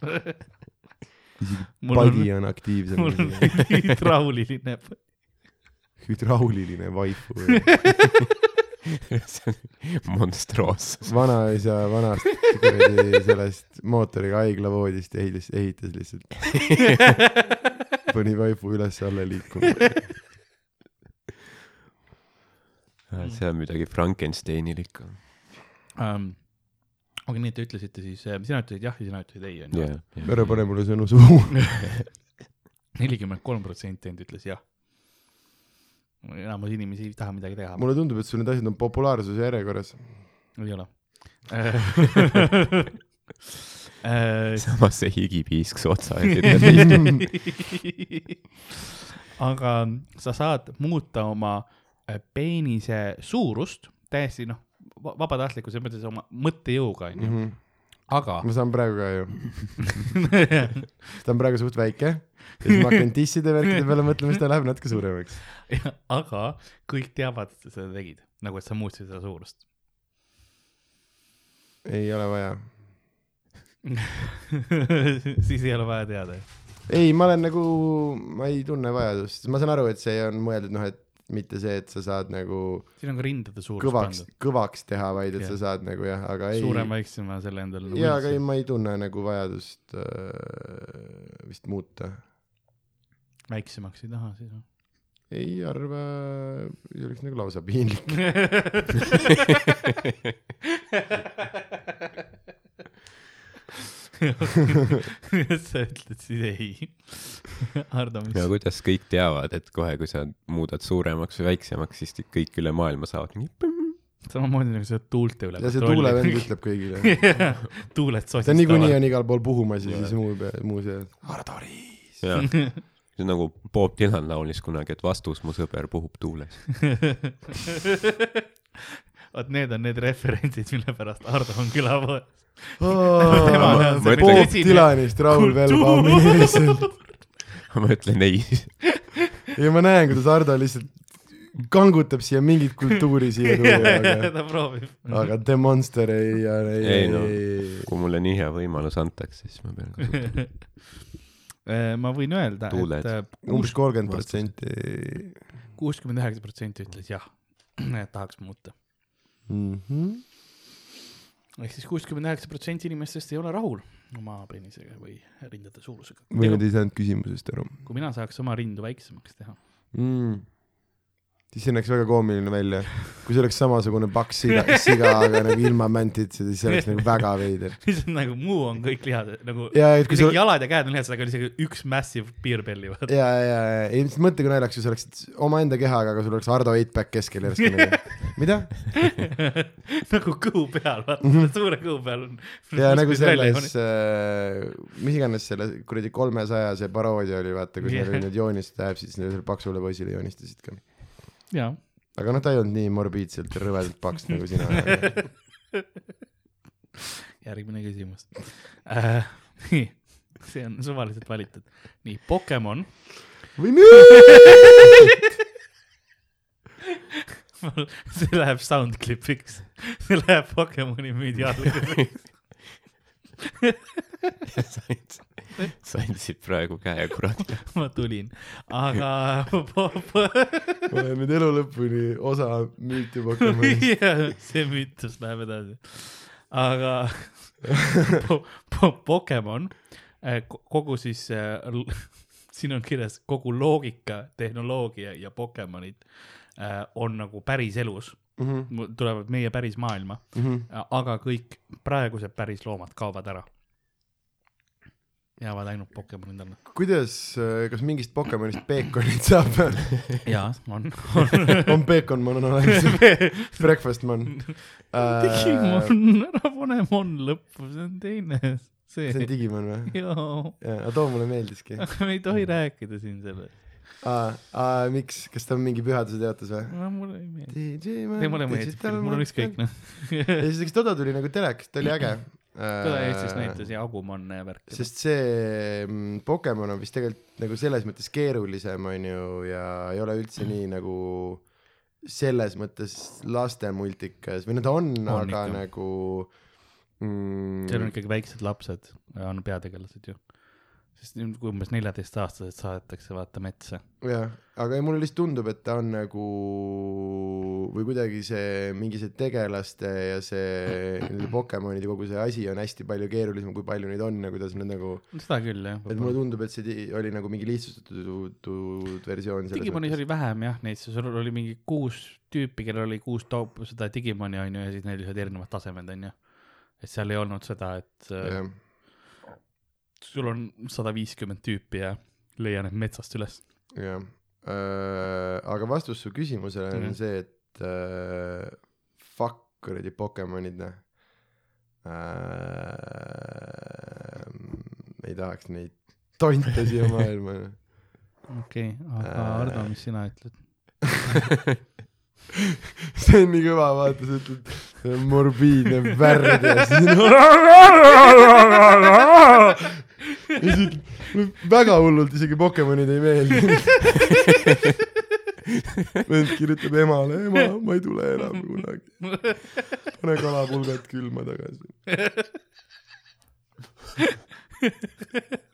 Speaker 3: mul on
Speaker 2: padi, on aktiivsem
Speaker 3: mul on. hüdrauliline.
Speaker 2: hüdrauliline vaifu.
Speaker 4: see on monstroossus.
Speaker 2: vanaisa vanast kuradi sellest mootoriga haiglavoodist ehitas, ehitas lihtsalt. pani vaifu üles-alla liikuma.
Speaker 4: See on midagi Frankensteinilikku.
Speaker 3: um,. aga nii, et te ütlesite siis, sina ütlesid jah ja sina ütlesid ei, onju.
Speaker 4: jah,
Speaker 2: ära pane mulle sõnu suhu.
Speaker 3: nelikümmend kolm protsenti ainult ütles jah. enamus inimesi ei taha midagi teha.
Speaker 2: mulle tundub, et sul need asjad on populaarsuse järjekorras.
Speaker 3: ei ole. Äh,
Speaker 4: samas see higipiisk su otsa
Speaker 3: aga sa saad muuta oma äh, peenise suurust täiesti noh, vabatahtlikkuse mõttes oma mõttejõuga onju,
Speaker 2: Mhm.
Speaker 3: aga
Speaker 2: ma saan praegu ka ju. ta on praegu suht väike ja siis ma hakkan disside värkide peale mõtlema, siis ta läheb natuke suuremaks.
Speaker 3: aga kõik teavad, et sa seda tegid, nagu et sa muutsid seda suurust.
Speaker 2: ei ole vaja.
Speaker 3: siis ei ole vaja teada.
Speaker 2: ei, ma olen nagu, ma ei tunne vajadust, ma saan aru, et see on mõeldud noh, et mitte see, et sa saad nagu
Speaker 3: siin on ka rindade suurus
Speaker 2: kõvaks kõvaks teha, vaid et
Speaker 3: Jah.
Speaker 2: sa saad nagu jah, aga ei.
Speaker 3: suurem, väiksem ja selle endale nagu
Speaker 2: jaa, aga ei, ma ei tunne nagu vajadust äh, vist muuta.
Speaker 3: väiksemaks ei taha siis või?
Speaker 2: ei arva, see oleks nagu lausa piinlik.
Speaker 3: sa ütled siis ei. Hardo,
Speaker 4: ja
Speaker 3: mis?
Speaker 4: kuidas kõik teavad, et kohe, kui sa muudad suuremaks või väiksemaks, siis kõik üle maailma saavad nii.
Speaker 3: samamoodi nagu sa tuulte üle
Speaker 2: ja see tuulevend. ütleb kõigile.
Speaker 3: tuuled
Speaker 2: ta
Speaker 3: sosistavad.
Speaker 2: niikuinii on igal pool puhumas ja siis muu muu see. Ardo Riis.
Speaker 4: see on nagu Bob Dylan laulis kunagi, et vastus mu sõber puhub tuules.
Speaker 3: Vot need on need referentsid, mille pärast Hardo on külapoes.
Speaker 2: Bob
Speaker 4: see tõsine
Speaker 2: Dylanist Raul. Velbaumi eeselt.
Speaker 4: ma ütlen ei.
Speaker 2: ja ma näen, kuidas Ardo lihtsalt kangutab siia mingit kultuuri siia tuua, aga,
Speaker 3: ta proovib.
Speaker 2: aga The Monster ei, ei,
Speaker 4: Ei, no. kui mulle nii hea võimalus antakse, siis ma pean kasutama.
Speaker 3: Eh, ma võin öelda, et
Speaker 2: umbes kolmkümmend protsenti.
Speaker 3: kuuskümmend üheksa protsenti ütles jah, et tahaks muuta.
Speaker 2: Mhm.
Speaker 3: ehk siis kuuskümmend üheksa protsenti inimestest ei ole rahul oma peenisega või rindade suurusega.
Speaker 2: või nad ei saanud küsimusest aru
Speaker 3: kui mina saaks oma rindu väiksemaks teha,
Speaker 2: mm.. Siis see näeks väga koomiline välja. kui see oleks samasugune paks siga, siga, aga nagu ilma mäntitsa, siis see oleks nagu väga veider.
Speaker 3: lihtsalt nagu muu on kõik lihased, nagu
Speaker 2: ja, kui
Speaker 3: isegi
Speaker 2: sa,
Speaker 3: jalad ja käed on lihased, aga on isegi üks massive beer belly,
Speaker 2: ja, ja, ja, ei lihtsalt mõtle, kui naljakas, kui sa oleksid omaenda kehaga, aga sul oleks Ardo Eitback keskel järsku nagu. mida?
Speaker 3: nagu kõhu peal, vaata
Speaker 2: Mhm.
Speaker 3: suure kõhu peal on.
Speaker 2: ja nagu selles, mis iganes selle kuradi kolmesaja see paroodia oli, vaata, kus
Speaker 3: Jah.
Speaker 2: neil olid need joonistajad, siis neil paksule poisile joonistasid ka. Aga noh, ta ei olnud nii morbiidselt ja rõvedalt paks nagu sina.
Speaker 3: järgmine küsimus äh. nii, see on suvaliselt valitud. nii, Pokemon,
Speaker 2: või müüt.
Speaker 3: see läheb soundclipiks, see läheb Pokemoni müüdi alla.
Speaker 4: sain, sain siit praegu käe kurat.
Speaker 3: ma tulin, aga
Speaker 2: olen nüüd elu lõpuni osa müüti.
Speaker 3: Jah, see müütus läheb edasi. aga po, po, Pokemon, kogu siis, siin on kirjas kogu loogika, tehnoloogia ja Pokemonid äh, on nagu päriselus,
Speaker 2: Mhm,
Speaker 3: tulevad meie päris maailma, aga kõik praegused pärisloomad kaovad ära. jäävad ainult Pokemonid alla.
Speaker 2: kuidas, kas mingist Pokemonist peekonit saab?
Speaker 3: jaa, on,
Speaker 2: on peekonmon on olemas, breakfastmon.
Speaker 3: Digimon, ära pane mon lõppu, see on teine, see
Speaker 2: see on. Digimon või?
Speaker 3: jaa,
Speaker 2: too mulle meeldiski.
Speaker 3: me ei tohi rääkida siin sellest.
Speaker 2: aa, aa, miks, kas ta on mingi pühaduse teatus või?
Speaker 3: mulle ei meeldi.
Speaker 2: Digimon.
Speaker 3: ei, mulle meeldib mul on ükskõik, noh.
Speaker 2: ja siis üks Toda tuli nagu telekast, ta oli äge.
Speaker 3: teda Eestis näitas ja Agumon värk.
Speaker 2: sest see mm, Pokemon on vist tegelikult nagu selles mõttes keerulisem, onju, ja ei ole üldse nii nagu selles mõttes lastemultikas või no ta on, on, aga
Speaker 3: ikka.
Speaker 2: nagu mm,
Speaker 3: seal on ikkagi väiksed lapsed, on peategelased ju. Sest nüüd, umbes neljateistaastased saadetakse vaata metsa.
Speaker 2: jah, aga ei, mulle lihtsalt tundub, et ta on nagu või kuidagi see mingi see tegelaste ja see nende Pokemonide kogu see asi on hästi palju keerulisem, kui palju neid on ja kuidas nad nagu,
Speaker 3: seda küll jah.
Speaker 2: et mulle tundub, et see oli nagu mingi lihtsustatud versioon.
Speaker 3: Digimonis oli vähem jah neid, sul oli mingi kuus tüüpi, kellel oli kuus top-, seda Digimoni onju ja siis neil olid erinevad tasemed onju. et seal ei olnud seda, et äh,
Speaker 2: jah,
Speaker 3: sul on sada viiskümmend tüüpi ja leia need metsast üles.
Speaker 2: jah. aga vastus su küsimusele on
Speaker 3: Mhm.
Speaker 2: see, et äh, fuck kuradi Pokemonid noh äh,. ei tahaks neid tonte siia maailma.
Speaker 3: okei okay,, aga
Speaker 2: Äh.
Speaker 3: Ardo, mis sina ütled?
Speaker 2: see on nii kõva, vaata, sa ütled see on morbiidne värd ja siis ja siis väga hullult isegi Pokemonid ei meeldi. vend kirjutab emale, ema, ma ei tule enam kunagi. pane kalapulgad külma tagasi.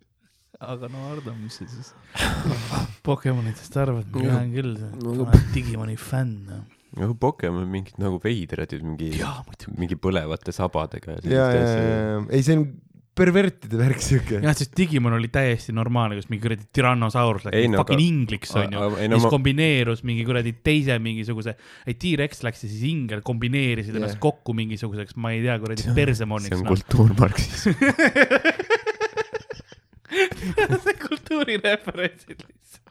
Speaker 3: aga no Ardo, mis sa siis Pokemonidest arvad, ma tean küll, sa
Speaker 4: No
Speaker 3: oled Digimoni fänn.
Speaker 4: nagu Pokemon mingid nagu veidrad, mingi,
Speaker 3: jaa, muidugi.
Speaker 4: mingi põlevate sabadega ja
Speaker 2: ja, ja, ei see on pervertide värk siuke.
Speaker 3: jah, sest Digimon oli täiesti normaalne, kus mingi kuradi Tyrannosaurus läks
Speaker 4: no
Speaker 3: fucking
Speaker 4: aga-
Speaker 3: ingliks onju. ja
Speaker 4: no
Speaker 3: siis
Speaker 4: ma,
Speaker 3: kombineerus mingi kuradi teise mingisuguse, ei T-Rex läks ja siis ingel kombineerisid
Speaker 2: Jah.
Speaker 3: ennast kokku mingisuguseks, ma ei tea, kuradi
Speaker 4: see
Speaker 3: persemoniks
Speaker 4: on
Speaker 3: noh.
Speaker 4: kultuurmarksism.
Speaker 3: see kultuurireferentsid lihtsalt.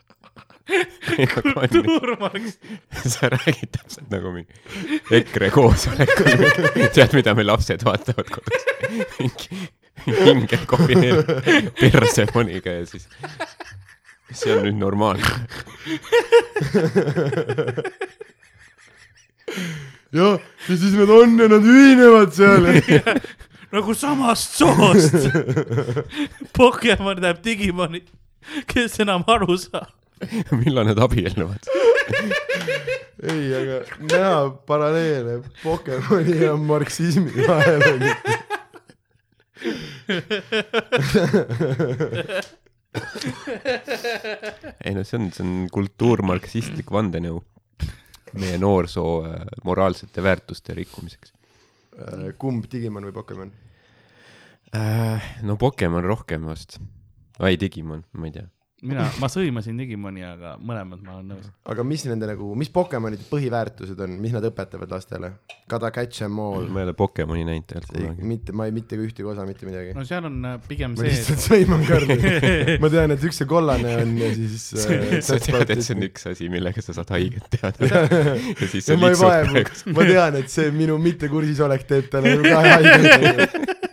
Speaker 3: kultuurmarks.
Speaker 4: sa räägid täpselt nagu mingi EKRE koosolekul. tead, mida me lapsed vaatavad kodus? mingi hinged kombineerib persemoniga ja siis. see on nüüd normaalne.
Speaker 2: jah, ja siis nad on ja nad ühinevad seal.
Speaker 3: nagu samast soost. Pokemon näeb Digimonit, kes enam aru saab.
Speaker 4: millal nad abielluvad?
Speaker 2: ei, aga näha paralleele Pokemoni ja marksismi vahel on ju.
Speaker 4: ei no see on, see on kultuurmarksistlik vandenõu meie noorsoo äh, moraalsete väärtuste rikkumiseks
Speaker 2: Äh, kumb, Digimon või Pokemon?
Speaker 4: äh,. no Pokemon rohkem vast. ai, Digimon, ma ei tea.
Speaker 3: mina, ma sõimasin Digimoni, aga mõlemad ma olen nõus.
Speaker 2: aga mis nende nagu, mis Pokemonide põhiväärtused on, mis nad õpetavad lastele? Gotta catch em all.
Speaker 4: ma ei ole Pokemoni näinud tegelikult kunagi.
Speaker 2: mitte, ma ei, mitte ühtegi osa, mitte midagi.
Speaker 3: no seal on äh, pigem
Speaker 2: ma
Speaker 3: see,
Speaker 2: lihtsalt sõiman Karli. ma tean, et üks see kollane on ja siis äh,
Speaker 4: sa tead, et see on üks asi, millega sa saad haiget teada. ja siis sa
Speaker 2: ma vaevu
Speaker 4: praegu.,
Speaker 2: ma tean, et see minu mittekursisolek teeb talle ju ka haiget.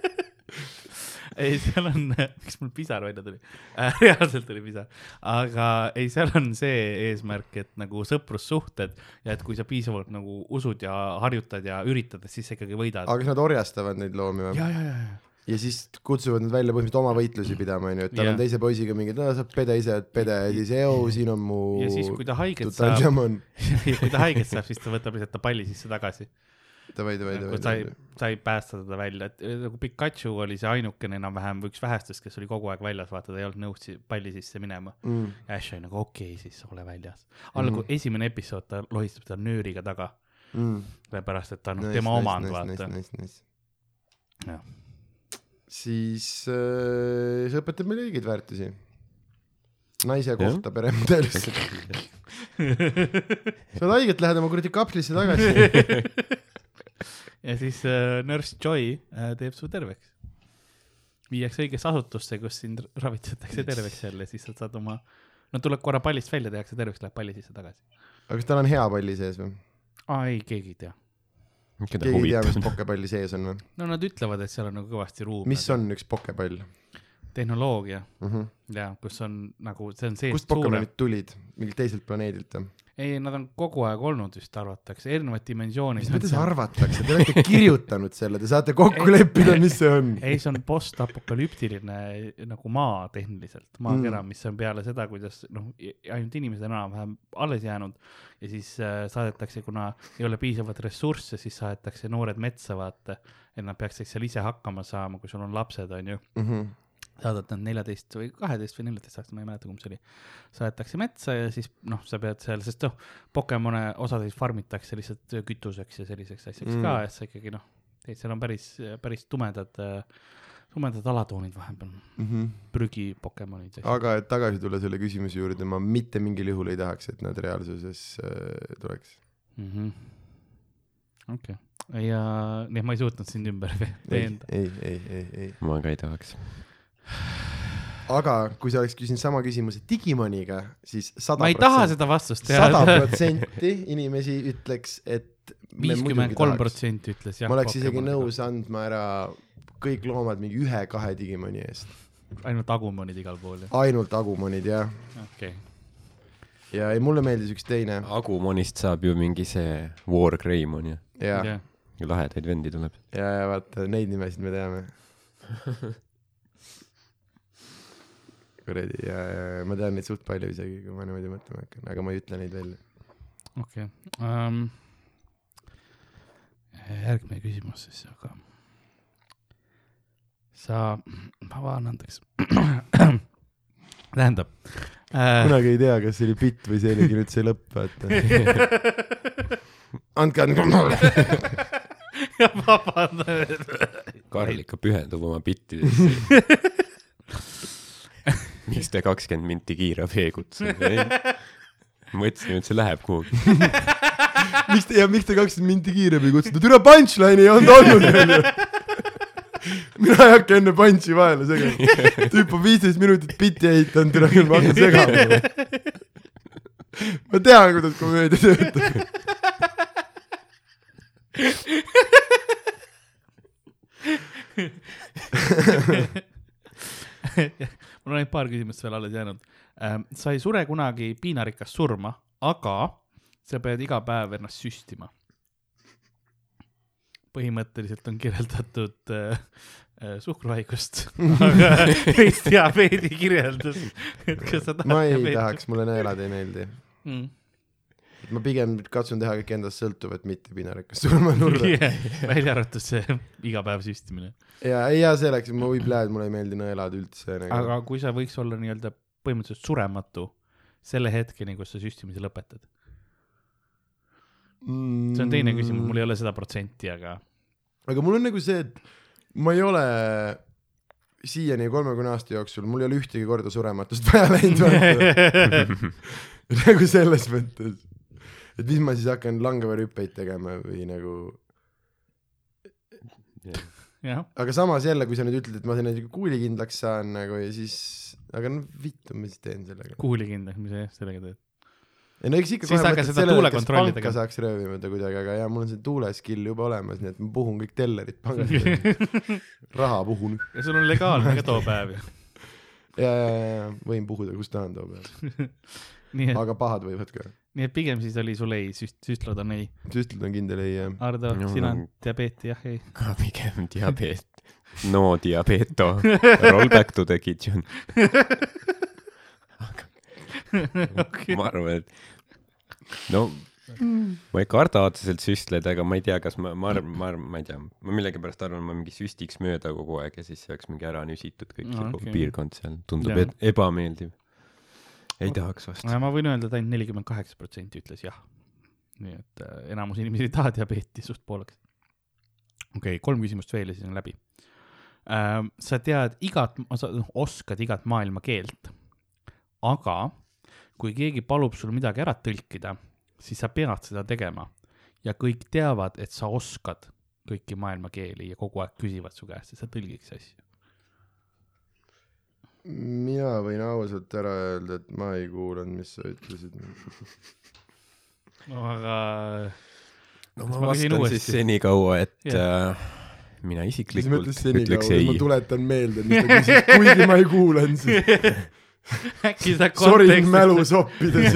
Speaker 3: Ei seal on, miks mul pisar välja tuli äh,, reaalselt tuli pisar, aga ei, seal on see eesmärk, et nagu sõprussuhted ja et kui sa piisavalt nagu usud ja harjutad ja üritad, et siis sa ikkagi võidad.
Speaker 2: aga kas nad orjastavad neid loomi või?
Speaker 3: ja, ja, ja, ja
Speaker 2: ja siis kutsuvad nad välja põhimõtteliselt oma võitlusi pidama, onju, et tal
Speaker 3: Jah.
Speaker 2: on teise poisiga mingi, no sa pede ise, pede ja siis eo, siin on mu
Speaker 3: ja siis, kui ta haiget saab, ja kui ta haiget saab, siis ta võtab lihtsalt ta palli sisse tagasi.
Speaker 2: davai, davai,
Speaker 3: nagu
Speaker 2: davai,
Speaker 3: sa ei
Speaker 2: davai.,
Speaker 3: sa ei päästa teda välja, et nagu Pikachu oli see ainukene enam-vähem või üks vähestest, kes oli kogu aeg väljas, vaata, ta ei olnud nõus si- palli sisse minema.
Speaker 2: Mm.
Speaker 3: ja Ash oli nagu okei okay,, siis ole väljas. algul mm. esimene episood ta lohistab teda nööriga taga,
Speaker 2: Mm.
Speaker 3: sellepärast et ta on
Speaker 2: Nice,
Speaker 3: nice, tema
Speaker 2: nice,
Speaker 3: omand,
Speaker 2: nice, nice,
Speaker 3: vaata.
Speaker 2: nice, nice.
Speaker 3: Jah.
Speaker 2: siis äh, see õpetab meile õigeid väärtusi. naise kohta peremudelis. sa oled haiget, lähed oma kuradi kapslisse tagasi.
Speaker 3: ja siis äh, Nurse Joy äh, teeb su terveks. viiakse õigesse asutusse, kus sind ravitsetakse terveks jälle, siis sa saad oma, no tuleb korra pallist välja, tehakse terveks, läheb palli sisse tagasi.
Speaker 2: aga kas tal on hea palli sees või?
Speaker 3: aa ei, keegi ei tea.
Speaker 2: keegi ei tea, mis pokepalli sees on või?
Speaker 3: no nad ütlevad, et seal on nagu kõvasti ruumi.
Speaker 2: mis on üks pokepall
Speaker 3: tehnoloogia
Speaker 2: mm? -hmm.
Speaker 3: ja kus on nagu, see on seest
Speaker 2: kust Pokemonid tulid, mingilt teiselt planeedilt või?
Speaker 3: ei, nad on kogu aeg olnud vist arvatakse, erinevad dimensioonid.
Speaker 2: mis mõttes? arvatakse, te olete kirjutanud selle, te saate kokku leppida, mis see on.
Speaker 3: ei, see on postapokalüptiline nagu maa tehniliselt, maakera
Speaker 2: Mm.
Speaker 3: mm., mis on peale seda, kuidas noh, ainult inimesed on enam-vähem alles jäänud ja siis äh, saadetakse, kuna ei ole piisavalt ressursse, siis saadetakse noored metsa, vaata, et nad peaksid seal ise hakkama saama, kui sul on lapsed, onju
Speaker 2: Mhm.
Speaker 3: Saadad nad neljateist või kaheteist või neljateist aastat, ma ei mäleta, kumb see oli. saadetakse metsa ja siis noh, sa pead seal, sest noh, Pokemone osasid farmitakse lihtsalt kütuseks ja selliseks asjaks
Speaker 2: Mm.
Speaker 3: mm. ka, et sa ikkagi noh, tead, seal on päris, päris tumedad, tumedad alatoonid vahepeal,
Speaker 2: Mhm.
Speaker 3: prügi Pokemonid.
Speaker 2: aga et tagasi tulla selle küsimuse juurde, ma mitte mingil juhul ei tahaks, et nad reaalsuses äh, tuleks.
Speaker 3: Mhm. okei, ja nii et ma ei suutnud sind ümber
Speaker 2: ei,
Speaker 3: veenda.
Speaker 2: ei, ei, ei, ei.
Speaker 4: ma ka ei tahaks.
Speaker 2: Aga kui sa oleks küsinud sama küsimuse Digimoniga, siis sada
Speaker 3: ma ei taha seda vastust
Speaker 2: sada
Speaker 3: teha.
Speaker 2: protsenti inimesi ütleks, et me
Speaker 3: viiskümmend kolm protsenti ütles jah.
Speaker 2: ma oleks isegi nõus. andma ära kõik loomad mingi ühe-kahe Digimoni eest.
Speaker 3: ainult Agumonid igal pool jah,
Speaker 2: ainult Agumonid jah,
Speaker 3: okei okay..
Speaker 2: ja ei mulle meeldis üks teine
Speaker 4: Agumonist saab ju mingi see War Greymon ju.
Speaker 2: ja,
Speaker 3: jah,
Speaker 4: lahedaid vendi tuleb.
Speaker 2: ja, ja vaata neid nimesid me teame. kuradi ja, ja, ma tean neid suht palju isegi, kui ma niimoodi mõtlema hakkan, aga ma ei ütle neid välja.
Speaker 3: okei okay. um,. järgmine küsimus siis, aga sa, vabandaks, tähendab äh,.
Speaker 2: kunagi ei tea, kas see oli bitt või see oligi nüüd see lõpp, vaata. andke, andke
Speaker 3: vabandan.
Speaker 4: Karl ikka pühendub oma bittidesse. miks te kakskümmend minti kiirabi ei kutsu? mõtlesin, et see läheb kuhugi.
Speaker 2: miks te, ja miks te kakskümmend minti kiirabi kutsusite, türa punchline'i ei olnud olnud veel ju. mina ei hakka enne punch'i vahele segama. tüüp on viisteist minutit bitti ehitanud, tule küll, ma hakkan segama. ma tean, kuidas komöödia töötab.
Speaker 3: Mul on ainult paar küsimust veel alles jäänud. sa ei sure kunagi piinarikast surma, aga sa pead iga päev ennast süstima. põhimõtteliselt on kirjeldatud äh, äh, suhkruhaigust, aga veits diabeedi kirjeldus, et kas sa tahad
Speaker 2: ma ei tahaks, mulle neelad ei meeldi.
Speaker 3: mm..
Speaker 2: Ma pigem katsun teha kõik endast sõltuvat, mitte piinarikas surma nurda.
Speaker 3: välja arvatud see iga päev süstimine.
Speaker 2: ja, ei ja see läks, ma võib läheb, mulle ei meeldi nõelad üldse nagu.
Speaker 3: aga kui sa võiks olla nii-öelda põhimõtteliselt surematu selle hetkeni, kus sa süstimise lõpetad. see on teine küsimus, mul ei ole seda protsenti, aga
Speaker 2: aga mul on nagu see, et ma ei ole siiani kolmekümne aasta jooksul, mul ei ole ühtegi korda surematust vaja läinud nagu selles mõttes, et mis ma siis hakkan langevarüppeid tegema või nagu,
Speaker 3: jah,
Speaker 2: aga samas jälle, kui sa nüüd ütled, et ma sinna kuulikindlaks saan nagu ja siis, aga no vittu, ma siis teen sellega.
Speaker 3: kuulikindlaks, mis sa jah sellega teed?
Speaker 2: ei no eks ikka
Speaker 3: Siis
Speaker 2: kohe
Speaker 3: hakka
Speaker 2: mõtled
Speaker 3: seda
Speaker 2: kas
Speaker 3: tuulekontrolli
Speaker 2: panka
Speaker 3: tegema.
Speaker 2: saaks röövimata kuidagi, aga jaa, mul on see tuule skill juba olemas, nii et ma puhun kõik tellerid pangast, raha puhun.
Speaker 3: ja sul on legaalne ka too päev ju.
Speaker 2: ja, ja, ja võin puhuda, kus tahan too
Speaker 3: et,
Speaker 2: aga pahad võivad ka.
Speaker 3: Nii et pigem siis oli sul ei, süst-, süstlad on ei.
Speaker 2: süstlad on kindel ei jah.
Speaker 3: Ardo
Speaker 4: No,,
Speaker 3: sina
Speaker 4: no.
Speaker 3: diabeeti jah, ei?
Speaker 4: ka pigem diabeet. no diabeeto. Roll back to the kitchen.
Speaker 3: okei,
Speaker 4: ma arvan, et no ma ei karda otseselt süstleid, aga ma ei tea, kas ma, ma arvan, ma arvan, ma ei tea, ma millegipärast arvan, ma mingi süstiks mööda kogu aeg ja siis see oleks mingi ära nüsitud kõik
Speaker 3: No, okei.
Speaker 4: piirkond seal, tundub et ebameeldiv. Ei tahaks vast.
Speaker 3: ma võin öelda, et ainult nelikümmend kaheksa protsenti ütles jah. nii et äh, enamus inimesi ei taha diabeeti suht pooleks. okei okay,, kolm küsimust veel ja siis on läbi ähm,. sa tead igat, sa oskad igat maailma keelt, aga kui keegi palub sul midagi ära tõlkida, siis sa pead seda tegema ja kõik teavad, et sa oskad kõiki maailma keeli ja kogu aeg küsivad su käest, et sa tõlgiks asju.
Speaker 2: Mina võin ausalt ära öelda, et ma ei kuulanud, mis sa ütlesid.
Speaker 3: no aga
Speaker 4: no ma
Speaker 3: ma
Speaker 4: vastan siis senikaua, et
Speaker 3: Jah.
Speaker 4: äh, mina isiklikult ütleks,
Speaker 2: ma
Speaker 4: ei.
Speaker 2: tuletan meelde, mis ta küsis, kuigi ma ei kuulanud siis.
Speaker 3: äkki sa
Speaker 2: Sorry,
Speaker 3: kontekstist
Speaker 2: mälu soppides.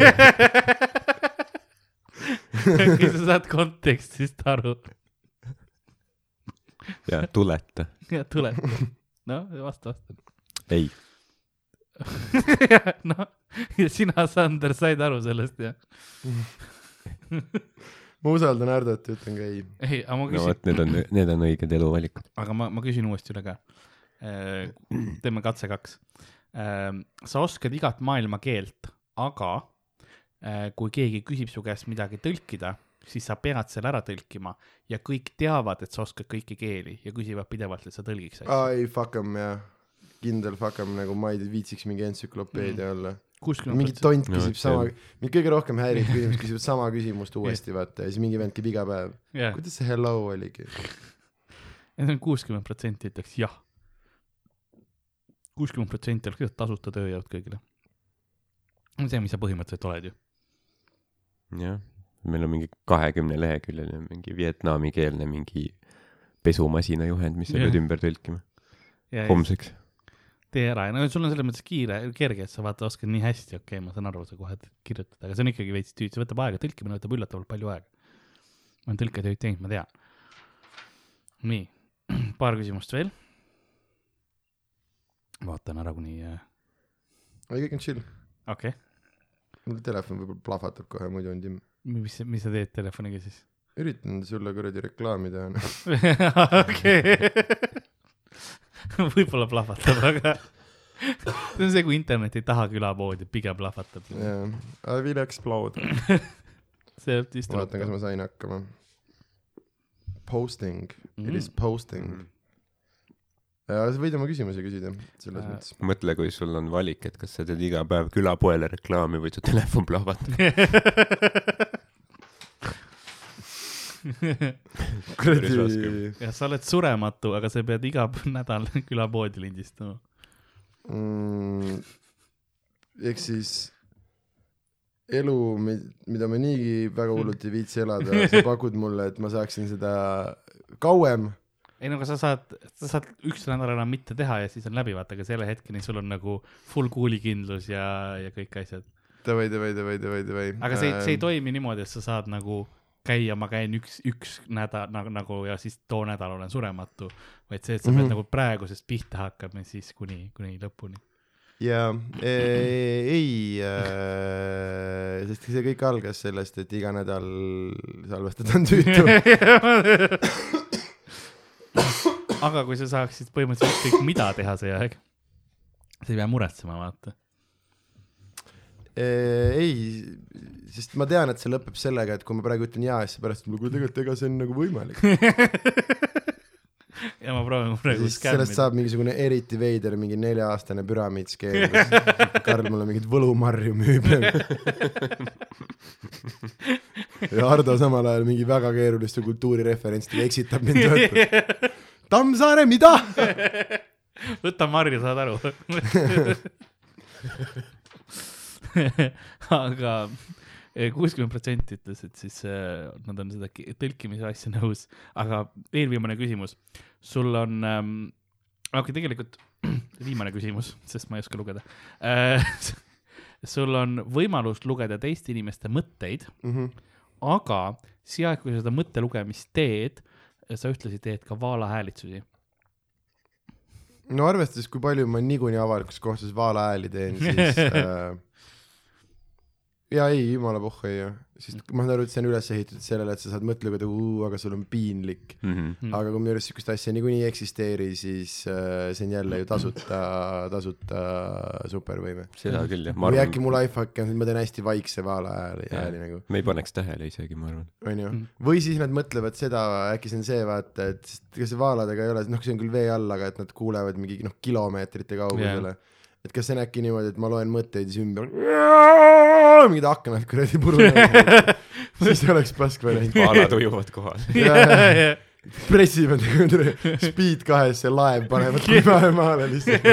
Speaker 3: äkki sa saad kontekstist aru
Speaker 4: ja tuleta.
Speaker 3: ja tuleb. noh, vasta, vasta.
Speaker 4: ei,
Speaker 3: noh, ja sina, Sander, said aru sellest jah?
Speaker 2: ma usaldan Hardot ja ütlen ka ei.
Speaker 3: ei, aga ma
Speaker 4: no
Speaker 3: küsin,
Speaker 4: vot, need on, need on õiged eluvalikud.
Speaker 3: aga ma, ma küsin uuesti üle ka. teeme katse kaks. sa oskad igat maailma keelt, aga äh, kui keegi küsib su käest midagi tõlkida, siis sa pead selle ära tõlkima ja kõik teavad, et sa oskad kõiki keeli ja küsivad pidevalt, et sa tõlgiks asju.
Speaker 2: aa ei, fuck em jah. Kindel fuck em nagu ma ei viitsiks mingi entsüklopeedia olla.
Speaker 3: kuuskümmend
Speaker 2: mingi tont
Speaker 4: No,
Speaker 2: küsib
Speaker 4: see
Speaker 2: sama mind kõige rohkem häirib, kui inimesed küsivad sama küsimust uuesti vaata ja siis mingi vend käib iga päev.
Speaker 3: jah,
Speaker 2: kuidas see hello oligi?
Speaker 3: need on kuuskümmend protsenti ütleks jah. kuuskümmend protsenti oleks lihtsalt tasuta tööjõud kõigile. see, mis sa põhimõtteliselt oled ju.
Speaker 4: jah, meil on mingi kahekümne leheküljeline mingi vietnamikeelne mingi pesumasina juhend, mis sa
Speaker 3: Jah.
Speaker 4: pead ümber tõlkima homseks.
Speaker 3: Tee ära ja no sul on selles mõttes kiire, kerge, et sa vaata oskad nii hästi, okei okay,, ma saan aru, sa kohe kirjutad, aga see on ikkagi veits tüüd, see võtab aega, tõlkimine võtab üllatavalt palju aega. ma olen tõlketööd teinud, ma tean. nii, paar küsimust veel. vaatan ära kuni, okei
Speaker 2: ei, kõik on chill.
Speaker 3: okay.,
Speaker 2: mul telefon võib-olla plahvatab kohe, muidu on timm.
Speaker 3: mis, mis sa teed telefoniga siis?
Speaker 2: üritan sulle kuradi reklaami teha. noh.
Speaker 3: okei. võib-olla plahvatab, aga see on see, kui internet ei taha külapoodi, pigem plahvatab.
Speaker 2: jaa, I will explode.
Speaker 3: see vist
Speaker 2: vaatan, kas ma sain hakkama. Posting, it
Speaker 3: Mm.
Speaker 2: is posting. ja sa võid oma küsimusi küsida, selles
Speaker 3: Äh,
Speaker 2: mõttes.
Speaker 4: mõtle, kui sul on valik, et kas sa teed iga päev külapoele reklaami või su telefon plahvatab.
Speaker 2: Kuradi
Speaker 3: jah, sa oled surematu, aga sa pead iga nädal külapoodi lindistama.
Speaker 2: mm,. ehk siis elu, mida ma niigi väga hullult ei viitsi elada, sa pakud mulle, et ma saaksin seda kauem.
Speaker 3: ei no aga sa saad, sa saad üks nädal enam mitte teha ja siis on läbi, vaata, aga selle hetkeni sul on nagu full kuulikindlus ja, ja kõik asjad.
Speaker 2: Davai, davai, davai, davai, davai.
Speaker 3: aga see, see ei toimi niimoodi, et sa saad nagu käia, ma käin üks, üks nädal nagu, nagu ja siis too nädal olen surematu, vaid see, et sa mm -hmm. Pead nagu praegusest pihta hakkama ja siis kuni, kuni lõpuni.
Speaker 2: jaa, ei äh,, sest see kõik algas sellest, et iga nädal salvestada on tüütu.
Speaker 3: aga kui sa saaksid põhimõtteliselt ükskõik mida teha see aeg, sa ei pea muretsema, vaata.
Speaker 2: ei, sest ma tean, et see lõpeb sellega, et kui ma praegu ütlen jaa, siis pärast tuleb tegelikult, ega see on nagu võimalik.
Speaker 3: ja ma proovin praegu
Speaker 2: siis sellest
Speaker 3: skämmida.
Speaker 2: saab mingisugune eriti veider mingi nelja-aastane püramiidskeem, kus Karl mulle mingit võlumarju müüb. ja Hardo samal ajal mingi väga keeruliste kultuurireferentsidega eksitab mind. Tammsaare, mida?
Speaker 3: võta marju, saad aru. aga kuuskümmend protsenti ütles, et siis äh, nad on seda ki- tõlkimise asja nõus, aga eelviimane küsimus, sul on ähm,, okei tegelikult viimane küsimus, sest ma ei oska lugeda äh. sul on võimalus lugeda teiste inimeste mõtteid,
Speaker 2: Mhm.
Speaker 3: aga see aeg, kui sa seda mõttelugemist teed, sa ühtlasi teed ka vaalahäälitsusi.
Speaker 2: no arvestades, kui palju ma niikuinii avalikus kohtades vaalahääli teen, siis äh, ja ei, jumala pohhu ei ju, sest ma saan aru, et see on üles ehitatud sellele, et sa saad mõtte lugeda, aga sul on piinlik.
Speaker 4: Mhm.
Speaker 2: aga kui minu arust sihukest asja niikuinii ei eksisteeri, siis äh, see on jälle ju tasuta, tasuta supervõime.
Speaker 4: seda küll jah,
Speaker 2: või
Speaker 4: arvan
Speaker 2: äkki, mu lifehack on, et ma teen hästi vaikse vaalahääli,
Speaker 4: Jaa.
Speaker 2: hääli nagu,
Speaker 4: me ei paneks tähele isegi, ma arvan.
Speaker 2: onju
Speaker 3: Mm..
Speaker 2: või siis nad mõtlevad seda, äkki see on see, vaata, et ega see vaaladega ei ole, noh, see on küll vee all, aga et nad kuulevad mingi noh, kilomeetrite kaugusele yeah.. Et kas see on äkki niimoodi, et ma loen mõtteid siis ümber mingid aknad kuradi purunevad, siis oleks pask variant.
Speaker 4: vaalad ujuvad kohal.
Speaker 2: pressivad speed kahes see laev panevad kliima maale lihtsalt.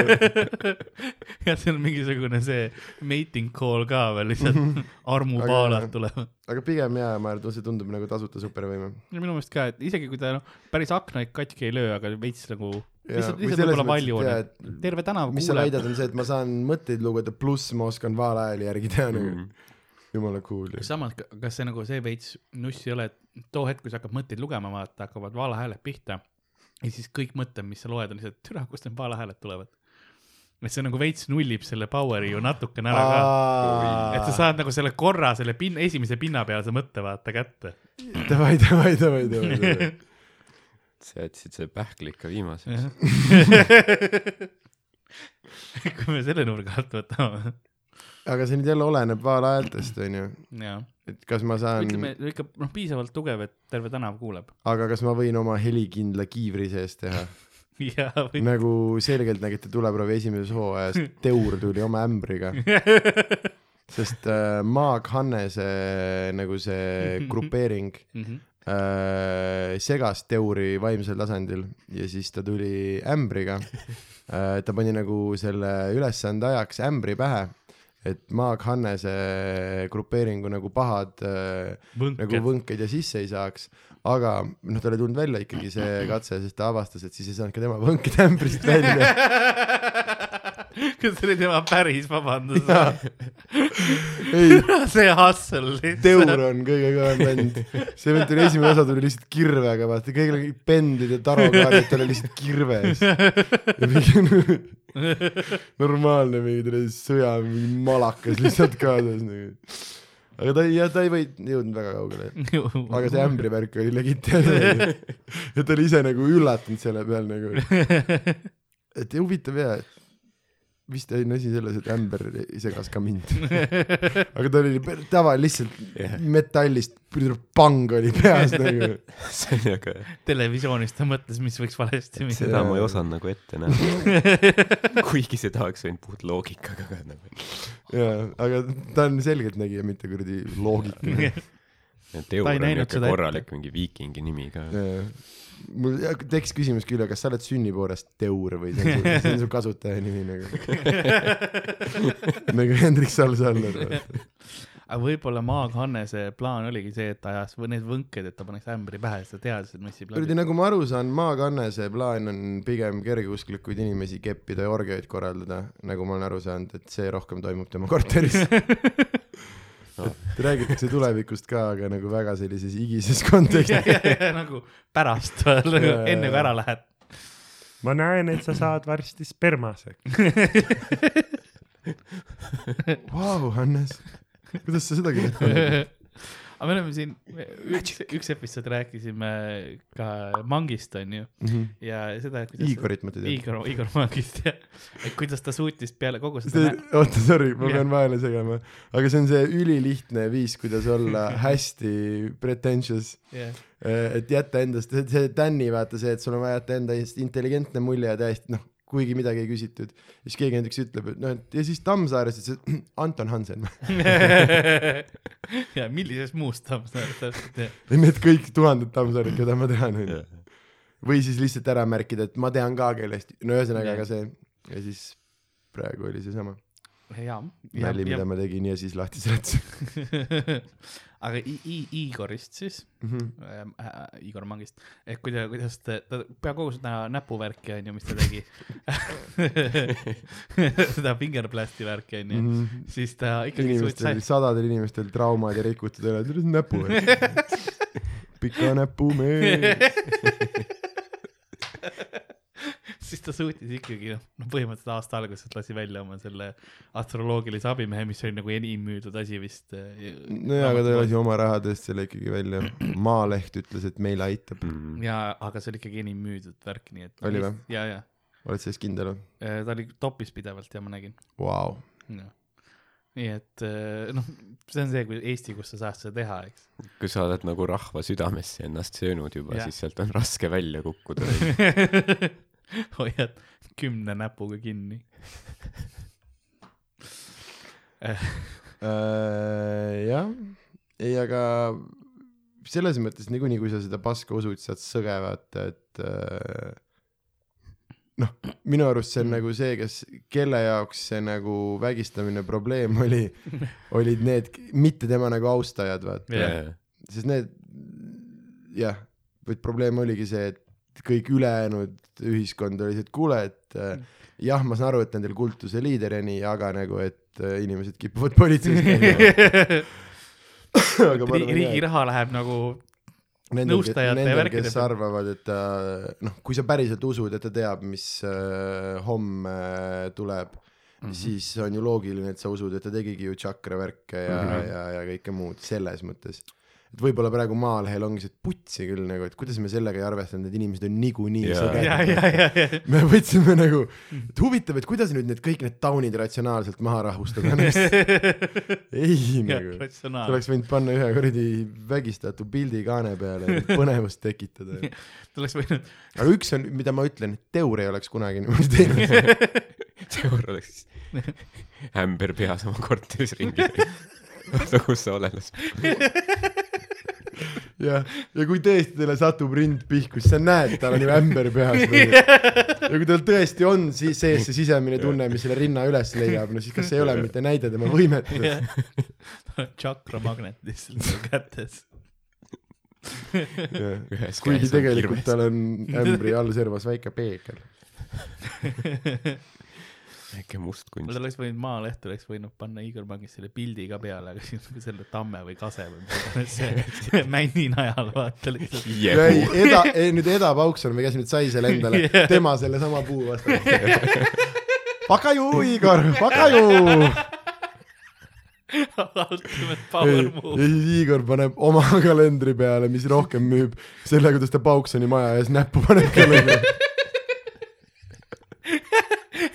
Speaker 3: ja seal on mingisugune see mating call ka veel lihtsalt, armupaalad
Speaker 2: Aga-
Speaker 3: tulevad.
Speaker 2: aga pigem jaa, ma arvan, et see tundub nagu tasuta supervõime.
Speaker 3: minu meelest ka, et isegi kui ta noh, päris aknaid katki ei löö, aga veits nagu lihtsalt, lihtsalt võib-olla palju on terve tänav
Speaker 2: mis sa
Speaker 3: kuuleb.
Speaker 2: väidad, on see, et ma saan mõtteid lugeda, pluss ma oskan vaalahääli järgida
Speaker 4: Mhm.
Speaker 2: nagu, jumala cool
Speaker 3: samas, kas see nagu see veits nuss ei ole, et too hetk, kui sa hakkad mõtteid lugema, vaata, hakkavad vaalahääled pihta ja siis kõik mõtted, mis sa loed, on lihtsalt, türa, kust need vaalahääled tulevad. et see nagu veits nullib selle power'i ju natukene ära ka. et sa saad nagu selle korra, selle pin-, esimese pinnapealse mõtte vaata kätte.
Speaker 2: davai, davai, davai, davai, davai.
Speaker 4: sa jätsid see pähkli ikka viimaseks.
Speaker 3: kui me selle nurga alt võtame,
Speaker 2: aga see nüüd jälle oleneb vaalahäältest, onju. et kas ma saan,
Speaker 3: ütleme ikka noh, piisavalt tugev, et terve tänav kuuleb.
Speaker 2: aga kas ma võin oma helikindla kiivri sees teha?
Speaker 3: jaa, või.
Speaker 2: nagu selgelt nägite tuleproovi esimeses hooajas, Teur tuli oma ämbriga, sest äh, Maag Hannese nagu see grupeering
Speaker 3: Mhm.
Speaker 2: äh, segas Teuri vaimsel tasandil ja siis ta tuli ämbriga äh,. ta pani nagu selle ülesande ajaks ämbri pähe, et Maag Hannese grupeeringu nagu pahad äh, nagu
Speaker 3: võnked.
Speaker 2: ja sisse ei saaks, aga noh, tal ei tulnud välja ikkagi see katse, sest ta avastas, et siis ei saanud ka tema võnked ämbrist välja.
Speaker 3: kas see oli tema päris vabandus?
Speaker 2: ei,
Speaker 3: see hustle
Speaker 2: Teur
Speaker 3: lihtsalt.
Speaker 2: on kõige kõvem vend. see vend tuli esimene osa tuli lihtsalt kirvega, vaata kõigil olid pendlid ja tarokaardid, oli lihtsalt kirves. normaalne mingi sõja mingi malakas lihtsalt kaasas nagu. aga ta ei, ta ei või- jõudnud väga kaugele. aga see ämbrivärk oli legit ja ta oli ise nagu üllatunud selle peal nagu, et huvitav ja, vist oli asi selles, et ämber segas ka mind. aga ta oli tava lihtsalt
Speaker 4: Jah.
Speaker 2: metallist, pang oli peas nagu.
Speaker 4: see oli aga,
Speaker 3: televisioonis ta mõtles, mis võiks valesti minna.
Speaker 4: seda ma ei osanud nagu ette näha. kuigi seda oleks võinud puht loogikaga ka nagu.
Speaker 2: jaa, aga ta on selgeltnägija, mitte kuradi loogika.
Speaker 4: Teur on
Speaker 3: ette.
Speaker 4: korralik mingi viikingi nimi ka.
Speaker 2: Mul tekkis küsimus küll, kas sa oled sünnipoolest Teur või see on su, see on su kasutaja nimi nagu. nagu Hendrik Sall-Saller.
Speaker 3: aga võib-olla Maag Hannese plaan oligi see, et ta ajas need võnked, et ta paneks ämbri pähe, siis ta teadis, et
Speaker 2: kuradi
Speaker 3: läbi.
Speaker 2: nagu ma aru saan, Maakannese plaan on pigem kergeusklikuid inimesi keppida ja orgiaid korraldada, nagu ma olen aru saanud, et see rohkem toimub tema korteris. et räägitakse tulevikust ka, aga nagu väga sellises higises kontekstis.
Speaker 3: nagu pärast, nagu
Speaker 2: Jaa,
Speaker 3: enne kui ära lähed.
Speaker 5: ma näen, et sa saad varsti spermaseks.
Speaker 2: Vau, Hannes, kuidas sa seda paned?
Speaker 3: Aga me oleme siin, üks, üks episood rääkisime ka Mangist, onju, ja seda, kuidas
Speaker 2: Igorit ma tean.
Speaker 3: Igor, Igor Mangist ja et kuidas ta suutis peale kogu seda
Speaker 2: oota, sorry, ma
Speaker 3: Jah.
Speaker 2: pean vahele segama, aga see on see ülilihtne viis, kuidas olla hästi pretentious,
Speaker 3: jah.
Speaker 2: et jätta endast, see Tänni vaata see, et sul on vaja jätta enda eest intelligentne mulje ja täiesti noh, kuigi midagi ei küsitud. siis keegi näiteks ütleb, et noh, et ja siis Tammsaares ütles, et Anton Hansen.
Speaker 3: ja millises muus Tammsaares täpselt jah.
Speaker 2: Need kõik tuhanded Tammsaared, keda ma tean, onju. või siis lihtsalt ära märkida, et ma tean ka kellest, no ühesõnaga, aga see ja siis praegu oli seesama
Speaker 3: ja,
Speaker 2: nali, mida ma tegin ja siis lahti seletasin.
Speaker 3: aga I I Igorist siis? Äh,, äh, Igor Mangist, et kuidas, kuidas ta, ta pea kogu seda näpuvärki onju, mis ta tegi. Seda fingerplasti värki onju, siis ta ikkagi
Speaker 2: inimestel, sadadel inimestel traumad ja rikutud elad, näpu. pika näpu mees.
Speaker 3: siis ta suutis ikkagi noh, no põhimõtteliselt aasta alguses lasi välja oma selle astroloogilise abimehe, mis oli nagu enim müüdud asi vist.
Speaker 2: nojah, aga ta lasi oma rahadest selle ikkagi välja. Maaleht ütles, et meile aitab.
Speaker 4: Mm.
Speaker 3: ja, aga see oli ikkagi enim müüdud värk, nii et.
Speaker 2: Oli või?
Speaker 3: ja, ja
Speaker 2: oled selles kindel või?
Speaker 3: ta oli topis pidevalt ja ma nägin.
Speaker 2: Vau.
Speaker 3: nii et eh, noh, see on see, kui Eesti, kus sa saad seda teha, eks.
Speaker 4: kui sa oled nagu rahva südamesse ennast söönud juba, siis sealt on raske välja kukkuda.
Speaker 3: hoiad kümne näpuga kinni.
Speaker 2: Äh, jah, ei, aga selles mõttes niikuinii, kui sa seda paska usud, saad sõge vaata, et äh, noh, minu arust see on nagu see, kes, kelle jaoks see nagu vägistamine probleem oli, olid need mitte tema nagu austajad, vaata
Speaker 3: Jah.
Speaker 2: sest need jah, vaid probleem oligi see, et kõik ülejäänud ühiskond oli see, et kuule, et äh, jah, ma saan aru, et nendel kultuse liider ja nii, aga nagu, et äh, inimesed kipuvad politseist käima. aga ma arvan,
Speaker 3: riigi raha läheb nagu
Speaker 2: nendel,
Speaker 3: nõustajate ja värkide
Speaker 2: kes arvavad, et ta noh, kui sa päriselt usud, et ta teab, mis äh, homme tuleb mm. -hmm. siis on ju loogiline, et sa usud, et ta tegigi ju tšakra värke ja mm. -hmm. ja, ja kõike muud selles mõttes. Et võib-olla praegu Maalehel ongi see, et putsi küll nagu, et kuidas me sellega ei arvestanud, et inimesed on niikuinii
Speaker 3: ja,
Speaker 2: sõgedad.
Speaker 3: ja, ja.
Speaker 2: me võtsime nagu, et huvitav, et kuidas nüüd need kõik need taunid ratsionaalselt maha rahustada. ei nagu, oleks võinud panna ühe kuradi vägistatu pildi kaane peale, põnevust tekitada.
Speaker 3: tuleks võinud,
Speaker 2: aga üks on, mida ma ütlen, Teur ei oleks kunagi niimoodi teinud.
Speaker 4: Teur oleks siis ämber peas oma korteris ringi. kus sa oled.
Speaker 2: jah, ja kui tõesti talle satub rind pihku, siis sa näed, tal on ju ämber peas. ja kui tal tõesti on siis sees see sisemine tunne, mis selle rinna üles leiab, no siis kas see ei ole mitte näide tema võimetest?
Speaker 3: tšakramagnet lihtsalt seal kätes.
Speaker 2: kuigi tegelikult tal on ämbri all servas väike peegel.
Speaker 4: Väike must kunst.
Speaker 3: oleks võinud Maaleht oleks võinud panna Igor Mangist selle pildi ka peale, aga siis nagu selle tamme või kase või mis iganes see männi najal vaata lihtsalt.
Speaker 2: ei, Eda, ei nüüd Eda Paukson, kes nüüd sai selle endale
Speaker 3: Jah.
Speaker 2: tema sellesama puu vastu. Pakaju, Igor, pakaju.
Speaker 3: Ultimate power move.
Speaker 2: Igor paneb oma kalendri peale, mis rohkem müüb, selle, kuidas ta Pauksoni maja ees näppu paneb kellelegi.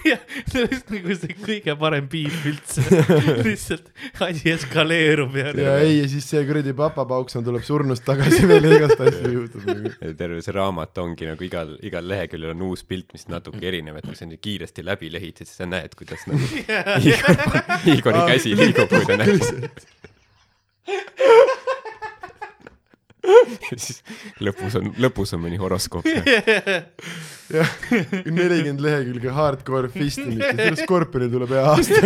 Speaker 3: jah, see oleks nagu see kõige parem piip üldse. lihtsalt asi eskaleerub ja.
Speaker 2: ja ei, ja siis see kuradi papa Paukson tuleb surnust tagasi veel ja igast asju juhtub nagu.
Speaker 4: terve see raamat ongi nagu igal, igal leheküljel on uus pilt, mis natuke erinev, et kui sa nüüd kiiresti läbi lehid, siis sa näed, kuidas nagu Igor, Igori käsi liigub, kui ta näppu. Ja siis lõpus on, lõpus on mõni horoskoop.
Speaker 2: jah, nelikümmend lehekülge hardcore fistimist ja sellest Scorpionil tuleb hea aasta.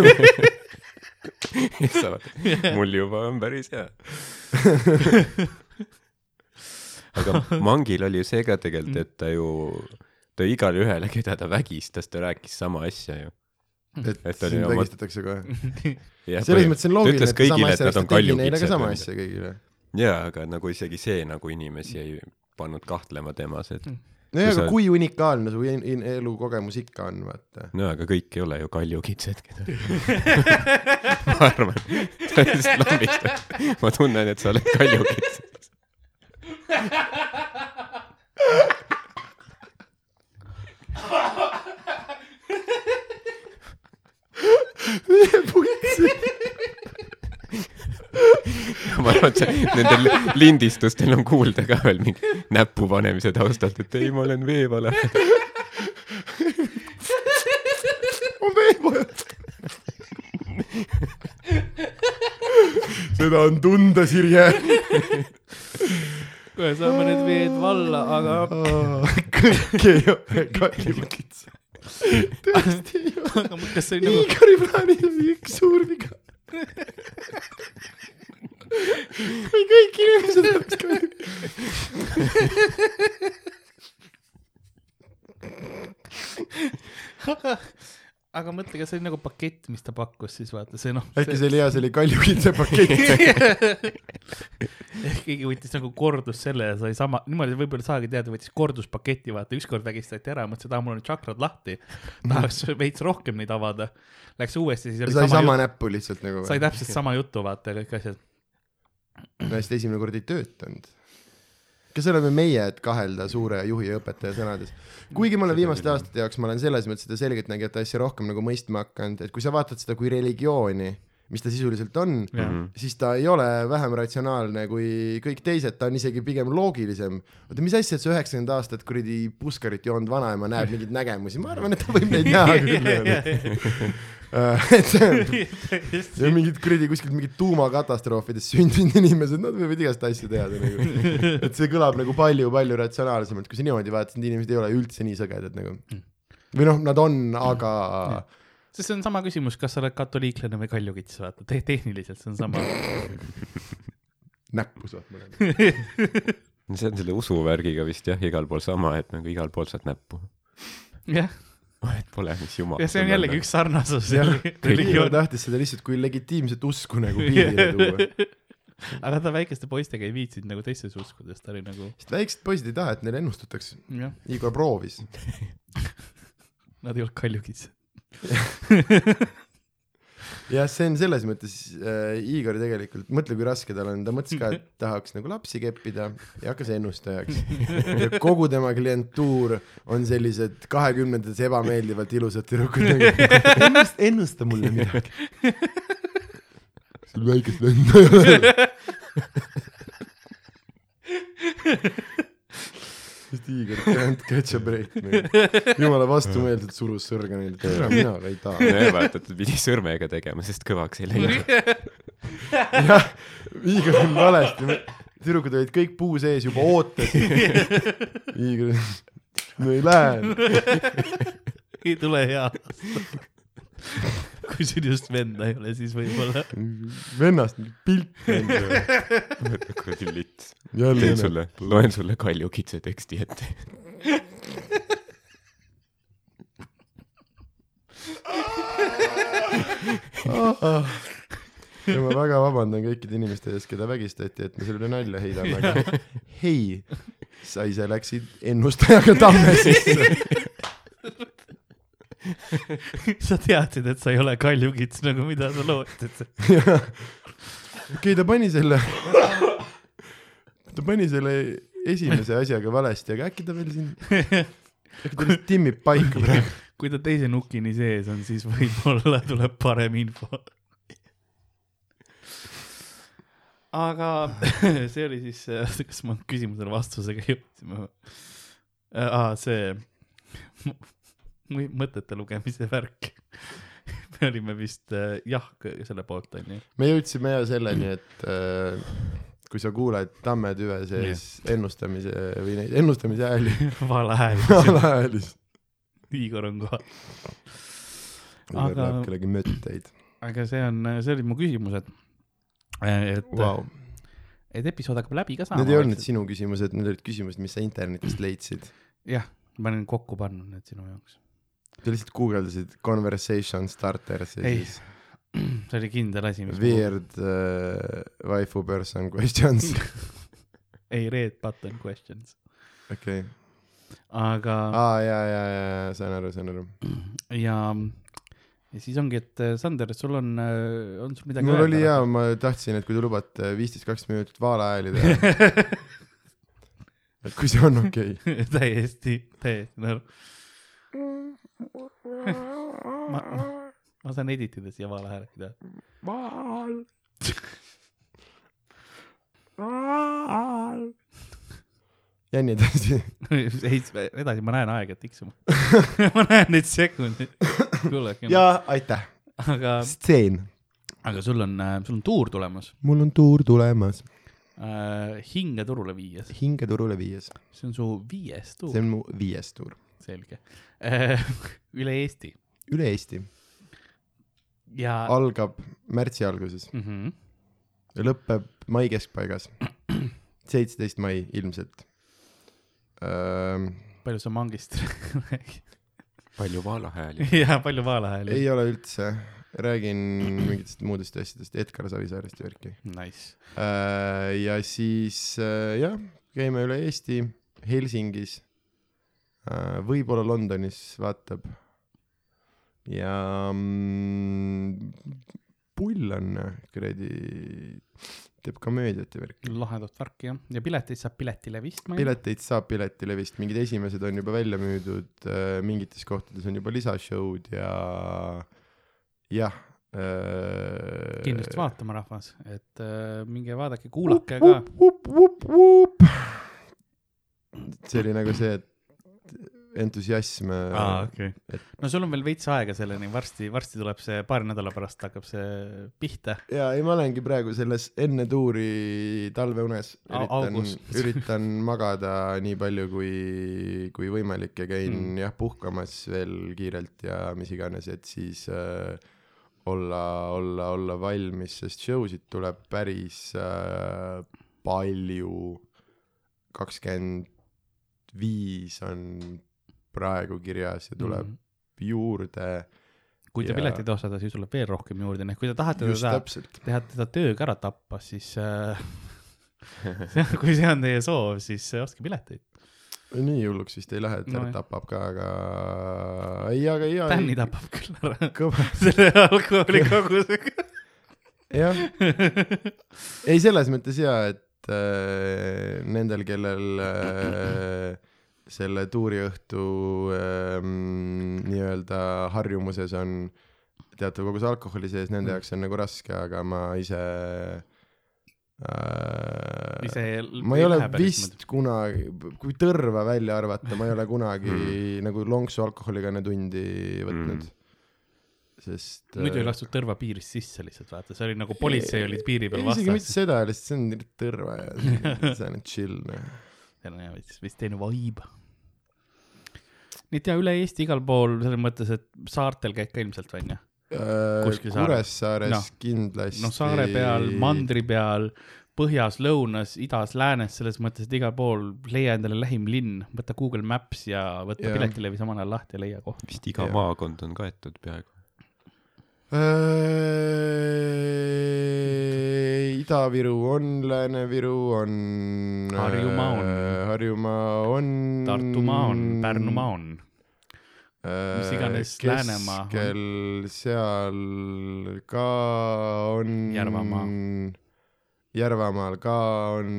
Speaker 4: mul juba on päris hea. aga Mangil oli ju see ka tegelikult, et ta ju, ta igale ühele, keda ta vägistas, ta rääkis sama asja ju.
Speaker 2: et
Speaker 4: Et
Speaker 2: sind
Speaker 4: oma-
Speaker 2: vägistatakse kohe. selles mõttes on
Speaker 4: ta
Speaker 2: loogiline, et sama asja
Speaker 4: on
Speaker 2: ta tegi neile ka sama asja kõigile.
Speaker 4: jaa, aga nagu isegi see nagu inimesi ei pannud kahtlema temas, et
Speaker 2: nojah,
Speaker 4: Kui
Speaker 2: aga
Speaker 4: sa-
Speaker 2: kui unikaalne su in- in- elukogemus ikka on, vaata.
Speaker 4: no aga kõik ei ole ju kaljukitsed, keda ma arvan, ta lihtsalt lambistab. ma tunnen, et sa oled kaljukits. ma arvan, et see, nendel lindistustel on kuulda ka veel mingi näpu panemise taustalt, et ei, ma olen veevala.
Speaker 2: on veel vaja. seda on tunda, Sirje.
Speaker 3: kohe saame need veed valla, aga,
Speaker 2: kõik ei ole kaljukits. tõesti ei ole.
Speaker 3: nagu,
Speaker 2: Igori plaanis oli üks suur viga. Kui kõik inimesed oleks ka.
Speaker 3: aga, mõtle, kas see oli nagu pakett, mis ta pakkus siis vaata see noh.
Speaker 2: äkki see oli hea, see oli kaljukitse pakett.
Speaker 3: ehk keegi võttis nagu kordus selle ja sai sama, niimoodi võib-olla saagi teada, võttis korduspaketi, vaata ükskord vägistati ära, mõtles, et aa, mul on tšakrad lahti, tahaks veits rohkem neid avada. Läks uuesti, siis oli
Speaker 2: sai
Speaker 3: sama,
Speaker 2: sama näppu lihtsalt nagu.
Speaker 3: sai täpselt sama juttu, vaata kõik asjad.
Speaker 2: Hästi esimene kord ei töötanud. kas oleme meie, et kahelda suure juhi ja õpetaja sõnades? kuigi ma olen viimaste aastate jaoks, ma olen selles mõttes seda selgeltnägijate asja rohkem nagu mõistma hakanud, et kui sa vaatad seda kui religiooni, mis ta sisuliselt on,
Speaker 4: Mhm.
Speaker 2: siis ta ei ole vähem ratsionaalne kui kõik teised, ta on isegi pigem loogilisem. oota, mis asja, et see üheksakümmend aastat kuradi puskarit joonud vanaema näeb mingeid nägemusi, ma arvan, et ta võib neid näha küll. et ja mingid kuradi kuskilt mingid tuumakatastroofidest sündinud inimesed, nad võivad igast asju teada nagu. et see kõlab nagu palju-palju ratsionaalsemalt, kui sa niimoodi vaatad, need inimesed ei ole üldse nii sõgedad nagu. või noh, nad on, aga
Speaker 3: sest see on sama küsimus, kas sa oled katoliiklane või kaljukits, vaata te, tehniliselt see on sama.
Speaker 2: näppu saad mõlemad.
Speaker 4: see on selle usuvärgiga vist jah, igal pool sama, et nagu igal pool saad näppu.
Speaker 3: jah,
Speaker 4: vahet pole, mis jumal.
Speaker 3: ja see on jällegi üks sarnasus.
Speaker 2: Igor tahtis seda lihtsalt kui legitiimset usku nagu piirile tuua.
Speaker 3: aga ta väikeste poistega ei viitsinud nagu teistes uskudes, ta oli nagu,
Speaker 2: sest väiksed poisid ei taha, et neile ennustatakse.
Speaker 3: jah,
Speaker 2: Igor proovis.
Speaker 3: nad ei olnud kaljukits.
Speaker 2: jah, see on selles mõttes äh, Igor tegelikult, mõtle, kui raske tal on, ta mõtles ka, et tahaks nagu lapsi keppida ja hakkas ennustajaks. ja kogu tema klientuur on sellised kahekümnendates ebameeldivalt ilusad tüdrukud nagu,. ennusta, ennusta mulle midagi. sul väikest venda ei ole. sest Igor can't catch a break nagu. jumala vastumeelselt surus sõrga neile, et tere, mina ka ei taha.
Speaker 4: nojah, vaata, et pidi sõrmega tegema, sest kõvaks ei läinud.
Speaker 2: jah, Igor on valesti, tüdrukud olid kõik puu sees juba ootasid. Igor, no ei lähe.
Speaker 3: ei tule hea. kui sul just venda ei ole, siis võib-olla.
Speaker 2: vennast mingi pilt käinud.
Speaker 4: kuradi lits.
Speaker 2: jälle
Speaker 4: teen. sulle, loen sulle kaljukitse teksti ette.
Speaker 2: ja ma väga vabandan kõikide inimeste ees, keda vägistati, et me selle üle nalja heidame, aga hei, sa ise läksid ennustajaga tamme sisse.
Speaker 3: sa teadsid, et sa ei ole kaljukits nagu mida sa lootsid.
Speaker 2: okei, ta pani selle, ta pani selle esimese asjaga valesti, aga äkki ta veel siin, äkki ta lihtsalt timmib paika praegu.
Speaker 3: kui ta teise nukini sees on, siis võib-olla tuleb parem info. aga see oli siis, kas ma küsimusele vastusega jõudsime? aa, see mõtete lugemise värk. me olime vist äh, jah, selle poolt onju.
Speaker 2: me jõudsime ja selleni, et äh, kui sa kuuled tammetüve sees ennustamise või neid ennustamise hääli,
Speaker 3: vale hääl,
Speaker 2: hääli,
Speaker 3: Igor on kohal.
Speaker 2: aga
Speaker 3: Aga-
Speaker 2: läheb kellegi mõtteid.
Speaker 3: aga see on, see olid mu küsimused. et
Speaker 2: Vau,
Speaker 3: et episood hakkab läbi ka saama.
Speaker 2: need ei olnud sinu küsimused, need olid küsimused, mis sa internetist leidsid.
Speaker 3: jah, ma olen kokku pannud need sinu jaoks.
Speaker 2: Sa lihtsalt guugeldasid conversation starters ja
Speaker 3: Ei,
Speaker 2: siis
Speaker 3: see oli kindel asi, mis.
Speaker 2: weird uh, waifu person questions.
Speaker 3: ei, red button questions.
Speaker 2: okei,
Speaker 3: aga
Speaker 2: aa ja, ja, ja, ja saan aru, saan aru.
Speaker 3: ja, ja siis ongi, et äh, Sander, sul on, on sul midagi
Speaker 2: mul oli hea, ma tahtsin, et kui te lubate viisteist, kakskümmend minutit vaala hääli teha, et kui see on okei okay.
Speaker 3: täiesti, täiesti nõr-. ma, ma saan editida siia vaale häälegi teha.
Speaker 5: Vaal. Vaal.
Speaker 2: ja nii edasi.
Speaker 3: ei, edasi ma näen aega tiksuma. ma näen neid sekundeid.
Speaker 2: ja aitäh,
Speaker 3: aga,
Speaker 2: stseen.
Speaker 3: aga sul on, sul on tuur tulemas
Speaker 2: mul on tuur tulemas,
Speaker 3: äh,. hinge turule viies,
Speaker 2: hingeturule viies,
Speaker 3: see on su viies tuur
Speaker 2: see, on mu viies tuur,
Speaker 3: selge äh. üle Eesti
Speaker 2: üle Eesti,
Speaker 3: ja.
Speaker 2: algab märtsi alguses
Speaker 3: Mm -hmm.
Speaker 2: ja lõpeb mai keskpaigas, seitseteist mai ilmselt.
Speaker 3: palju sa mangist räägid?
Speaker 4: palju vaalahääli.
Speaker 3: ja palju vaalahääli.
Speaker 2: ei ole üldse, räägin mingitest muudest asjadest, Edgar Savisaarest ja värki.
Speaker 3: Nice.
Speaker 2: ja siis äh, jah, käime üle Eesti, Helsingis, võib-olla Londonis vaatab. ja mm, pull on kuradi, teeb komöödiat ja värki.
Speaker 3: lahedat värki jah, ja pileteid saab Piletilevist.
Speaker 2: pileteid saab Piletilevist, mingid esimesed on juba välja müüdud, mingites kohtades on juba lisashow'd ja jah äh,.
Speaker 3: kindlasti vaatama, rahvas, et äh, minge vaadake, kuulake ka.
Speaker 2: see oli nagu see, et entusiasm
Speaker 3: aa, okei
Speaker 2: et-.
Speaker 3: no sul on veel veits aega selleni, varsti, varsti tuleb see, paari nädala pärast hakkab see pihta.
Speaker 2: ja ei, ma olengi praegu selles enne tuuri talveunes, üritan üritan magada nii palju kui, kui võimalik ja käin
Speaker 3: mm.
Speaker 2: jah puhkamas veel kiirelt ja mis iganes, et siis äh, olla, olla, olla valmis, sest show sid tuleb päris äh, palju. kakskümmend viis on praegu kirjas ja tuleb mm. juurde.
Speaker 3: kui te
Speaker 2: Ja-
Speaker 3: piletid ostate, siis tuleb veel rohkem juurde, nii et kui te tahate
Speaker 2: just
Speaker 3: teda,
Speaker 2: täpselt.
Speaker 3: teha teda tööga ära tappa, siis äh, kui see on teie soov, siis äh, ostke pileteid.
Speaker 2: nii hulluks vist ei lähe, et
Speaker 3: No
Speaker 2: tapab ka, aga ei, aga ja.
Speaker 3: Tänni tapab küll ära
Speaker 2: kõva,
Speaker 3: selle alkoholi kogusega.
Speaker 2: jah, ei selles mõttes ja, et äh, nendel, kellel äh, selle tuuriõhtu äh, nii-öelda harjumuses on teatav kogus alkoholi sees, nende
Speaker 3: Mm.
Speaker 2: jaoks on nagu raske, aga ma ise äh,
Speaker 3: ise
Speaker 2: ma ei ole vist kunagi, kui tõrva välja arvata, ma ei ole kunagi
Speaker 4: Mm.
Speaker 2: nagu lonksu alkoholiga enne tundi võtnud
Speaker 4: Mm.
Speaker 2: Sest
Speaker 3: muidu ei
Speaker 2: äh,
Speaker 3: lastud tõrva piirist sisse lihtsalt vaata, see oli nagu politsei olid piiri peal
Speaker 2: ei, isegi mitte
Speaker 3: vastas.
Speaker 2: seda, lihtsalt see on tõrva ja see on chill noh.
Speaker 3: seal on jah vist, vist teine vibe. nii et ja üle Eesti igal pool selles mõttes, et saartel käid ka ilmselt onju. Kuskil saarel.
Speaker 2: Kuressaares
Speaker 3: Noh.
Speaker 2: kindlasti.
Speaker 3: noh, saare peal, mandri peal, põhjas, lõunas, idas, läänes, selles mõttes, et igal pool leia endale lähim linn, võta Google Maps ja võta
Speaker 2: Jah.
Speaker 3: Piletilevi samal ajal lahti ja leia koht.
Speaker 4: vist iga
Speaker 2: Jah.
Speaker 4: maakond on kaetud peaaegu.
Speaker 2: Äh, Ida-Viru on, Lääne-Viru on.
Speaker 3: Harjumaa on.
Speaker 2: Harjumaa on.
Speaker 3: Tartumaa on, Pärnumaa on. Mis iganes Läänemaa on.
Speaker 2: keskel seal ka on.
Speaker 3: Järvamaa.
Speaker 2: Järvamaal ka on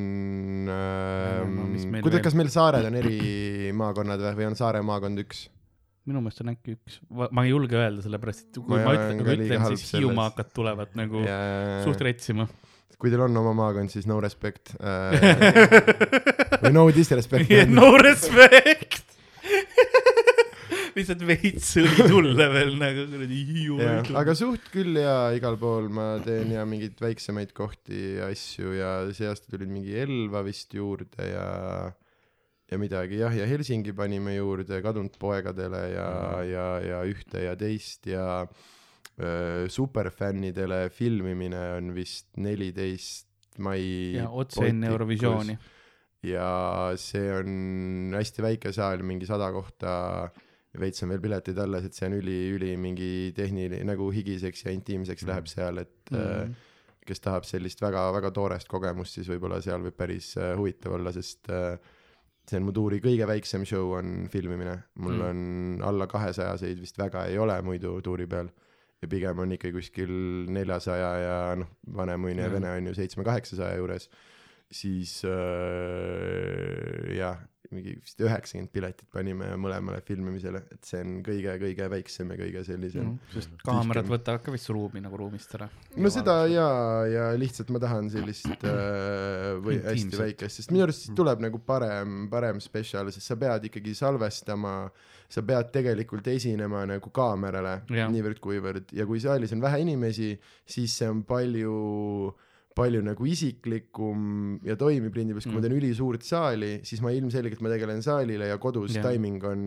Speaker 2: ähm,. kuidas, kas meil saared on eri maakonnad või, või on Saare maakond üks?
Speaker 3: Minu meelest on äkki üks, ma ei julge öelda, sellepärast et kui
Speaker 2: Ma
Speaker 3: ma ütlen,
Speaker 2: ka
Speaker 3: kui ütlen, siis Hiiumaa hakkad tulevad nagu
Speaker 2: Ja...
Speaker 3: suht retsima.
Speaker 2: kui teil on oma maakond, siis no respect äh. või no disrespect.
Speaker 3: no respect. lihtsalt veits õli tulle veel nagu kuradi hiiu
Speaker 2: jah, aga suht küll ja igal pool ma teen ja mingeid väiksemaid kohti ja asju ja see aasta tulid mingi Elva vist juurde ja ja midagi jah, ja Helsingi panime juurde kadunud poegadele ja
Speaker 3: Mhm.
Speaker 2: ja, ja ühte ja teist ja öö, superfännidele filmimine on vist neliteist mai
Speaker 3: ja otse enne. Eurovisiooni.
Speaker 2: ja see on hästi väike saal, mingi sada kohta, veits on veel piletid alles, et see on üli, üli mingi tehniline, nagu higiseks ja intiimseks läheb seal, et
Speaker 3: Mhm.
Speaker 2: mm. kes tahab sellist väga-väga toorest kogemust, siis võib-olla seal võib päris huvitav olla, sest äh, see on mu tuuri kõige väiksem show on filmimine, mul
Speaker 3: Mm.
Speaker 2: on alla kahesajaseid vist väga ei ole muidu tuuri peal ja pigem on ikka kuskil neljasaja ja noh, Vanemuine ja. Vene on ju seitsme-kaheksasaja juures, siis äh, jah, mingi vist üheksakümmend piletit panime mõlemale filmimisele, et see on kõige-kõige väiksem ja kõige sellisem mm..
Speaker 3: sest kaamerad võtavad ka vist ruumi nagu ruumist ära.
Speaker 2: no seda ja, ja lihtsalt ma tahan sellist äh, või hästi
Speaker 3: Intiimset.
Speaker 2: väikest, sest minu arust siis tuleb nagu parem, parem spetsial, sest sa pead ikkagi salvestama, sa pead tegelikult esinema nagu kaamerale niivõrd-kuivõrd ja kui saalis on vähe inimesi, siis see on palju palju nagu isiklikum ja toimib lindi peal, kui
Speaker 3: Mm.
Speaker 2: ma teen ülisuurt saali, siis ma ilmselgelt ma tegelen saalile ja kodus
Speaker 3: Jah.
Speaker 2: timing on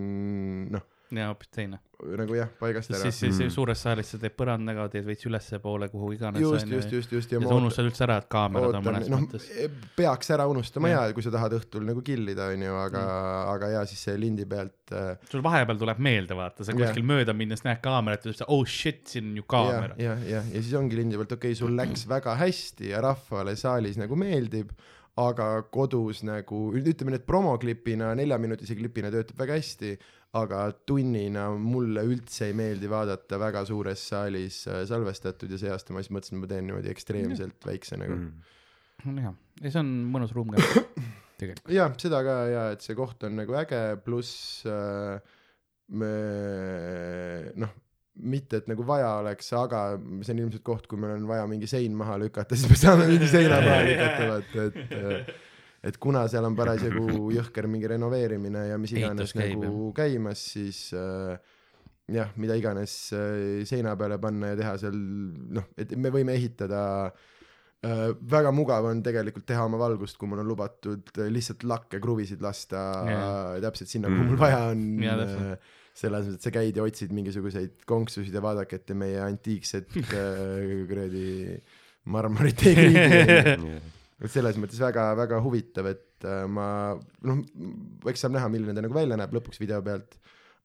Speaker 2: noh,
Speaker 3: ja hoopis teine.
Speaker 2: nagu jah, paigast ära.
Speaker 3: siis, siis
Speaker 4: Mm.
Speaker 3: suures saalis sa teed põrandaga, teed veits ülespoole, kuhu iganes.
Speaker 2: just, just, just, just ja
Speaker 3: ja sa unustad üldse ära, et kaamerad on mõnes
Speaker 2: noh
Speaker 3: mõttes.
Speaker 2: peaks ära unustama
Speaker 3: Jah.
Speaker 2: ja kui sa tahad õhtul nagu killida, onju, aga mm., aga ja siis see lindi pealt äh,
Speaker 3: sul vahepeal tuleb meelde vaata, sa kuskil mööda minnes näed kaamerat ja ütled, oh shit, siin on ju
Speaker 2: ja,
Speaker 3: kaamera.
Speaker 2: ja, ja, ja siis ongi lindi pealt, okei okay,, sul läks väga hästi ja rahvale saalis nagu meeldib, aga kodus nagu, ütleme et promoklipina, neljaminutise klipina töötab väga hästi, aga tunnina mulle üldse ei meeldi vaadata väga suures saalis äh, salvestatud ja see aasta ma siis mõtlesin, et ma teen niimoodi ekstreemselt väikse nagu mm..
Speaker 3: on hea, ja see on mõnus ruum ka tegelikult.
Speaker 2: jah, seda ka ja et see koht on nagu äge, pluss äh, me noh, mitte et nagu vaja oleks, aga see on ilmselt koht, kui meil on vaja mingi sein maha lükata, siis me saame mingi seina maha lükata, vaata, et et kuna seal on parasjagu jõhker mingi renoveerimine ja mis iganes
Speaker 3: Ehitus käib,
Speaker 2: nagu käimas, siis äh, jah, mida iganes äh, seina peale panna ja teha seal noh, et me võime ehitada äh, väga mugav on tegelikult teha oma valgust, kui mul on lubatud lihtsalt lakke, kruvisid lasta yeah. täpselt sinna, kuhu mul vaja on äh, selles mõttes, et sa käid ja otsid mingisuguseid konksusid ja vaadake, meie antiikset äh, kuradi marmorit ei kriigi. et selles mõttes väga-väga huvitav, et äh, ma noh, eks saab näha, milline ta nagu välja näeb lõpuks video pealt,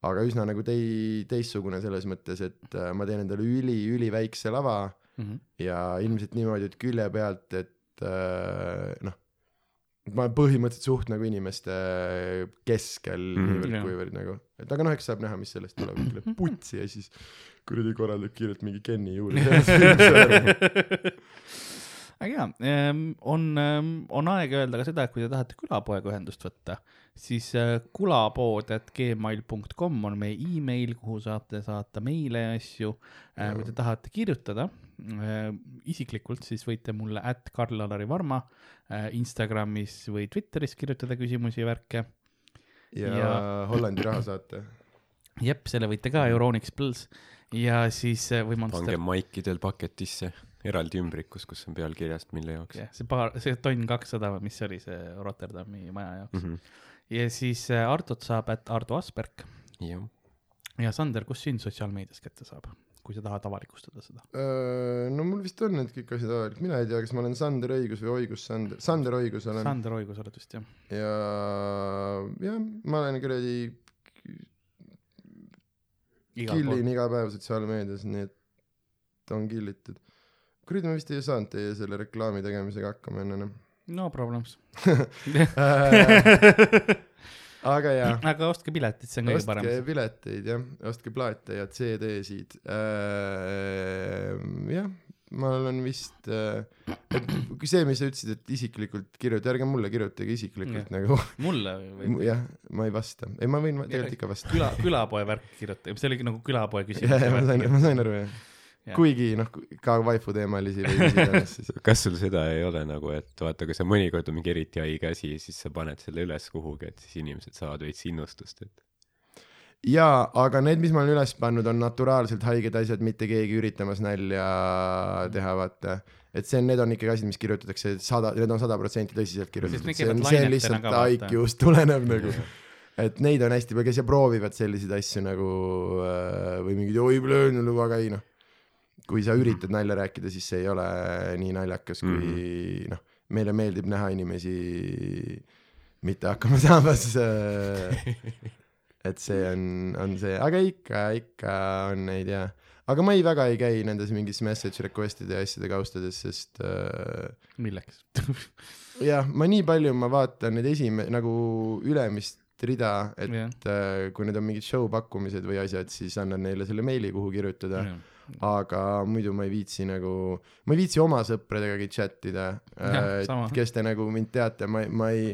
Speaker 2: aga üsna nagu tei-, teistsugune selles mõttes, et äh, ma teen endale üli-üliväikse lava
Speaker 3: Mhm.
Speaker 2: ja ilmselt niimoodi, et külje pealt, et noh, ma olen põhimõtteliselt suht nagu inimeste keskel mm, niivõrd
Speaker 3: Jaa.
Speaker 2: kuivõrd nagu, et aga noh, eks saab näha, mis sellest tuleb, ütleb putsi ja siis kuradi korraldab kiirelt mingi Kenny juurde.
Speaker 3: aga jaa, on, on aeg öelda ka seda, et kui te tahate külapoega ühendust võtta, siis äh, kulapood.gmail.com on meie email, kuhu saate saata meile ja asju. kui te tahate kirjutada äh, isiklikult, siis võite mulle at Karl-Alari Varma äh, Instagramis või Twitteris kirjutada küsimusi ja värke.
Speaker 2: Ja,
Speaker 3: Ja-.
Speaker 2: Hollandi raha saate.
Speaker 3: jep, selle võite ka Euronix Plus ja siis äh, või
Speaker 4: pange
Speaker 3: Monster.
Speaker 4: maikidel paketisse eraldi ümbrikus, kus on peal kirjas, mille jaoks
Speaker 3: jah, see paar, see tonn kakssada või mis see oli, see Rotterdami maja jaoks
Speaker 4: mm.
Speaker 3: mm.
Speaker 4: -hmm.
Speaker 3: ja siis äh, Artot saab, et Ardo Asperg
Speaker 4: jah,
Speaker 3: ja Sander, kus sind sotsiaalmeedias kätte saab, kui sa tahad avalikustada seda?
Speaker 2: no mul vist on need kõik asjad avalik, mina ei tea, kas ma olen Sander Õigus või Oigus Sander, Sander Õigus olen Sand...
Speaker 3: Sander Oigus oled vist jah?
Speaker 2: ja, jah, ma olen kuradi
Speaker 3: igal
Speaker 2: killin iga päev sotsiaalmeedias, nii et on killitud. kuradi, ma vist ei saanud teie selle reklaami tegemisega hakkama enne enam.
Speaker 3: no problems.
Speaker 2: aga jaa,
Speaker 3: aga ostke piletid, see on kõige
Speaker 2: ostke
Speaker 3: parem.
Speaker 2: pileteid jah, ostke plaate ja CD-sid. jah, ma olen vist, et see, mis sa ütlesid, et isiklikult kirjuta, ärge mulle kirjutage isiklikult
Speaker 3: Jah.
Speaker 2: nagu,
Speaker 3: mulle või?
Speaker 2: jah, ma ei vasta, ei ma võin tegelikult ikka vastata.
Speaker 3: küla, külapoe värk kirjuta, see oligi nagu külapoe küsimus.
Speaker 2: ma sain, ma sain aru Jah. Kuigi noh, ka vaifu teemalisi või mis iganes siis.
Speaker 4: kas sul seda ei ole nagu, et vaata, kui sa mõnikord on mingi eriti haige asi, siis sa paned selle üles kuhugi, et siis inimesed saavad veits innustust, et
Speaker 2: jaa, aga need, mis ma olen üles pannud, on naturaalselt haiged asjad, mitte keegi üritamas nalja teha, vaata. et see on, need on ikkagi asjad, mis kirjutatakse sada, need on sada protsenti tõsiselt kirjutatud, see on, see on lihtsalt. IQ-st tulenev nagu. et neid on hästi palju, kes proovivad selliseid asju nagu äh, või mingid oi, aga ei noh. Kui sa üritad nalja rääkida, siis see ei ole nii naljakas, kui mm -hmm. noh, meile meeldib näha inimesi mitte hakkama saamas äh, et see on, on see, aga ikka, ikka on neid ja, aga ma ei väga ei käi nendes mingis message request'ide ja asjade kaustades, sest äh,
Speaker 3: milleks?
Speaker 2: jah, ma nii palju, ma vaatan need esime-, nagu ülemist rida, et
Speaker 3: Jah.
Speaker 2: äh, kui need on mingid show pakkumised või asjad, siis annan neile selle meili, kuhu kirjutada. aga muidu ma ei viitsi nagu, ma ei viitsi oma sõpradegagi chat ida
Speaker 3: sama.
Speaker 2: kes te nagu mind teate, ma, ma ei,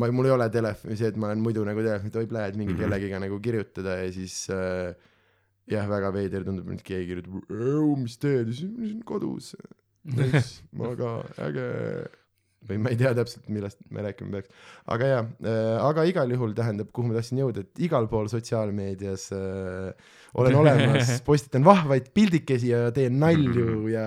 Speaker 2: ma, mul ei ole telefoni see, et ma olen muidu nagu telefoni, et oi plee, et mingi
Speaker 4: Mhm.
Speaker 2: kellegiga nagu kirjutada ja siis äh, jah, väga veider tundub, et keegi kirjutab, mis teed, siis kodus. Ma ka, äge. Või ma ei tea täpselt, millest me rääkima peaks. aga jaa äh,, aga igal juhul tähendab, kuhu ma tahtsin jõuda, et igal pool sotsiaalmeedias äh, olen olemas, postitan vahvaid pildikesi ja teen nalju ja,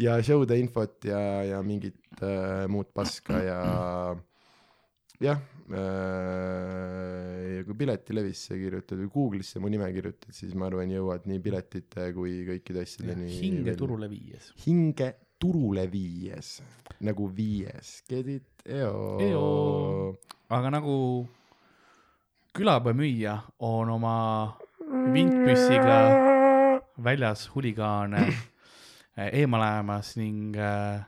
Speaker 2: ja show'de infot ja, ja mingit äh, muud paska ja jah äh,, ja kui Piletilevisse kirjutad või Google'isse mu nime kirjutad, siis ma arvan, jõuad nii piletite kui kõikide asjadeni.
Speaker 3: hinge. turule viies.
Speaker 2: hinge turule viies, nagu viies, get it, eo,
Speaker 3: aga nagu külapäevamüüja on oma vintpüssiga väljas huligaane eemale ajamas ning äh,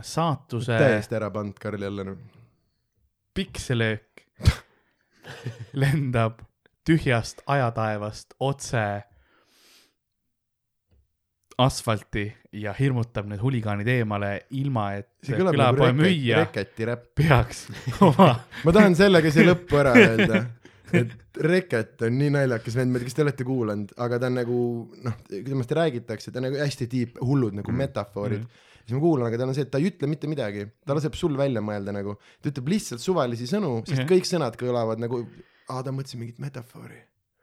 Speaker 3: saatuse
Speaker 2: täiesti ära pannud Karl jälle noh.
Speaker 3: pikselöök lendab tühjast ajataevast otse asfalti ja hirmutab need huligaanid eemale, ilma et
Speaker 2: nagu
Speaker 3: külapoe müüja peaks oma
Speaker 2: ma tahan sellega siia lõppu ära öelda, et Reket on nii naljakas vend, ma ei tea, kas te olete kuulanud, aga ta on nagu noh, temast räägitakse, ta on nagu hästi tiip, hullud nagu metafoorid mm.. siis ma kuulan, aga tal on see, et ta ei ütle mitte midagi, ta laseb sul välja mõelda nagu, ta ütleb lihtsalt suvalisi sõnu, sest
Speaker 3: Jah.
Speaker 2: kõik sõnad kõlavad nagu, aa ta mõtles mingit metafoori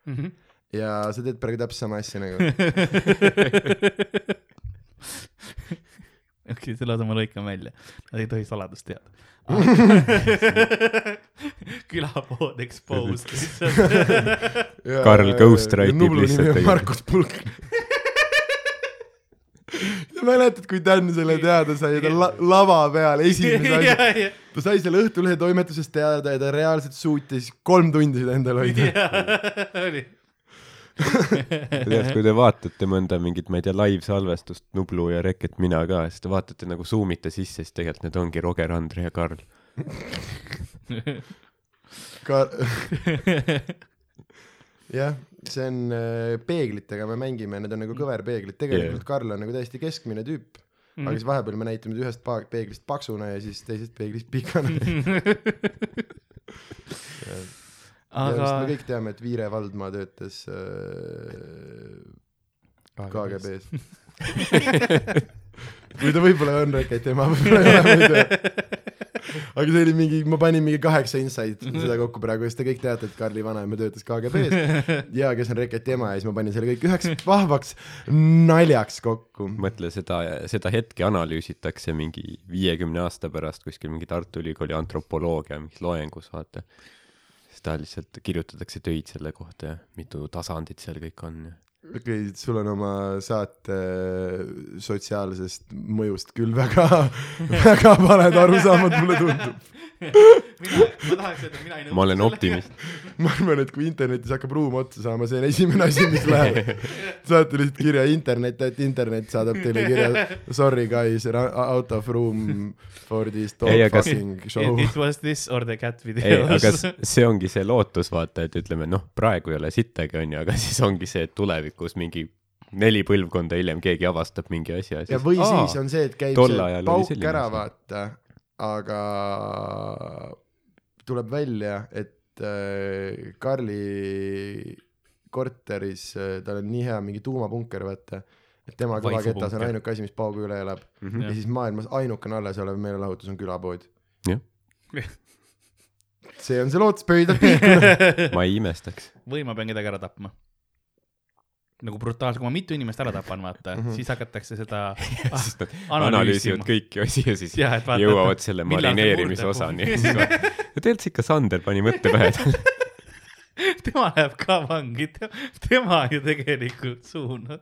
Speaker 3: Mhm.
Speaker 2: Ja sa teed praegu täpselt sama asja nagu.
Speaker 3: okei, selle osa ma lõikan välja, nad ei tohi saladust teada. külapood exposed lihtsalt.
Speaker 4: Karl
Speaker 2: nimi
Speaker 4: lihtsalt tegelikult.
Speaker 2: Markus Pulk. sa mäletad, kui Dan selle teada sai ja ta la lava peal esimese asja, ta sai selle Õhtulehe toimetusest teada ja ta reaalselt suutis kolm tundi seda endal hoida.
Speaker 3: oli.
Speaker 4: tead, kui te vaatate mõnda mingit, ma ei tea, live-salvestust Nublu ja Reket Mina ka, siis te vaatate nagu zoom ite sisse, siis tegelikult need ongi Roger, Andre ja Karl.
Speaker 2: ka jah, see on äh, peeglitega me mängime, need on nagu kõverpeeglid, tegelikult
Speaker 4: Yeah.
Speaker 2: Karl on nagu täiesti keskmine tüüp, aga siis vahepeal me näitame ühest peeglist paksuna ja siis teisest peeglist pikana.
Speaker 3: aga
Speaker 2: me kõik teame, et Viire Valdmaa töötas äh, KGB-s. või ta võib-olla on Reketi ema, võib-olla ei ole, ma ei tea. aga see oli mingi, ma panin mingi kaheksa insight seda kokku praegu, sest te kõik teate, et Karli vanaema töötas KGB-s ja kes on Reketi ema ja siis ma panin selle kõik üheks vahvaks naljaks kokku.
Speaker 4: mõtle seda, seda hetke analüüsitakse mingi viiekümne aasta pärast kuskil mingi Tartu Ülikooli antropoloogia mingis loengus, vaata. Ta lihtsalt kirjutatakse töid selle kohta ja mitu tasandit seal kõik on ja
Speaker 2: okei okay,, sul on oma saate sotsiaalsest mõjust küll väga, väga valed arusaamad, mulle tundub.
Speaker 3: mina, ma tahaks öelda, mina ei nõustu.
Speaker 4: ma olen optimist.
Speaker 2: ma arvan, et kui internetis hakkab ruum otsa saama, see on esimene asi, mis läheb. saate lihtsalt kirja internet, et internet saadab teile kirja sorry guys, out of room for this dog
Speaker 4: Ei,
Speaker 2: fucking show.
Speaker 3: It was this or the cat
Speaker 4: ei,
Speaker 3: videos
Speaker 4: aga. see ongi see lootus, vaata, et ütleme noh, praegu ei ole sittagi, onju, aga siis ongi see, et tulevikus mingi neli põlvkonda hiljem keegi avastab mingi asja,
Speaker 2: ja
Speaker 4: siis
Speaker 2: või
Speaker 4: aa,
Speaker 2: siis on see, et käib see pauk ära, vaata, aga tuleb välja, et äh, Karli korteris äh, tal on nii hea mingi tuumapunker, vaata, et tema kõvaketas on ainuke asi, mis paugu üle elab
Speaker 4: Mhm.
Speaker 2: ja siis maailmas ainukene alles olev meelelahutus on külapood.
Speaker 4: Jah.
Speaker 2: see on see lootus, pöidlad pihku.
Speaker 4: ma ei imestaks.
Speaker 3: või ma pean kedagi ära tapma. Nagu brutaalselt, kui ma mitu inimest ära tapan, vaata mm. -hmm. siis hakatakse seda analüüsima.
Speaker 4: analüüsivad kõiki osi ja siis
Speaker 3: et vaata,
Speaker 4: jõuavad selle marineerimise osani ja ja tegelikult see ikka Sander pani mõtte pähe talle.
Speaker 3: tema läheb ka vangi, tema ju tegelikult suunab.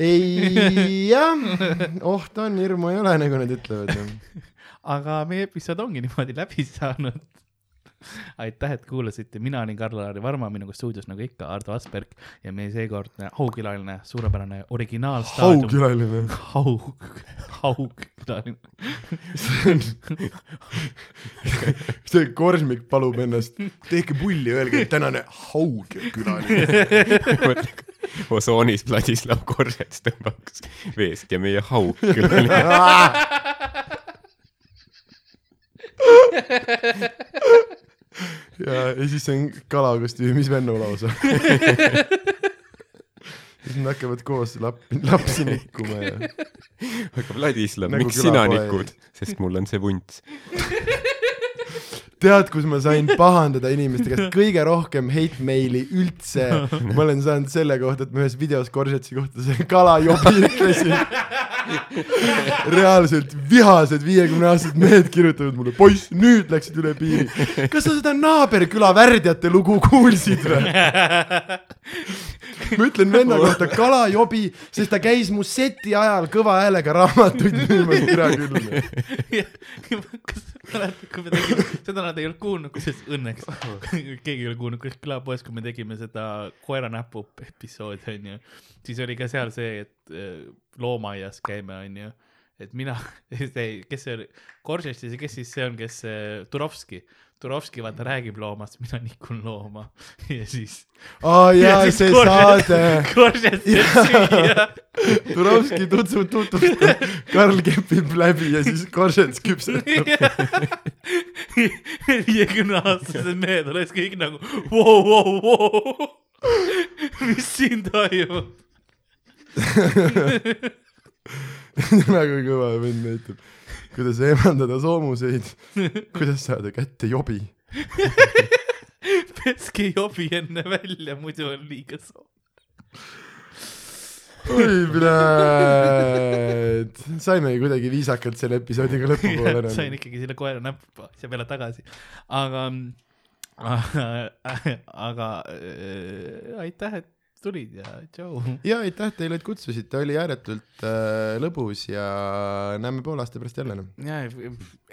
Speaker 2: ei jah, oht on, hirmu ei ole, nagu nad ütlevad.
Speaker 3: aga meie episood ongi niimoodi läbi saanud. aitäh, et kuulasite, mina olin Karl-Lari Varma, minuga stuudios nagu ikka Ardo Asperg ja meie seekordne aukülaline, suurepärane originaalstaadium.
Speaker 2: haugkülaline.
Speaker 3: haug, haugkülaline.
Speaker 2: see korsmik palub ennast, tehke pulli, öelge, et tänane haugkülaline.
Speaker 4: osoonis Vladislav Koržets tõmbaks veest ja meie haug küll.
Speaker 2: ja, ja siis see on kalakostüümis vennu lausa. siis nad hakkavad koos lappi, lapsi nikkuma ja
Speaker 4: aga Vladislav,
Speaker 2: Nagu
Speaker 4: miks sina nikud? sest mul on see vunts.
Speaker 2: tead, kus ma sain pahandada inimeste käest kõige rohkem hate meili üldse. ma olen saanud selle kohta, et ma ühes videos Koržetsi kohta selle kalajobi ütlesin. reaalselt vihased viiekümneaastased mehed kirjutavad mulle, poiss, nüüd läksid üle piiri. kas sa seda naaberküla värdjate lugu kuulsid või? ma ütlen venna kohta kalajobi, sest ta käis mu seti ajal kõva häälega raamatuid müümas, türa küll.
Speaker 3: kui me tegime, seda nad ei olnud kuulnud, kusjuures õnneks. Keegi ei ole kuulnud, kuidas külapoes, kui me tegime seda koera näpu episoodi onju, siis oli ka seal see, et äh, loomaaias käime onju, et mina, kes see oli, Koržest ja kes siis see on, kes see Turovski, Turovski vaata räägib loomast, mina nikun looma ja siis.
Speaker 2: aa jaa, see saade.
Speaker 3: Koržest teeb süüa
Speaker 2: Turovski tutvub, tutvustab, Karl kepib läbi ja siis Koržets küpsetab.
Speaker 3: viiekümne aastased mehed oleks kõik nagu vau, vau, vau. mis siin toimub?
Speaker 2: nagu kõva vend näitab, kuidas eemaldada soomuseid, kuidas saada kätte jobi.
Speaker 3: peske jobi enne välja, muidu on liiga soov.
Speaker 2: oi, pljääd. saime kuidagi viisakalt selle episoodiga lõpupoole
Speaker 3: sain
Speaker 2: enam.
Speaker 3: ikkagi selle koera näpu asja peale tagasi, aga, aga äh, aitäh, et tulid ja tšau.
Speaker 2: ja aitäh teile, et kutsusite, oli ääretult äh, lõbus ja näeme poole aasta pärast jälle noh.
Speaker 3: ja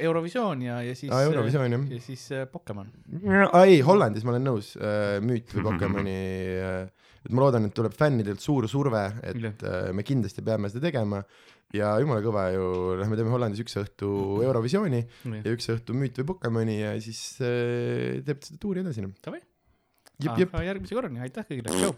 Speaker 3: Eurovisioon ja, ja siis.
Speaker 2: Eurovisioon, jah.
Speaker 3: ja siis äh, Pokemon.
Speaker 2: ei, Hollandis ma olen nõus äh,, müüt või. Pokemoni äh,, et ma loodan, et tuleb fännidelt suur surve, et äh, me kindlasti peame seda tegema ja jumala kõva ju, lähme teeme Hollandis üks õhtu Eurovisiooni ja üks õhtu müüt või Pokemoni ja siis äh, teeb seda tuuri edasi noh.
Speaker 3: Davai. järgmise korrani, aitäh kõigile, tšau.